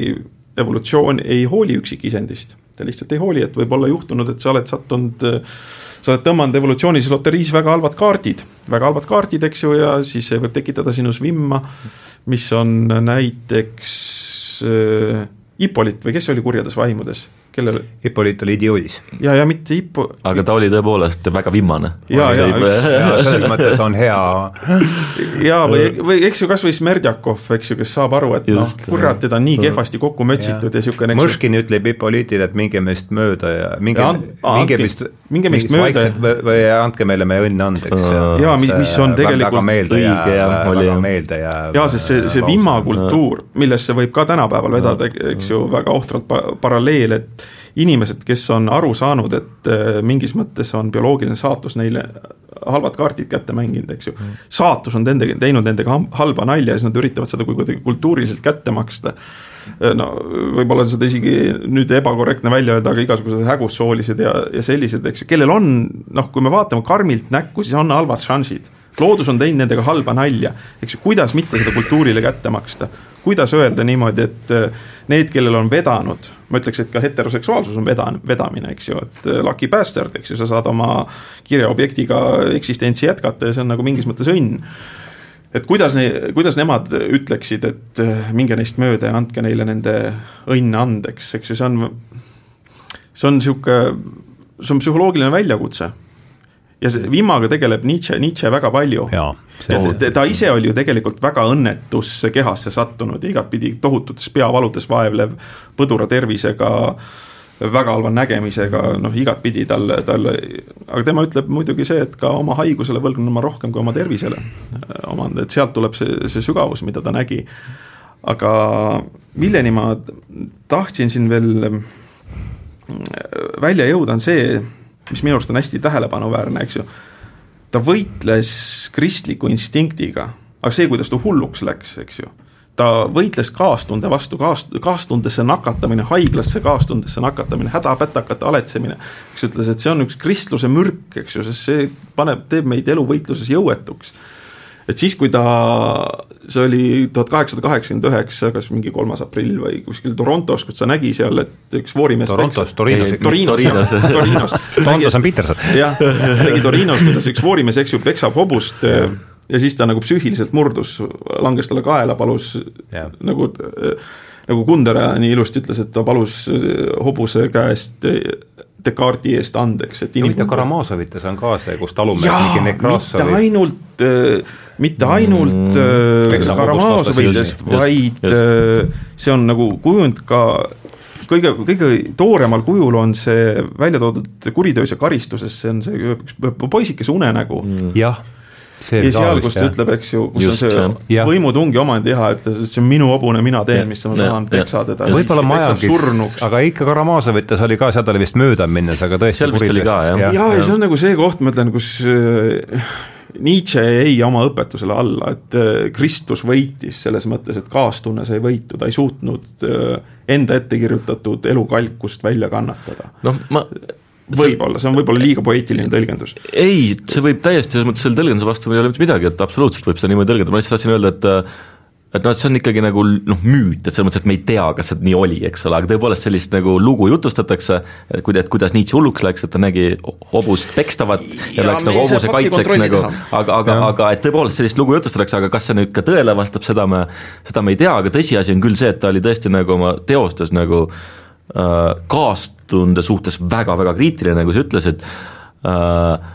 evolutsioon ei hooli üksikisendist, ta lihtsalt ei hooli, et võib olla juhtunud, et sa oled sattunud sa oled tõmmanud evolutsioonis loteriis väga halvad kaardid, väga halvad kaardid, eks ju, ja siis see võib tekitada sinus vimma, mis on näiteks äh, Hippolit või kes oli kurjades vaimudes kellel Hippolyt oli idioodis. ja, ja mitte Hippo aga ta oli tõepoolest väga vimmane. ja, ja, ja selles mõttes on hea ja või, või eks ju kas või Smerdjakov, eks ju, kes saab aru, et noh, kurat, teda on nii kehvasti kokku mötsitud ja, niisugune Mõškin ütleb Hippolytile, et minge meist mööda ja minge, minge meist minge meist mööda või andke meile meie õnn andeks. ja mis, mis on tegelikult õige ja väga meelde jääv. ja sest see, see vimmakultuur, millesse võib ka tänapäeval vedada, eks ju, väga ohtralt paralleel, et inimesed, kes on aru saanud, et äh, mingis mõttes on bioloogiline saatus neile halvad kaardid kätte mänginud, eks ju. Mm.. saatus on nendega, teinud nendega halba nalja ja siis nad üritavad seda kuidagi kultuuriliselt kätte maksta. Äh, no võib-olla seda isegi nüüd ebakorrektne välja öelda, aga igasugused hägussoolised ja, ja sellised, eks ju, kellel on noh, kui me vaatame karmilt näkku, siis on halvad šansid loodus on teinud nendega halba nalja, eks ju, kuidas mitte seda kultuurile kätte maksta, kuidas öelda niimoodi, et äh, need, kellel on vedanud, ma ütleks, et ka heteroseksuaalsus on veda-, vedamine, eks ju, et äh, lucky bastard, eks ju, sa saad oma kirjaobjektiga eksistentsi jätkata ja see on nagu mingis mõttes õnn. Et kuidas ne-, kuidas nemad ütleksid, et äh, minge neist mööda ja andke neile nende õnn andeks, eks ju, see on, see on niisugune, see on psühholoogiline väljakutse ja see vimmaga tegeleb Nietzsche, Nietzsche väga palju. ta ise oli ju tegelikult väga õnnetusse kehasse sattunud ja igatpidi tohututes peavaludes vaevlev põdura tervisega väga halva nägemisega, noh igatpidi tal, tal, aga tema ütleb muidugi see, et ka oma haigusele võlgnen ma rohkem kui oma tervisele omand, et sealt tuleb see, see sügavus, mida ta nägi. aga milleni ma tahtsin siin veel välja jõuda, on see, mis minu arust on hästi tähelepanuväärne, eks ju. ta võitles kristliku instinktiga, aga see, kuidas ta hulluks läks, eks ju ta võitles kaastunde vastu, kaas-, kaastundesse nakatamine, haiglasse kaastundesse nakatamine, hädapätakate aletsemine. kes ütles, et see on üks kristluse mürk, eks ju, sest see paneb, teeb meid eluvõitluses jõuetuks. Et siis, kui ta, see oli tuhat kaheksasada kaheksakümmend üheksa, kas mingi kolmas aprill või kuskil Torontos, kus ta nägi seal, et üks voorimees Torontos, Torinos. Torinos, Torinos, Torinos. Torontos on Peterson. jah, nägi Torinos, kuidas üks voorimees, eks ju, peksab hobust ja siis ta nagu psüühiliselt murdus, langes talle kaela, palus yeah. nagu, nagu Kundera nii ilusti ütles, et ta palus hobuse käest Descartesi eest andeks, et huvitav, Karamazovites on ka see, kus talumees mingi Nekrassovi mitte ainult, mitte ainult mm, Karamazovitest, vaid just, just. see on nagu kujund ka kõige, kõige tooremal kujul on see välja toodud kuriteos ja karistuses, see on see üks poisikese unenägu mm.. jah ja seal, kus ta ütleb, eks ju, kus Just, on see ja. võimutungi omandiha, ütles, et see on minu hobune, mina teen, mis ma tahan, peksa teda. võib-olla Majagis, aga ikka Karamaazovites oli ka, sealt oli vist mööda minnes, aga tõesti. seal vist oli ka, jah. ja, ja, ja see on nagu see koht, ma ütlen, kus äh, Nietzsche jäi oma õpetusele alla, et äh, Kristus võitis selles mõttes, et kaastunne sai võitu, ta ei suutnud äh, enda ette kirjutatud elukalkust välja kannatada. noh, ma võib-olla, see on võib-olla liiga poeetiline tõlgendus. ei, see võib täiesti, selles mõttes selle tõlgenduse vastu ei ole mitte midagi, et absoluutselt võib seda niimoodi tõlgendada, ma lihtsalt tahtsin öelda, et et noh, et see on ikkagi nagu noh, müüt, et selles mõttes, et me ei tea, kas see nii oli, eks ole, aga tõepoolest sellist nagu lugu jutustatakse, et kuida-, et kuidas Nietzsche hulluks läks, et ta nägi hobust pekstavat ja, ja läks nagu hobuse kaitseks nagu, aga, aga, aga et tõepoolest sellist lugu jutustatakse, aga kas see nüüd ka tõele vastab, seda me, seda me ei tea, aga tõsiasi on küll see, et ta oli tõesti nagu oma teostes nagu äh, kaast-, tunde suhtes väga-väga kriitiline, nagu sa ütlesid äh,,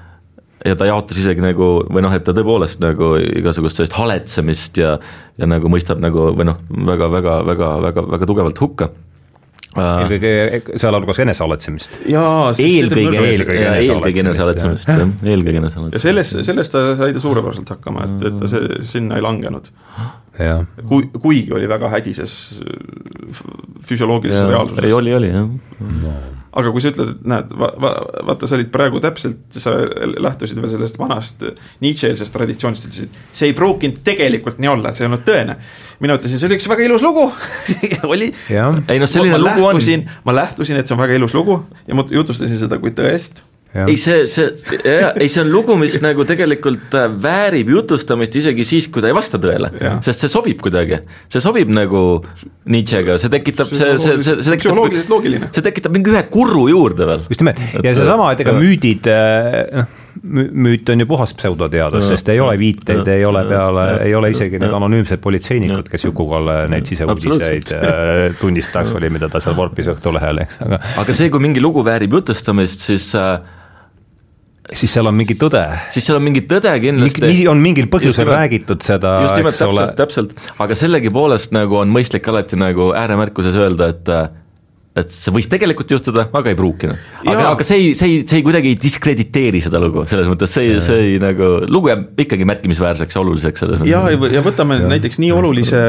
ja ta jaotas isegi nagu või noh, et ta tõepoolest nagu igasugust sellist haletsemist ja ja nagu mõistab nagu või noh, väga-väga-väga-väga-väga tugevalt hukka äh, eelkõige sealhulgas enesehaletsemist. eelkõige, eelkõige, eelkõige enesehaletsemist, jah, eelkõige enesehaletsemist. ja sellest, sellest ta sai ta suurepäraselt hakkama, et, et ta see, sinna ei langenud. Kui, kuigi oli väga hädises füsioloogilises reaalsuses. oli, oli jah no aga kui sa ütled, et näed va,, va, vaata, sa olid praegu täpselt, sa lähtusid veel sellest vanast Nietzsche-eelsest traditsioonist, ütlesid, see ei pruukinud tegelikult nii olla, see ei olnud tõene. mina ütlesin, see oli üks väga ilus lugu oli. ei noh, selline ma, ma lugu lähtusin, on. ma lähtusin, et see on väga ilus lugu ja ma jutustasin seda kui tõest ei, see, see, ei, see on lugu, mis nagu tegelikult äh, väärib jutustamist isegi siis, kui ta ei vasta tõele. sest see sobib kuidagi, see sobib nagu Nietzschega, see tekitab, see, see, see, see tekitab, see tekitab mingi ühe kurru juurde veel. just nimelt, ja seesama, et ega müüdid, äh, noh, müüt on ju puhas pseudoteadus, sest ei ole viiteid, ei ole peale, ei ole isegi need anonüümsed politseinikud, kes Juku-Kalle neid siseuudiseid äh, tunnistaks, oli, mida ta seal vorpis Õhtulehel, eks, aga aga see, kui mingi lugu väärib jutustamist, siis äh, siis seal on mingi tõde. siis seal on mingi tõde kindlasti. on mingil põhjusel nimelt, räägitud seda, eks ole. täpselt, aga sellegipoolest nagu on mõistlik alati nagu ääremärkuses öelda, et et see võis tegelikult juhtuda, aga ei pruukinud. aga, aga see ei, see ei, see ei kuidagi ei diskrediteeri seda lugu, selles mõttes see, see ei nagu, lugu jääb ikkagi märkimisväärseks ja oluliseks selles mõttes. ja, ja võtame ja. näiteks nii olulise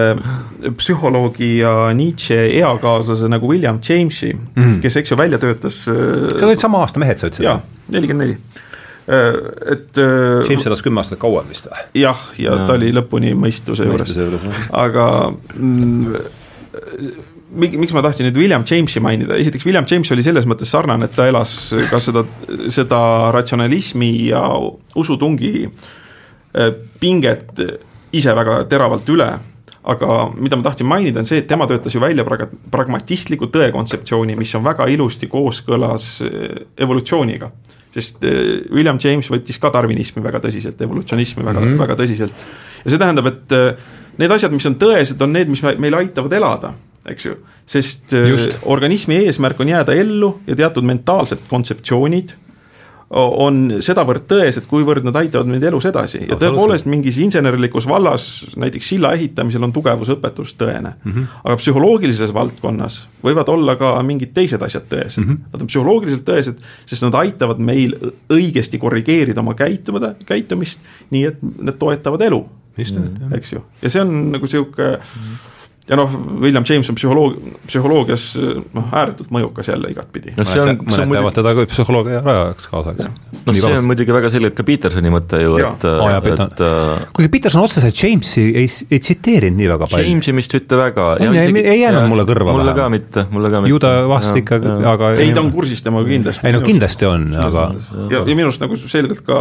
psühholoogi ja Nietzsche eakaaslase nagu William Jamesi mm, -hmm. kes, eks ju, välja töötas. Need olid sama aasta mehed, sa ütlesid? jaa, nelikümmend neli et. Äh, James elas kümme aastat kauem vist või? jah, ja no. ta oli lõpuni mõistuse juures, aga mm, miks ma tahtsin nüüd William Jamesi mainida, esiteks William James oli selles mõttes sarnane, et ta elas ka seda, seda ratsionalismi ja usutungi äh, pinget ise väga teravalt üle aga mida ma tahtsin mainida, on see, et tema töötas ju välja prag-, pragmatistliku tõe kontseptsiooni, mis on väga ilusti kooskõlas evolutsiooniga sest eh, William James võttis ka darwinismi väga tõsiselt, evolutsionismi väga mm, -hmm. väga tõsiselt. ja see tähendab, et eh, need asjad, mis on tõesed, on need, mis meil aitavad elada, eks ju. sest eh, Just. organismi eesmärk on jääda ellu ja teatud mentaalsed kontseptsioonid on sedavõrd tõesed, kuivõrd nad aitavad meid elus edasi ja tõepoolest mingis insenerlikus vallas, näiteks silla ehitamisel on tugevusõpetus tõene mm. -hmm. aga psühholoogilises valdkonnas võivad olla ka mingid teised asjad tõesed mm. -hmm. Nad on psühholoogiliselt tõesed, sest nad aitavad meil õigesti korrigeerida oma käitumada, käitumist, nii et need toetavad elu. eks ju, ja see on nagu sihuke mm -hmm ja noh, William James on psühholoog, psühholoogias noh, ääretult mõjukas jälle igatpidi. no see on, mõned teavad teda ka psühholoogia rajajaks kaasaks. no see on muidugi väga selgelt ka Petersoni mõte ju, et, et, et kuigi Peterson otseselt Jamesi ei, ei tsiteerinud nii väga palju. Jamesi vist mitte väga. ei, ei jäänud mulle kõrva mulle ka mitte, mulle ka mitte. ju ta vast ikka, aga ei, ta on kursis temaga kindlasti. ei no kindlasti on, aga ja, ja minu arust nagu selgelt ka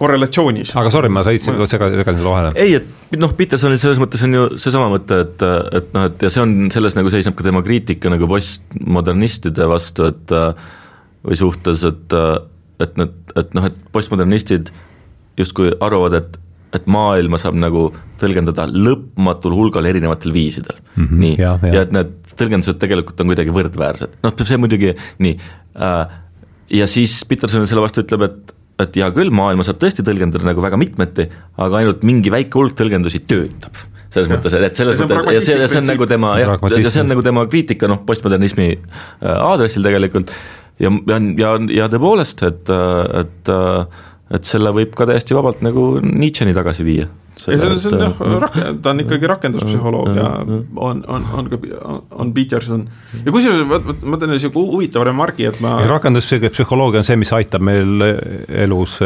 korrelatsioonis. aga sorry, ma sõitsin, segasin sulle vahele. ei, et noh, Petersonil selles mõttes on ju seesama mõte, et, et noh, et ja see on, selles nagu seisneb ka tema kriitika nagu postmodernistide vastu, et või suhtes, et, et need, et noh, et postmodernistid justkui arvavad, et et maailma saab nagu tõlgendada lõpmatul hulgal erinevatel viisidel mm. -hmm, nii, ja, ja. ja et need tõlgendused tegelikult on kuidagi võrdväärsed, noh, see muidugi nii äh,, ja siis Peterson selle vastu ütleb, et et hea küll, maailma saab tõesti tõlgendada nagu väga mitmeti, aga ainult mingi väike hulk tõlgendusi töötab. selles ja. mõttes, et selles mõttes, ja see, see on nagu tema, jah, ja see on nagu tema kriitika noh, postmodernismi äh, aadressil tegelikult ja, ja, ja, ja tõepoolest, et, et et selle võib ka täiesti vabalt nagu Nietzsche'ni tagasi viia ei, see on, see on jah, rak-, ta on ikkagi rakenduspsühholoog ja on, on, on ka, on Peterson. ja kusjuures ma, ma teen niisuguse huvitava remargi, et ma rakenduspsühholoogia on see, mis aitab meil elus,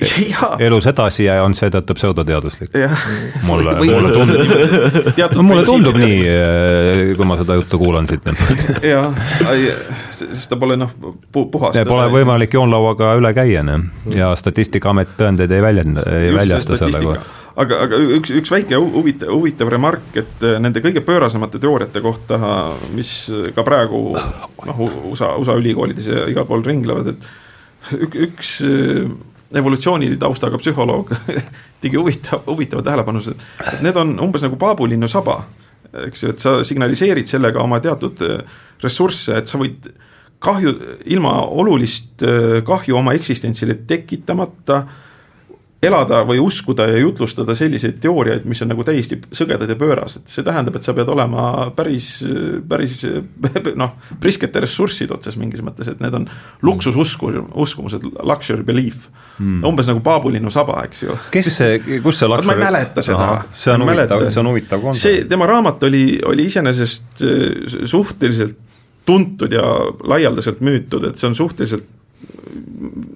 elus edasi ja on seetõttu pseudoteaduslik. mulle, mulle tundub, no mulle tundub nii, eh, kui ma seda juttu kuulan siit. jah, sest ta pole noh, puhas. Pole võimalik joonlauaga üle käia, noh, ja Statistikaamet tõendeid ei väljenda, ei väljasta selle kohta aga, aga üks, üks väike huvitav, huvitav remark, et äh, nende kõige pöörasemate teooriate kohta, mis ka praegu noh, USA, USA ülikoolides ja igal pool ringlevad, et üks, üks äh, evolutsiooni taustaga psühholoog tegi huvitav, huvitava tähelepanu, et need on umbes nagu paabulinnu saba. eks ju, et sa signaliseerid sellega oma teatud äh, ressursse, et sa võid kahju, ilma olulist kahju oma eksistentsile tekitamata elada või uskuda ja jutlustada selliseid teooriaid, mis on nagu täiesti sõgedad ja pöörased, see tähendab, et sa pead olema päris, päris noh, priskete ressurssid otsas mingis mõttes, et need on luksususku, uskumused, luxury belief mm.. umbes nagu paabulinnu saba, eks ju. kes see, kus see luxury? ma ei mäleta seda. see on huvitav, see on huvitav konto. see, tema raamat oli, oli iseenesest äh, suhteliselt tuntud ja laialdaselt müütud, et see on suhteliselt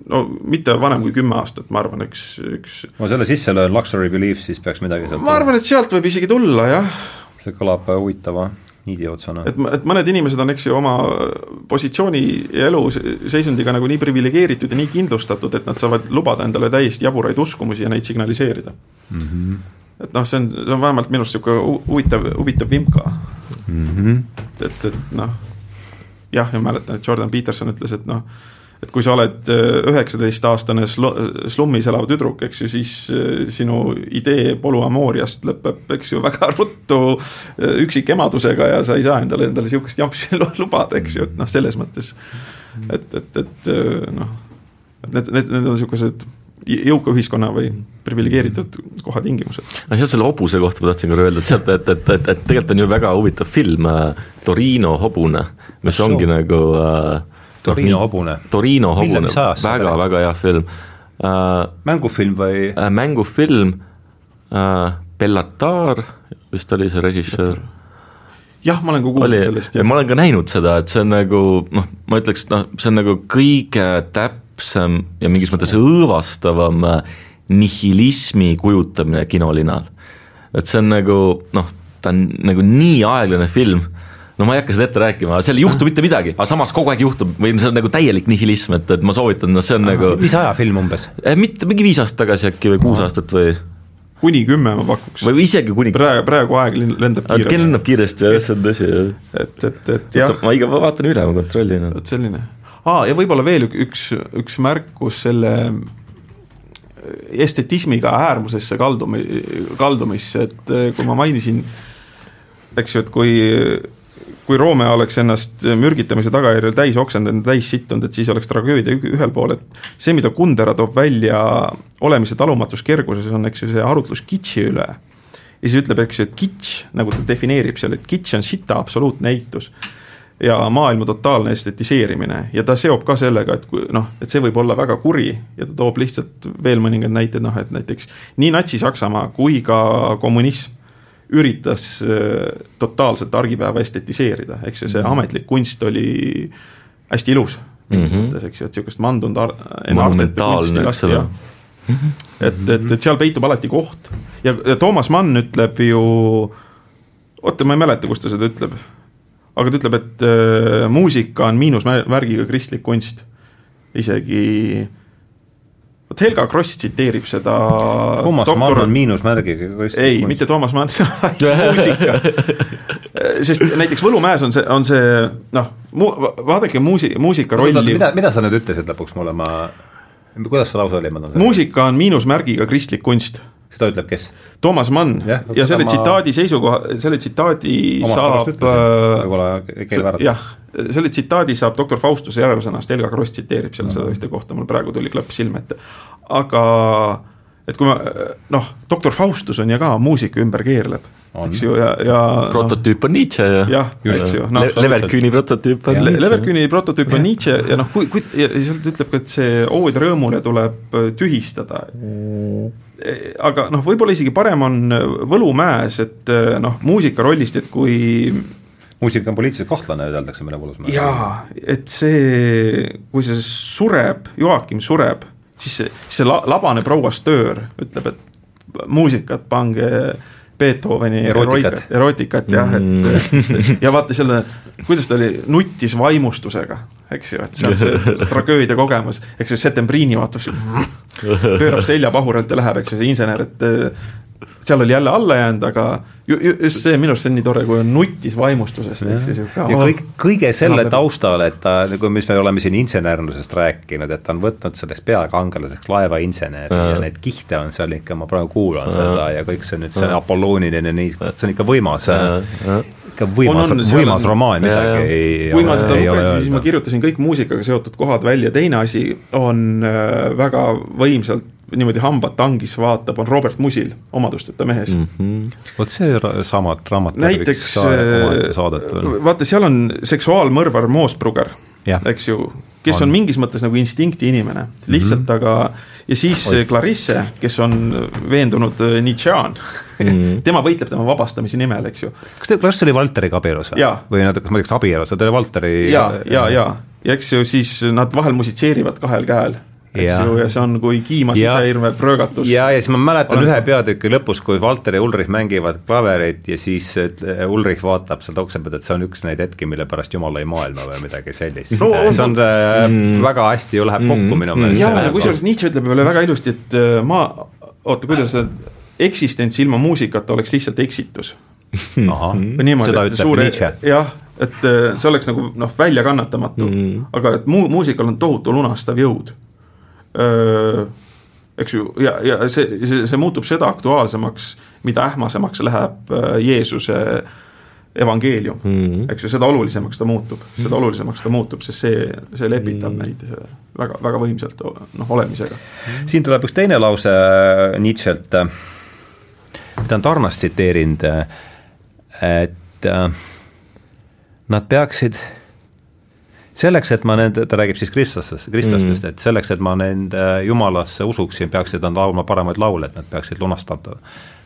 no mitte vanem kui kümme aastat, ma arvan, üks, üks. ma selle sisse löön, luxury belief, siis peaks midagi sealt. ma arvan, et sealt võib isegi tulla, jah. see kõlab huvitava niidiotsana. et, et mõned inimesed on, eks ju, oma positsiooni ja eluseisundiga nagu nii priviligeeritud ja nii kindlustatud, et nad saavad lubada endale täiesti jaburaid uskumusi ja neid signaliseerida mm. -hmm. et noh, see on, see on vähemalt minu arust niisugune huvitav, huvitav vimka mm. -hmm. et, et, et noh, jah, ja mäletan, et Jordan Peterson ütles, et noh et kui sa oled äh, üheksateistaastane slummis elav tüdruk, eks ju, siis äh, sinu idee polüamooriast lõpeb, eks ju, väga ruttu äh, üksikemadusega ja sa ei saa endale, endale sihukest jampsi lubada, eks ju, et noh, selles mõttes. et, et, et noh, et need, need, need on sihukesed jõuka ühiskonna või priviligeeritud koha tingimused. noh jah, selle hobuse kohta ma tahtsin korra öelda, et sealt, et, et, et, et tegelikult on ju väga huvitav film Torino hobune, mis ongi nagu äh, Torino hobune. Torino hobune, väga, väga hea film uh,. mängufilm või uh,? mängufilm uh,, Bellatar vist oli see režissöör. jah, ma olen ka kuulnud sellest. ma olen ka näinud seda, et see on nagu noh, ma ütleks, noh, see on nagu kõige täpsem ja mingis mõttes õõvastavam nihilismi kujutamine kinolinal. et see on nagu noh, ta on nagu nii aeglane film no ma ei hakka seda ette rääkima, seal ei juhtu mitte midagi, aga samas kogu aeg juhtub või see on nagu täielik nihilism, et, et ma soovitan, noh, see on Aha, nagu. mis ajafilm umbes? Eh, mitte, mingi viis aastat tagasi äkki või kuus aastat või. kuni kümme ma pakuks. või isegi kuni. praegu, praegu aeg lendab kiiresti. kell lendab kiiresti jah, see on tõsi jah. et, et, et jah. ma iga, vaatan üle, ma kontrollin. vot selline, aa ja võib-olla veel üks, üks märkus selle estetismiga äärmusesse kaldumi-, kaldumisse, et kui ma mainisin, eks ju, et kui kui Romeo oleks ennast mürgitamise tagajärjel täis oksendanud, täis sittunud, et siis oleks tragöödia ühel pool, et see, mida Kundera toob välja olemise talumatus kerguses, on eks ju see arutlus kitši üle. ja siis ütleb, eks ju, et kitš, nagu ta defineerib seal, et kitš on sita absoluutne eitus ja maailma totaalne estetiseerimine ja ta seob ka sellega, et kui noh, et see võib olla väga kuri ja ta toob lihtsalt veel mõningad näited, noh et näiteks nii Natsi-Saksamaa kui ka kommunism üritas äh, totaalselt argipäeva estetiseerida, eks ju, see -hmm. ametlik kunst oli hästi ilus mingis mm -hmm. mõttes, eks ju, et sihukest mandunud ar-. monumentaalne, eks ole. et, et, et seal peitub alati koht ja, ja Toomas Mann ütleb ju, oota, ma ei mäleta, kus ta seda ütleb, aga ta ütleb, et äh, muusika on miinusmärgiga kristlik kunst. isegi vot Helga Kross tsiteerib seda Toomas doktor... Mann on miinusmärgiga ei, mitte Toomas Mann, muusika. sest näiteks Võlumäes on see, on see noh, mu-, vaadake muusi-, muusika rolli mida, mida sa nüüd ütlesid lõpuks mulle, ma kuidas see lause oli, ma tahan muusika on miinusmärgiga kristlik kunst seda ütleb kes? Toomas Mann ja, ja selle tsitaadi ma... seisukoha, selle tsitaadi saab äh, jah, selle tsitaadi saab doktor Faustuse järelsõnast, Helga Kross tsiteerib seal no. seda ühte kohta, mul praegu tuli klõps silme ette. aga et kui ma noh, doktor Faustus on ju ka muusika ümber keerleb, eks ju, ja, ja prototüüp on Nietzsche ja jah, eks ju no, Le. Leverküni prototüüp on Le. Leverküni prototüüp on Nietzsche ja noh, kui, kui ja sealt ütleb ka, et see ood rõõmule tuleb tühistada mm aga noh, võib-olla isegi parem on Võlumäes, et noh, muusika rollist, et kui muusika on poliitiliselt kahtlane, öeldakse meile Võlumäes. jaa, et see, kui see sureb, Joakim sureb, siis see, see la, labane prouastöör ütleb, et muusikat pange Beethoveni erootikat, erootikat jah mm., et ja vaata selle, kuidas ta oli, nuttis vaimustusega, eks ju, et see on see tragöödia kogemus, eks ju, Setembriini vaatab, pöörab selja pahuralt ja läheb, eks ju, see insener, et seal oli jälle alla jäänud, aga ju, ju, just see, minu arust see on nii tore, kui on nutis vaimustusest, ehk siis ja kõik, kõige selle taustal, et ta, nagu mis me oleme siin insenerlusest rääkinud, et ta on võtnud selleks peakangelaseks laevainseneri ja. ja neid kihte on seal ikka, ma praegu kuulan ja. seda ja kõik see nüüd, see Apollooniline, nii, see on ikka võimas ikka võimas, võimas romaan, midagi ei kui ole, ma seda lugesin, siis ma kirjutasin kõik muusikaga seotud kohad välja, teine asi on äh, väga võimsalt niimoodi hambad tangis vaatab, on Robert Musil Omadusteta mehes mm. -hmm. vot see sama raamat näiteks äh, vaata, seal on seksuaalmõrvar Moosbrugger, eks ju, kes on. on mingis mõttes nagu instinkti inimene, lihtsalt mm -hmm. aga ja siis Oi. Clarisse, kes on veendunud äh, Nietzschean mm, -hmm. tema võitleb tema vabastamise nimel, eks ju. kas te, Clarisse oli Valteriga abielus või? või nad, kas ma ei tea, kas abielus, ta oli Valteri ja, ja, ja, ja eks ju siis nad vahel musitseerivad kahel käel eks ju, ja see on kui kiima sisehirme pröögatus. ja, ja siis ma mäletan Olen... ühe peatüki lõpus, kui Valter ja Ulrich mängivad klaverit ja siis Ulrich vaatab sealt ukse pealt, et see on üks neid hetki, mille pärast Jumal lõi maailma või midagi sellist no,. see on mm. väga hästi ju läheb kokku mm. minu meelest. ja, ja kusjuures Nietzsche ütleb veel väga ilusti, et äh, ma, oota, kuidas see, eksistents ilma muusikata oleks lihtsalt eksitus. niimoodi, et suure, jah, et äh, see oleks nagu noh, väljakannatamatu mm., aga et muu-, muusikal on tohutu lunastav jõud eks ju, ja, ja see, see, see muutub seda aktuaalsemaks, mida ähmasemaks läheb Jeesuse evangeelium mm, -hmm. eks ju, seda olulisemaks ta muutub, seda mhm. olulisemaks ta muutub, sest see, see lepitab mm -hmm. väga, väga võimsalt noh, olemisega. siin tuleb üks teine lause Nietzsche'lt, mida on Tarnast tsiteerinud, et nad peaksid selleks, et ma nende, ta räägib siis kristlastest, kristlastest mm, -hmm. et selleks, et ma nende jumalasse usuksin, peaksid nad laulma paremaid laule, et nad peaksid lunastama,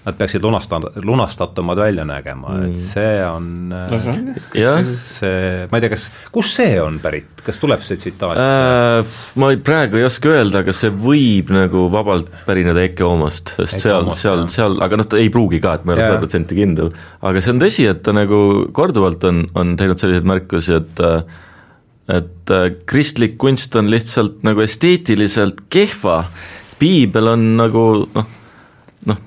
nad peaksid lunastama, lunastatumad välja nägema mm, et see on no,, see, see, ma ei tea, kas, kust see on pärit, kas tuleb see tsitaat äh,? ma praegu ei oska öelda, aga see võib nagu vabalt pärineda Eke Oomast, sest Eke seal, seal, seal, aga noh, ta ei pruugi ka, et ma ei ole sada protsenti kindel. aga see on tõsi, et ta nagu korduvalt on, on teinud selliseid märkusi, et äh, et äh, kristlik kunst on lihtsalt nagu esteetiliselt kehva, piibel on nagu noh, noh,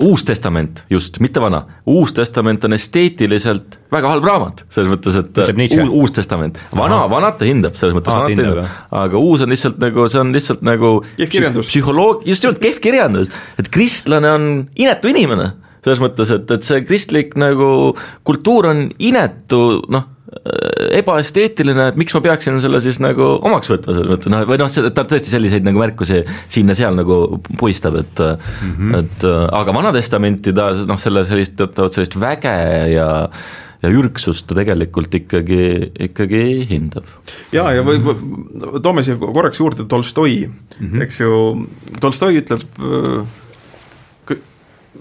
Uus Testament just, mitte vana, Uus Testament on esteetiliselt väga halb raamat, selles mõttes, et uus, uus Testament, vana, vanat ta hindab, selles mõttes vanat ta hindab, aga uus on lihtsalt nagu, see on lihtsalt nagu psühholoog-, just nimelt kehv kirjandus, et kristlane on inetu inimene selles mõttes, et, et see kristlik nagu kultuur on inetu, noh, ebaesteetiline, et miks ma peaksin selle siis nagu omaks võtma selles mõttes, noh, või noh, ta tõesti selliseid nagu märkusi siin-ja-seal nagu puistab, et mm -hmm. et aga Vana-testamenti ta noh, selle sellist teatavat sellist väge ja ja ürgsust ta tegelikult ikkagi, ikkagi hindab. ja, ja või toome siia korraks juurde Tolstoi mm, -hmm. eks ju, Tolstoi ütleb äh,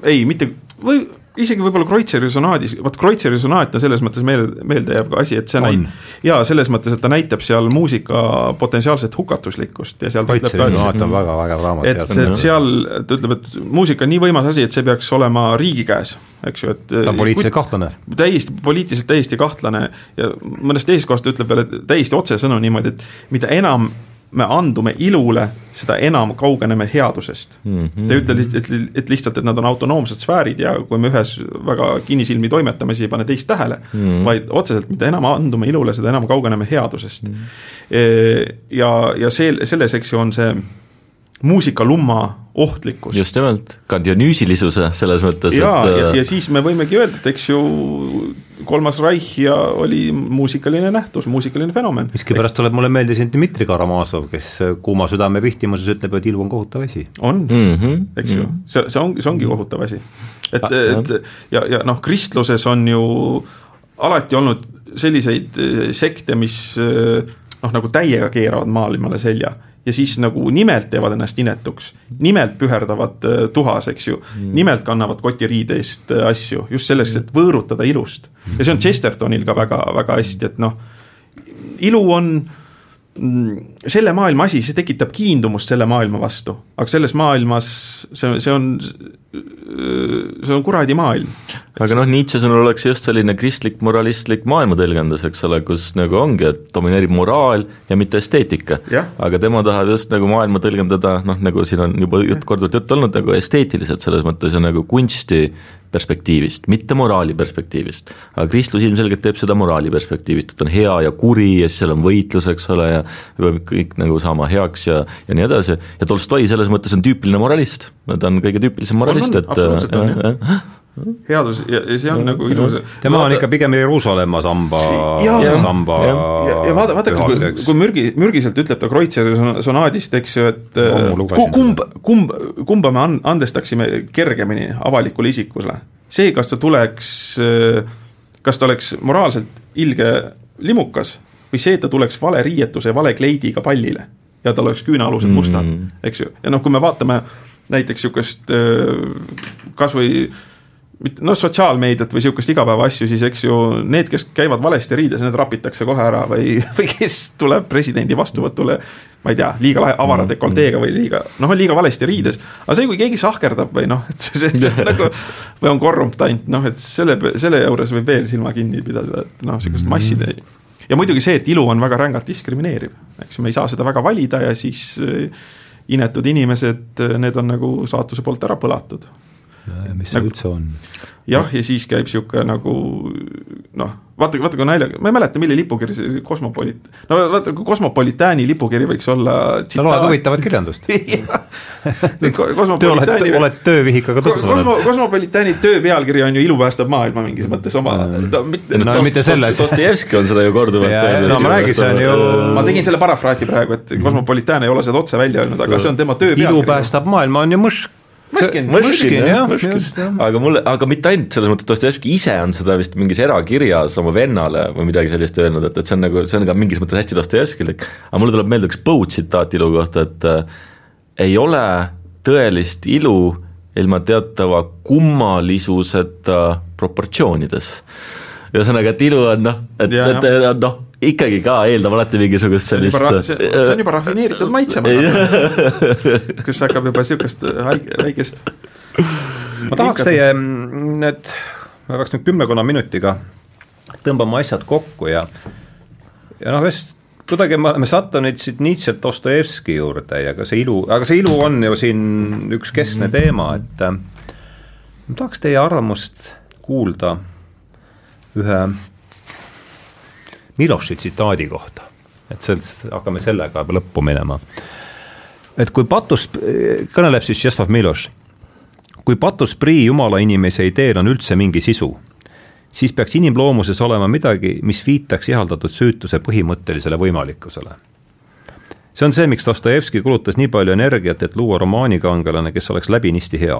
ei, mitte või isegi võib-olla Kreutzeri sonaadis, vot Kreutzeri sonaat on selles mõttes meelde, meeldejääv asi, et see näit-, jaa, selles mõttes, et ta näitab seal muusika potentsiaalset hukatuslikkust ja seal Kreutzeri sonaat on väga vägev raamat. et, et seal ta ütleb, et muusika on nii võimas asi, et see peaks olema riigi käes, eks ju, et ta on poliitiliselt kahtlane. täiesti, poliitiliselt täiesti kahtlane ja mõnest teisest kohast ütleb veel, et täiesti otsesõnu niimoodi, et mida enam me andume ilule, seda enam kaugeneme headusest mm. -hmm. ta ei ütle lihtsalt, et, et lihtsalt, et nad on autonoomsed sfäärid ja kui me ühes väga kinnisilmi toimetame, siis ei pane teist tähele mm, -hmm. vaid otseselt, mida enam andume ilule, seda enam kaugeneme headusest mm. -hmm. ja, ja see, selles, eks ju, on see muusikalumma ohtlikkus. just nimelt, ka Dionüüsilisuse selles mõttes, et ja, ja siis me võimegi öelda, et eks ju kolmas Reich ja oli muusikaline nähtus, muusikaline fenomen. miskipärast tuleb mulle meelde siin Dmitri Karamazov, kes kuuma südame pihtimuses ütleb, et ilu on kohutav asi. on mm, -hmm. eks ju, mhm. see, see ongi, see ongi kohutav asi. et, et ja, ja noh, kristluses on ju alati olnud selliseid eh, sekte, mis noh, nagu täiega keeravad maailmale selja ja siis nagu nimelt teevad ennast inetuks, nimelt püherdavad äh, tuhas, eks ju. Mm., nimelt kannavad kotiriideist äh, asju, just selleks, et võõrutada ilust. ja see on Chestertonil ka väga, väga hästi, et noh, ilu on mm, selle maailma asi, see tekitab kiindumust selle maailma vastu, aga selles maailmas see, see on, see on kuradi maailm. Aga noh, Nietzsche sõnul oleks just selline kristlik moralistlik maailmatõlgendus, eks ole, kus nagu ongi, et domineerib moraal ja mitte esteetika. aga tema tahab just nagu maailma tõlgendada, noh nagu siin on juba jutt, korduvalt juttu olnud, nagu esteetiliselt selles mõttes ja nagu kunsti perspektiivist, mitte moraali perspektiivist. aga kristlus ilmselgelt teeb seda moraali perspektiivist, et on hea ja kuri ja siis seal on võitlus, eks ole, ja peab kõik nagu saama heaks ja, ja nii edasi, ja Tolstoi selles mõttes on tüüpiline moralist, ta on kõige tüüpilisem moralist, et headus ja, ja see on ja, nagu ilus. tema on ikka pigem Jeruusalemma samba, samba. ja, ja, vaata, vaadake, kui, kui mürgi, mürgiselt ütleb ta Kreutzeri sonaadist, eks ju, et no, kumb, kumb, kumba me andestaksime kergemini avalikule isikule. see, kas ta tuleks, kas ta oleks moraalselt ilge limukas või see, et ta tuleks vale riietuse ja vale kleidiga pallile ja tal oleks küünaalused mustad mm, eks ju, ja noh, kui me vaatame näiteks niisugust kasvõi mitte noh, sotsiaalmeediat või sihukest igapäeva asju, siis eks ju need, kes käivad valesti riides, need rapitakse kohe ära või, või kes tuleb presidendi vastuvõtule. ma ei tea, liiga avara mm, dekolteega või liiga, noh, liiga valesti riides. aga see, kui keegi sahkerdab või noh, et see, see, see nagu või on korruptant, noh, et selle, selle juures võib veel silma kinni pidada, et noh, sihukest mm. masside. ja muidugi see, et ilu on väga rängalt diskrimineeriv, eks ju, me ei saa seda väga valida ja siis äh, inetud inimesed, need on nagu saatuse poolt ära põlatud mis see nagu, üldse on? jah, ja siis käib sihuke nagu noh, vaata, vaata kui naljaga, ma ei mäleta, mille lipukiri see Cosmopolit-, no vaata, kui Cosmopolitani lipukiri võiks olla sa loed huvitavat kirjandust. Cosmopolitani oled töövihikaga tutvunud. Cosmo, Cosmopolitani töö pealkiri on ju Ilu päästab maailma mingis mõttes oma no, mitte, no, mitte selles. Dostojevski on seda ju korduvalt öelnud. No ma räägin, see on ju ma tegin selle parafraasi praegu, et Cosmopolitan ei ole seda otse välja öelnud, aga see on tema töö pealkiri Ilu päästab maailma on ju mõšk Mõškin, Mõškin, jah, jah. aga mulle, aga mitte ainult selles mõttes, Dostojevski ise on seda vist mingis erakirjas oma vennale või midagi sellist öelnud, et, et see on nagu, see on ka mingis mõttes hästi Dostojevskilik. aga mulle tuleb meelde üks Poe tsitaat ilu kohta, et äh, ei ole tõelist ilu ilma teatava kummalisuseta proportsioonides. ühesõnaga, et ilu on noh, et, et, et noh ikkagi ka eeldab alati mingisugust sellist see, see on juba rafineeritud maitsemaga kus hakkab juba niisugust väikest ma tahaks teie need, ma peaks nüüd kümmekonna minutiga tõmbama asjad kokku ja ja noh, vist kuidagi me oleme sattunud siit Nietzsche't Dostojevski juurde ja ka see ilu, aga see ilu on ju siin üks keskne mm. teema, et äh, ma tahaks teie arvamust kuulda ühe Miloši tsitaadi kohta, et sellest hakkame sellega lõppu minema. et kui patust, kõneleb siis Tšeslav Miloš, kui patus prii jumala inimese ideel on üldse mingi sisu, siis peaks inimloomuses olema midagi, mis viitaks ihaldatud süütuse põhimõttelisele võimalikkusele. see on see, miks Dostojevski kulutas nii palju energiat, et luua romaanikangelane, kes oleks läbinisti hea.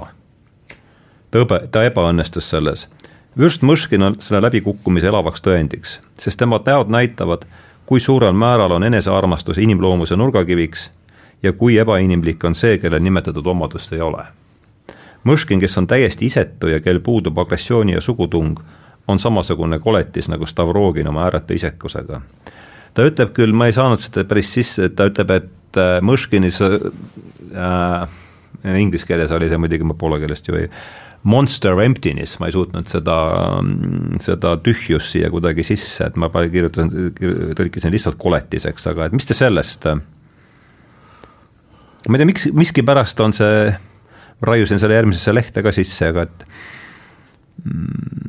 ta õbe, ta ebaõnnestus selles. Vürst Mõškin on selle läbikukkumise elavaks tõendiks, sest tema teod näitavad, kui suurel määral on enesearmastus inimloomuse nurgakiviks ja kui ebainimlik on see, kellel nimetatud omadust ei ole. Mõškin, kes on täiesti isetu ja kel puudub agressiooni ja sugutung, on samasugune koletis nagu Stavrogin oma ääretu isekusega. ta ütleb küll, ma ei saanud seda päris sisse, ta ütleb, et äh, Mõškinis äh,, inglise keeles oli see muidugi, ma poola keelest ju ei, monster emptiness, ma ei suutnud seda, seda tühjust siia kuidagi sisse, et ma kirjutan, tõlkisin lihtsalt koletiseks, aga et mis te sellest ma ei tea, miks, miskipärast on see, raiusin selle järgmisesse lehte ka sisse, aga et mm,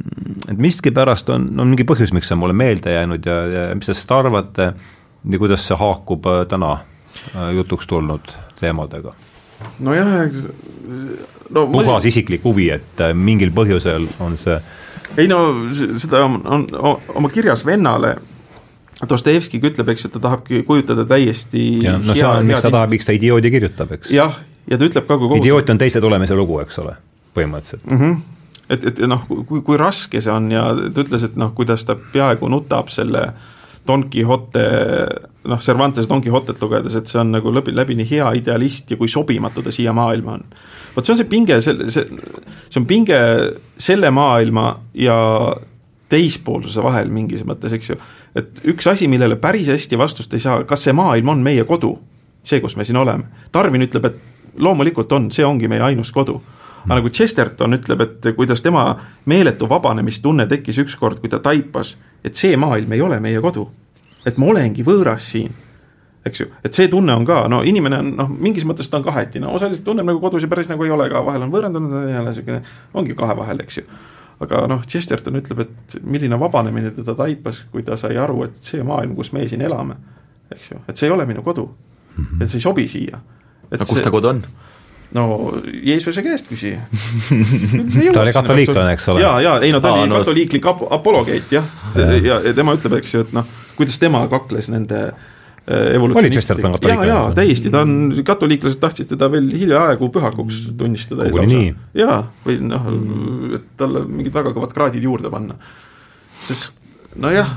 et miskipärast on, on mingi põhjus, miks see on mulle meelde jäänud ja, ja mis te sellest arvate ja kuidas see haakub äh, täna äh, jutuks tulnud teemadega? Nojah, no puhas isiklik huvi, et äh, mingil põhjusel on see ei no seda on, on, on oma kirjas vennale Dostojevskiga ütleb, eks ju, ta tahabki kujutada täiesti ja, no see on, miks ta tahab, miks ta idioodi kirjutab, eks. jah, ja ta ütleb ka, kui kohut... idioot on teise tulemise lugu, eks ole, põhimõtteliselt mm. -hmm. et, et noh, kui, kui raske see on ja ta ütles, et noh, kuidas ta peaaegu nutab selle Don Quixote, noh, Cervantese Don Quixotet lugedes, et see on nagu läbi, läbini hea idealist ja kui sobimatu ta siia maailma on. vot see on see pinge, see, see, see on pinge selle maailma ja teispoolsuse vahel mingis mõttes, eks ju. et üks asi, millele päris hästi vastust ei saa, kas see maailm on meie kodu, see, kus me siin oleme. Darwin ütleb, et loomulikult on, see ongi meie ainus kodu. aga nagu Chesterton ütleb, et kuidas tema meeletu vabanemistunne tekkis ükskord, kui ta taipas, et see maailm ei ole meie kodu. Et ma olengi võõras siin eks ju, et see tunne on ka, no inimene on noh, mingis mõttes ta on kahetine, osaliselt tunneb nagu kodus ja päris nagu ei ole ka, vahel on võõrandunud ja jälle sihuke, ongi kahe vahel, eks ju aga noh, Chesterton ütleb, et milline vabanemine teda taipas, kui ta sai aru, et see maailm, kus me siin elame, eks ju, et see ei ole minu kodu mm. -hmm. et see ei sobi siia. no kus see... ta kodu on? no Jeesuse käest küsi ta oli katoliiklane, eks ole? ja, ja ei no ta Aa, oli no... katoliiklik ap-, apologeet jah ja., ja, ja tema ütleb, eks ju, et noh, kuidas tema kakles nende äh, katoliiklane? jaa, jaa, täiesti, ta on, katoliiklased tahtsid teda veel hiljaaegu pühakuks tunnistada. koguni nii? jaa, või noh, et talle mingid väga kõvad kraadid juurde panna. sest nojah.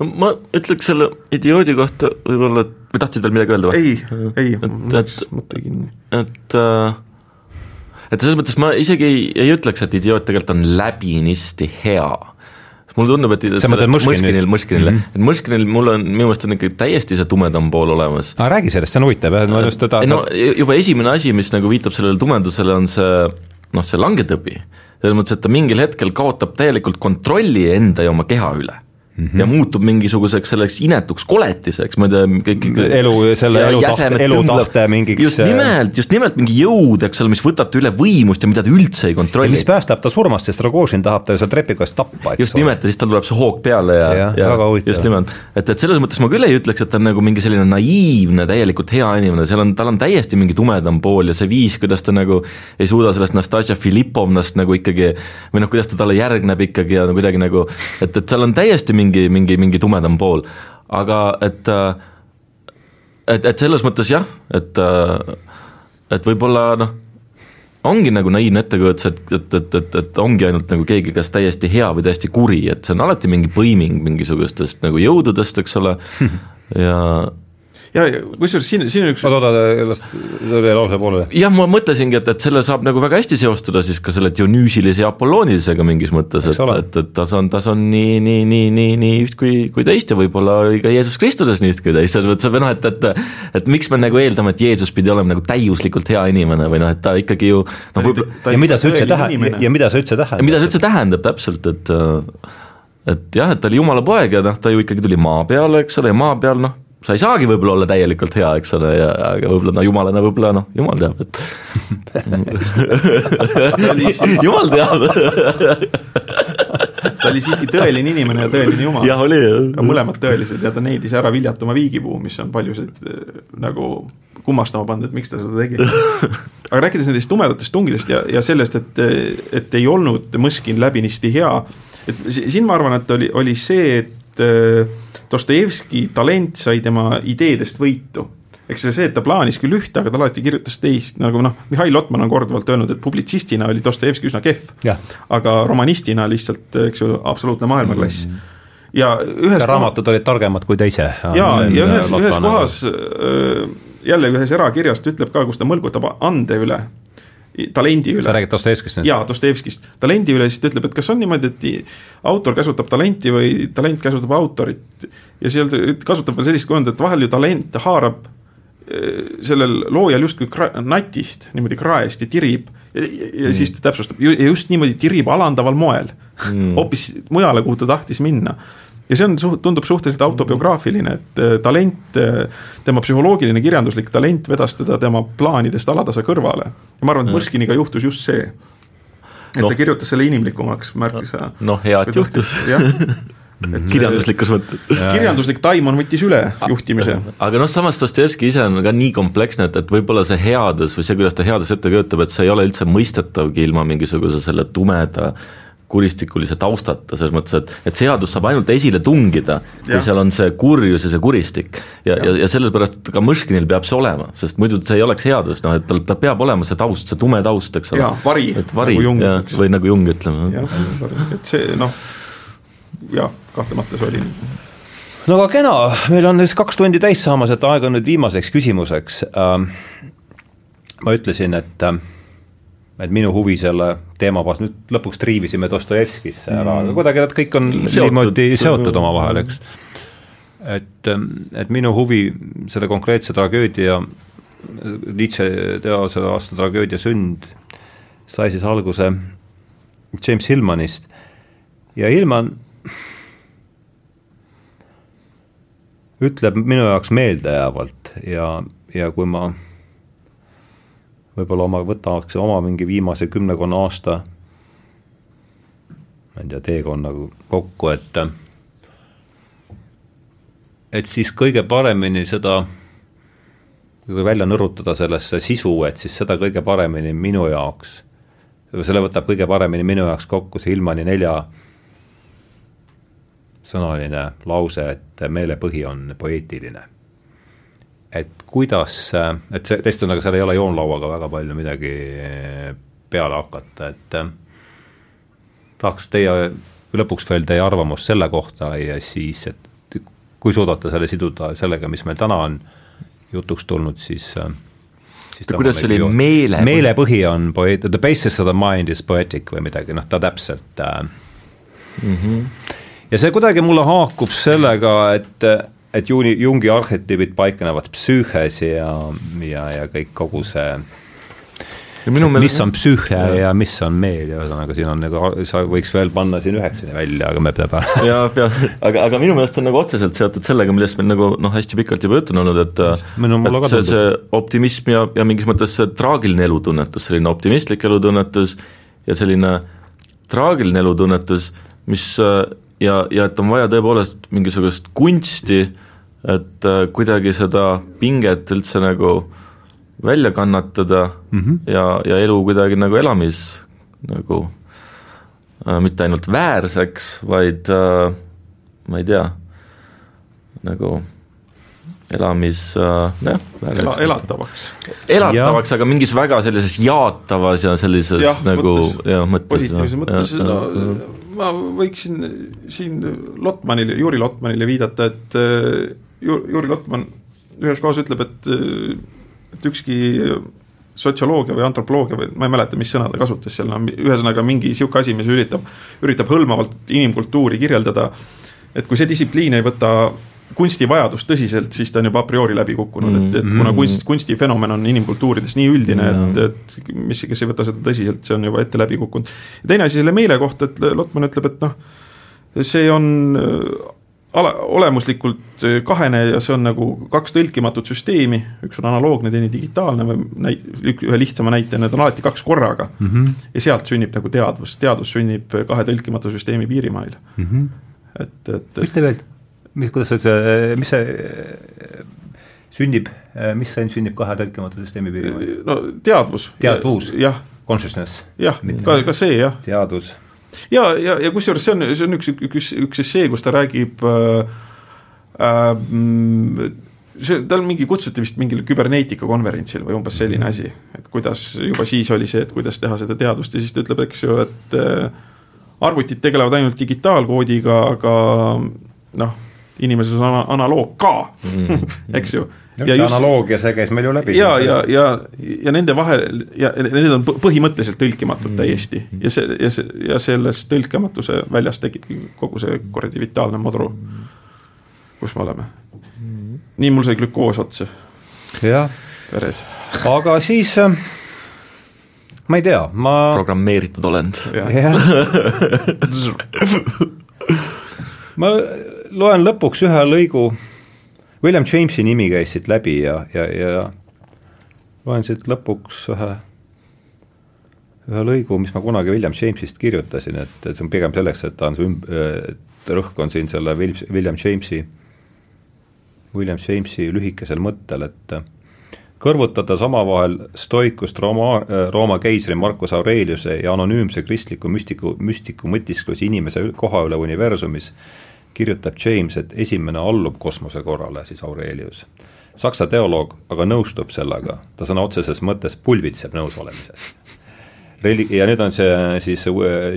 no ma ütleks selle idioodi kohta võib-olla, et või tahtsid veel midagi öelda või? ei, ei, mul läks mõte kinni. et äh, et selles mõttes ma isegi ei, ei ütleks, et idioot tegelikult on läbinisti hea mulle tundub, et sa mõtled Mõškinil, Mõškinil mm, -hmm. et Mõškinil mul on, minu meelest on ikka täiesti see tumedam pool olemas. aga räägi sellest, see on huvitav, ma just teda no juba esimene asi, mis nagu viitab sellele tumedusele, on see noh, see langetõbi. selles mõttes, et ta mingil hetkel kaotab täielikult kontrolli enda ja oma keha üle Mm -hmm. ja muutub mingisuguseks selleks inetuks koletiseks, ma ei tea, kõik elu, selle elutahte, elutahte mingiks just äh, nimelt, just nimelt mingi jõud, eks ole, mis võtab ta üle võimust ja mida ta üldse ei kontrolli. mis päästab ta surmast, sest Rogožin tahab ta ju seal trepikojast tappa, eks just ole. nimelt, ja siis tal tuleb see hoog peale ja, ja, ja, just nimelt, et, et selles mõttes ma küll ei ütleks, et ta on nagu mingi selline naiivne, täielikult hea inimene, seal on, tal on täiesti mingi tumedam pool ja see viis, kuidas ta nagu ei suuda sellest Nastasia Filipovnast nagu ikkagi või noh, kuidas ta talle järgneb ikkagi ja kuidagi nagu, et, et seal on täiesti mingi mingi, mingi, mingi tumedam pool. aga et, et, et selles mõttes jah, et, et võib-olla noh, ongi nagu naiivne ettekujutus, et, et, et, et, et ongi ainult nagu keegi, kas täiesti hea või täiesti kuri, et see on alati mingi põiming mingisugustest nagu jõududest, eks ole, ja ja kusjuures siin, siin on üks oota, oota, las veel lause pooleli. jah, ma mõtlesingi, et, et selle saab nagu väga hästi seostada siis ka selle Dionüüsilise ja Apolloonilisega mingis mõttes, et, et, et tas on, tas on nii, nii, nii, nii, nii üht kui, kui teist ja võib-olla oli ka Jeesus Kristuses nii üht kui teist, selles mõttes, et noh, et, et et miks me nagu eeldame, et Jeesus pidi olema nagu täiuslikult hea inimene või noh, et ta ikkagi ju noh, võib-olla ja mida see üldse tähendab, ja mida see üldse tähendab? mida see üldse tähendab täpselt, et et jah, et ta oli jumala poeg ja noh, ta ju ikkagi tuli maa peale, eks ole, ja maa peal noh, sa ei saagi võib-olla olla täielikult hea, eks ole, ja aga võib-olla no jumalana võib-olla noh, jumal teab, et jumal teab ta oli siiski tõeline inimene ja tõeline jumal. jah, oli jah. mõlemad tõelised ja ta needis ära viljata oma viigipuu, mis on paljusid äh, nagu kummastama pannud, et miks ta seda tegi. aga rääkides nendest tumedatest tungidest ja, ja sellest, et, et ei olnud Mõskin läbinisti hea, et siin ma arvan, et oli, oli see, et äh, Dostojevski talent sai tema ideedest võitu eks see, et ta plaanis küll ühte, aga ta alati kirjutas teist, nagu noh, Mihhail Lotman on korduvalt öelnud, et publitsistina oli Dostojevski üsna kehv. aga romanistina lihtsalt, eks ju, absoluutne maailmaklass mm. -hmm ja ühes ja raamatud olid targemad kui teise. ja, ja ühes, ühes kohas jälle ühes erakirjas ta ütleb ka, kus ta mõlgutab ande üle talendi üle. sa räägid Dostojevskist nüüd? jaa, Dostojevskist. talendi üle, siis ta ütleb, et kas on niimoodi, et autor käsutab talenti või talent käsutab autorit. ja seal ta kasutab veel sellist kujundit, et vahel ju talent haarab sellel loojal justkui natist, niimoodi kraest ja tirib ja, ja mm. siis ta täpsustab, just niimoodi tirib alandaval moel mm., hoopis mujale, kuhu ta tahtis minna. Ja see on, tundub suhteliselt autobiograafiline, et äh, talent, äh, tema psühholoogiline kirjanduslik talent vedas teda tema plaanidest alatasa kõrvale. ja ma arvan, et mm. Mõrskiniga juhtus just see. et no. ta kirjutas selle inimlikumaks märksa. noh, hea, et juhtus kirjanduslikus mõttes. kirjanduslik taimon võttis üle juhtimise. aga noh, samas Dostojevski ise on ka nii kompleksne, et, et võib-olla see headus või see, kuidas ta headust ette kujutab, et see ei ole üldse mõistetavgi ilma mingisuguse selle tumeda kuristikulise taustata, selles mõttes, et, et seadus saab ainult esile tungida, kui seal on see kurjus ja see kuristik. ja, ja, ja sellepärast ka Mõškinil peab see olema, sest muidu see ei oleks seadus, noh et tal, ta peab olema see taust, see tume taust, eks ole. vari, vari, nagu Jung ütleks. või nagu Jung, ütleme. et see noh jah, kahtlemata see oli nii no aga kena, meil on nüüd kaks tundi täis saamas, et aeg on nüüd viimaseks küsimuseks äh,. ma ütlesin, et äh, et minu huvi selle teema puhul, nüüd lõpuks triivisime Dostojevskisse ära mm., aga kuidagi nad kõik on seotud. niimoodi seotud omavahel, eks. et, ähm, et minu huvi selle konkreetse tragöödia, Nietzsche teose aasta tragöödia Sünd sai siis alguse James Hillmanist ja Hillman ütleb minu jaoks meeldejäävalt ja, ja kui ma võib-olla oma, võtaks oma mingi viimase kümmekonna aasta ma ei tea, teekonna kokku, et et siis kõige paremini seda, kui välja nõrutada sellesse sisu, et siis seda kõige paremini minu jaoks, selle võtab kõige paremini minu jaoks kokku see Ilmani nelja sõnaline lause, et meelepõhi on poeetiline. Kuidas, et see, teist on, aga seal ei ole joonlauaga väga palju midagi peale hakata, et tahaks teie, lõpuks veel teie arvamust selle kohta ja siis, et kui suudate selle siduda sellega, mis meil täna on jutuks tulnud, siis siis kuidas see oli, meele? meelepõhi on poeet-, the basis of the mind is poetic või midagi, noh ta täpselt äh, mm. -hmm ja see kuidagi mulle haakub sellega, et, et Juni, Jungi arhetüübid paiknevad psüühes ja, ja, ja kõik kogu see Meelest... mis on psüühe ja. ja mis on meel ja ühesõnaga siin on nagu, sa võiks veel panna siin üheksani välja, aga me peame. ja, ja aga, aga minu meelest on nagu otseselt seotud sellega, millest meil nagu noh, hästi pikalt juba juttu on olnud, et et see, see optimism ja, ja mingis mõttes see traagiline elutunnetus, selline optimistlik elutunnetus ja selline traagiline elutunnetus, mis ja, ja et on vaja tõepoolest mingisugust kunsti, et äh, kuidagi seda pinget üldse nagu välja kannatada mm -hmm. ja, ja elu kuidagi nagu elamis nagu äh, mitte ainult väärseks, vaid äh, ma ei tea, nagu elamis äh,, jah. Ela, elatavaks. elatavaks, aga mingis väga sellises jaatavas ja sellises ja, nagu mõttes, jah, mõttes. positiivses mõttes, no ma võiksin siin Lotmanile, Juri Lotmanile viidata, et äh, Juri Lotman ühes kohas ütleb, et, et ükski sotsioloogia või antropoloogia või ma ei mäleta, mis sõna ta kasutas seal, no ühesõnaga mingi sihuke asi, mis üritab, üritab hõlmavalt inimkultuuri kirjeldada. et kui see distsipliin ei võta kunstivajadust tõsiselt, siis ta on juba a priori läbi kukkunud mm, -hmm. et, et kuna mm. kunst, kunstifenomen on inimkultuurides nii üldine, et, et mis, kes ei võta seda tõsiselt, see on juba ette läbi kukkunud. teine asi selle meele kohta, et Lotman ütleb, et noh, see on ala, olemuslikult äh, kahene ja see on nagu kaks tõlkimatut süsteemi, üks on analoogne, teine digitaalne või näi-, ühe lihtsama näite, need on alati kaks korraga mm. -hmm. ja sealt sünnib nagu teadvus, teadvus sünnib kahe tõlkimatu süsteemi piirimail mm. -hmm. et, et ütle veel, mis, kuidas see, mis see sünnib, mis see sünnib kahe tõlkimatu süsteemi piirimail? no teadvus. teadvus? jah. Consciousness? jah, ka, ka see jah. teadus ja, ja, ja kusjuures see on, see on üks, üks, üks essee, kus ta räägib äh, äh, see, tal mingi kutsuti vist mingile küberneetika konverentsil või umbes selline asi, et kuidas juba siis oli see, et kuidas teha seda teadust ja siis ta ütleb, eks ju, et äh, arvutid tegelevad ainult digitaalkoodiga, aga noh, inimeses on analoog ka mm, eks ju ja just, analoogia, see käis meil ju läbi. ja, ja, ja, ja nende vahel ja need on põhimõtteliselt tõlkimatud mm. täiesti ja see, ja see, ja sellest tõlkematuse väljas tekibki kogu see kuradi vitaalne madru, kus me oleme mm.. nii mul sai glükoos otsa. jah. veres. aga siis äh, ma ei tea, ma. programmeeritud olend. ma loen lõpuks ühe lõigu William Jamesi nimi käis siit läbi ja, ja, ja loen siit lõpuks ühe, ühe lõigu, mis ma kunagi William Jamesist kirjutasin, et, et see on pigem selleks, et ta on see ümb-, rõhk on siin selle William Jamesi, William Jamesi lühikesel mõttel, et kõrvutades omavahel stoikust Rooma, Rooma keisri Marcus Aureliuse ja anonüümse kristliku müstiku, müstiku mõtisklusi inimese koha üle universumis, kirjutab James, et esimene allub kosmosekorrale, siis Aurelius. Saksa teoloog aga nõustub sellega, ta sõna otseses mõttes pulbitseb nõusolemises. Reli-, ja nüüd on see siis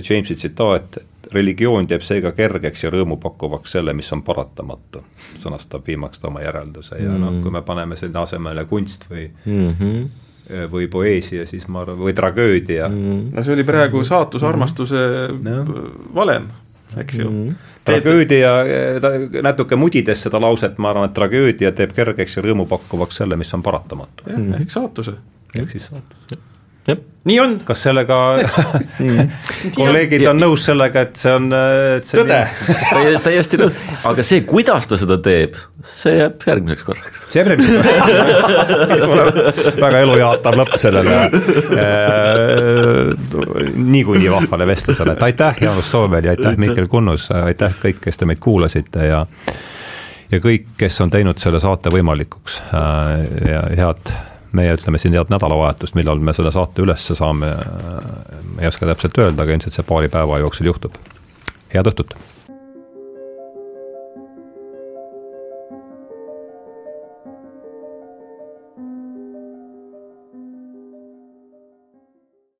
Jamesi tsitaat, religioon teeb seega kergeks ja rõõmupakkuvaks selle, mis on paratamatu, sõnastab viimaks ta oma järelduse ja mm. noh, kui me paneme sinna asemele kunst või mm -hmm või poeesia, siis ma arvan, või tragöödia mm.. no see oli praegu saatusarmastuse mm. valem eks ju mm. -hmm. tragöödia, natuke mudides seda lauset, ma arvan, et tragöödia teeb kergeks ja rõõmupakkuvaks selle, mis on paratamatu. jah -hmm. ehk saatuse. ehk siis saatus nii on. kas sellega kolleegid on nõus sellega, et see on see tõde. täiesti nõus, aga see, kuidas ta seda teeb, see jääb järgmiseks korraks. see jääb järgmiseks korraks. Väga elujaatav lõpp sellele. Äh, niikuinii vahvale vestlusele, et aitäh, Jaanus Soomel ja aitäh, Mihkel Kunnus, aitäh kõik, kes te meid kuulasite ja ja kõik, kes on teinud selle saate võimalikuks. Äh, ja head meie ütleme siin head nädalavahetust, millal me selle saate ülesse saame, ei oska täpselt öelda, aga ilmselt see paari päeva jooksul juhtub. head õhtut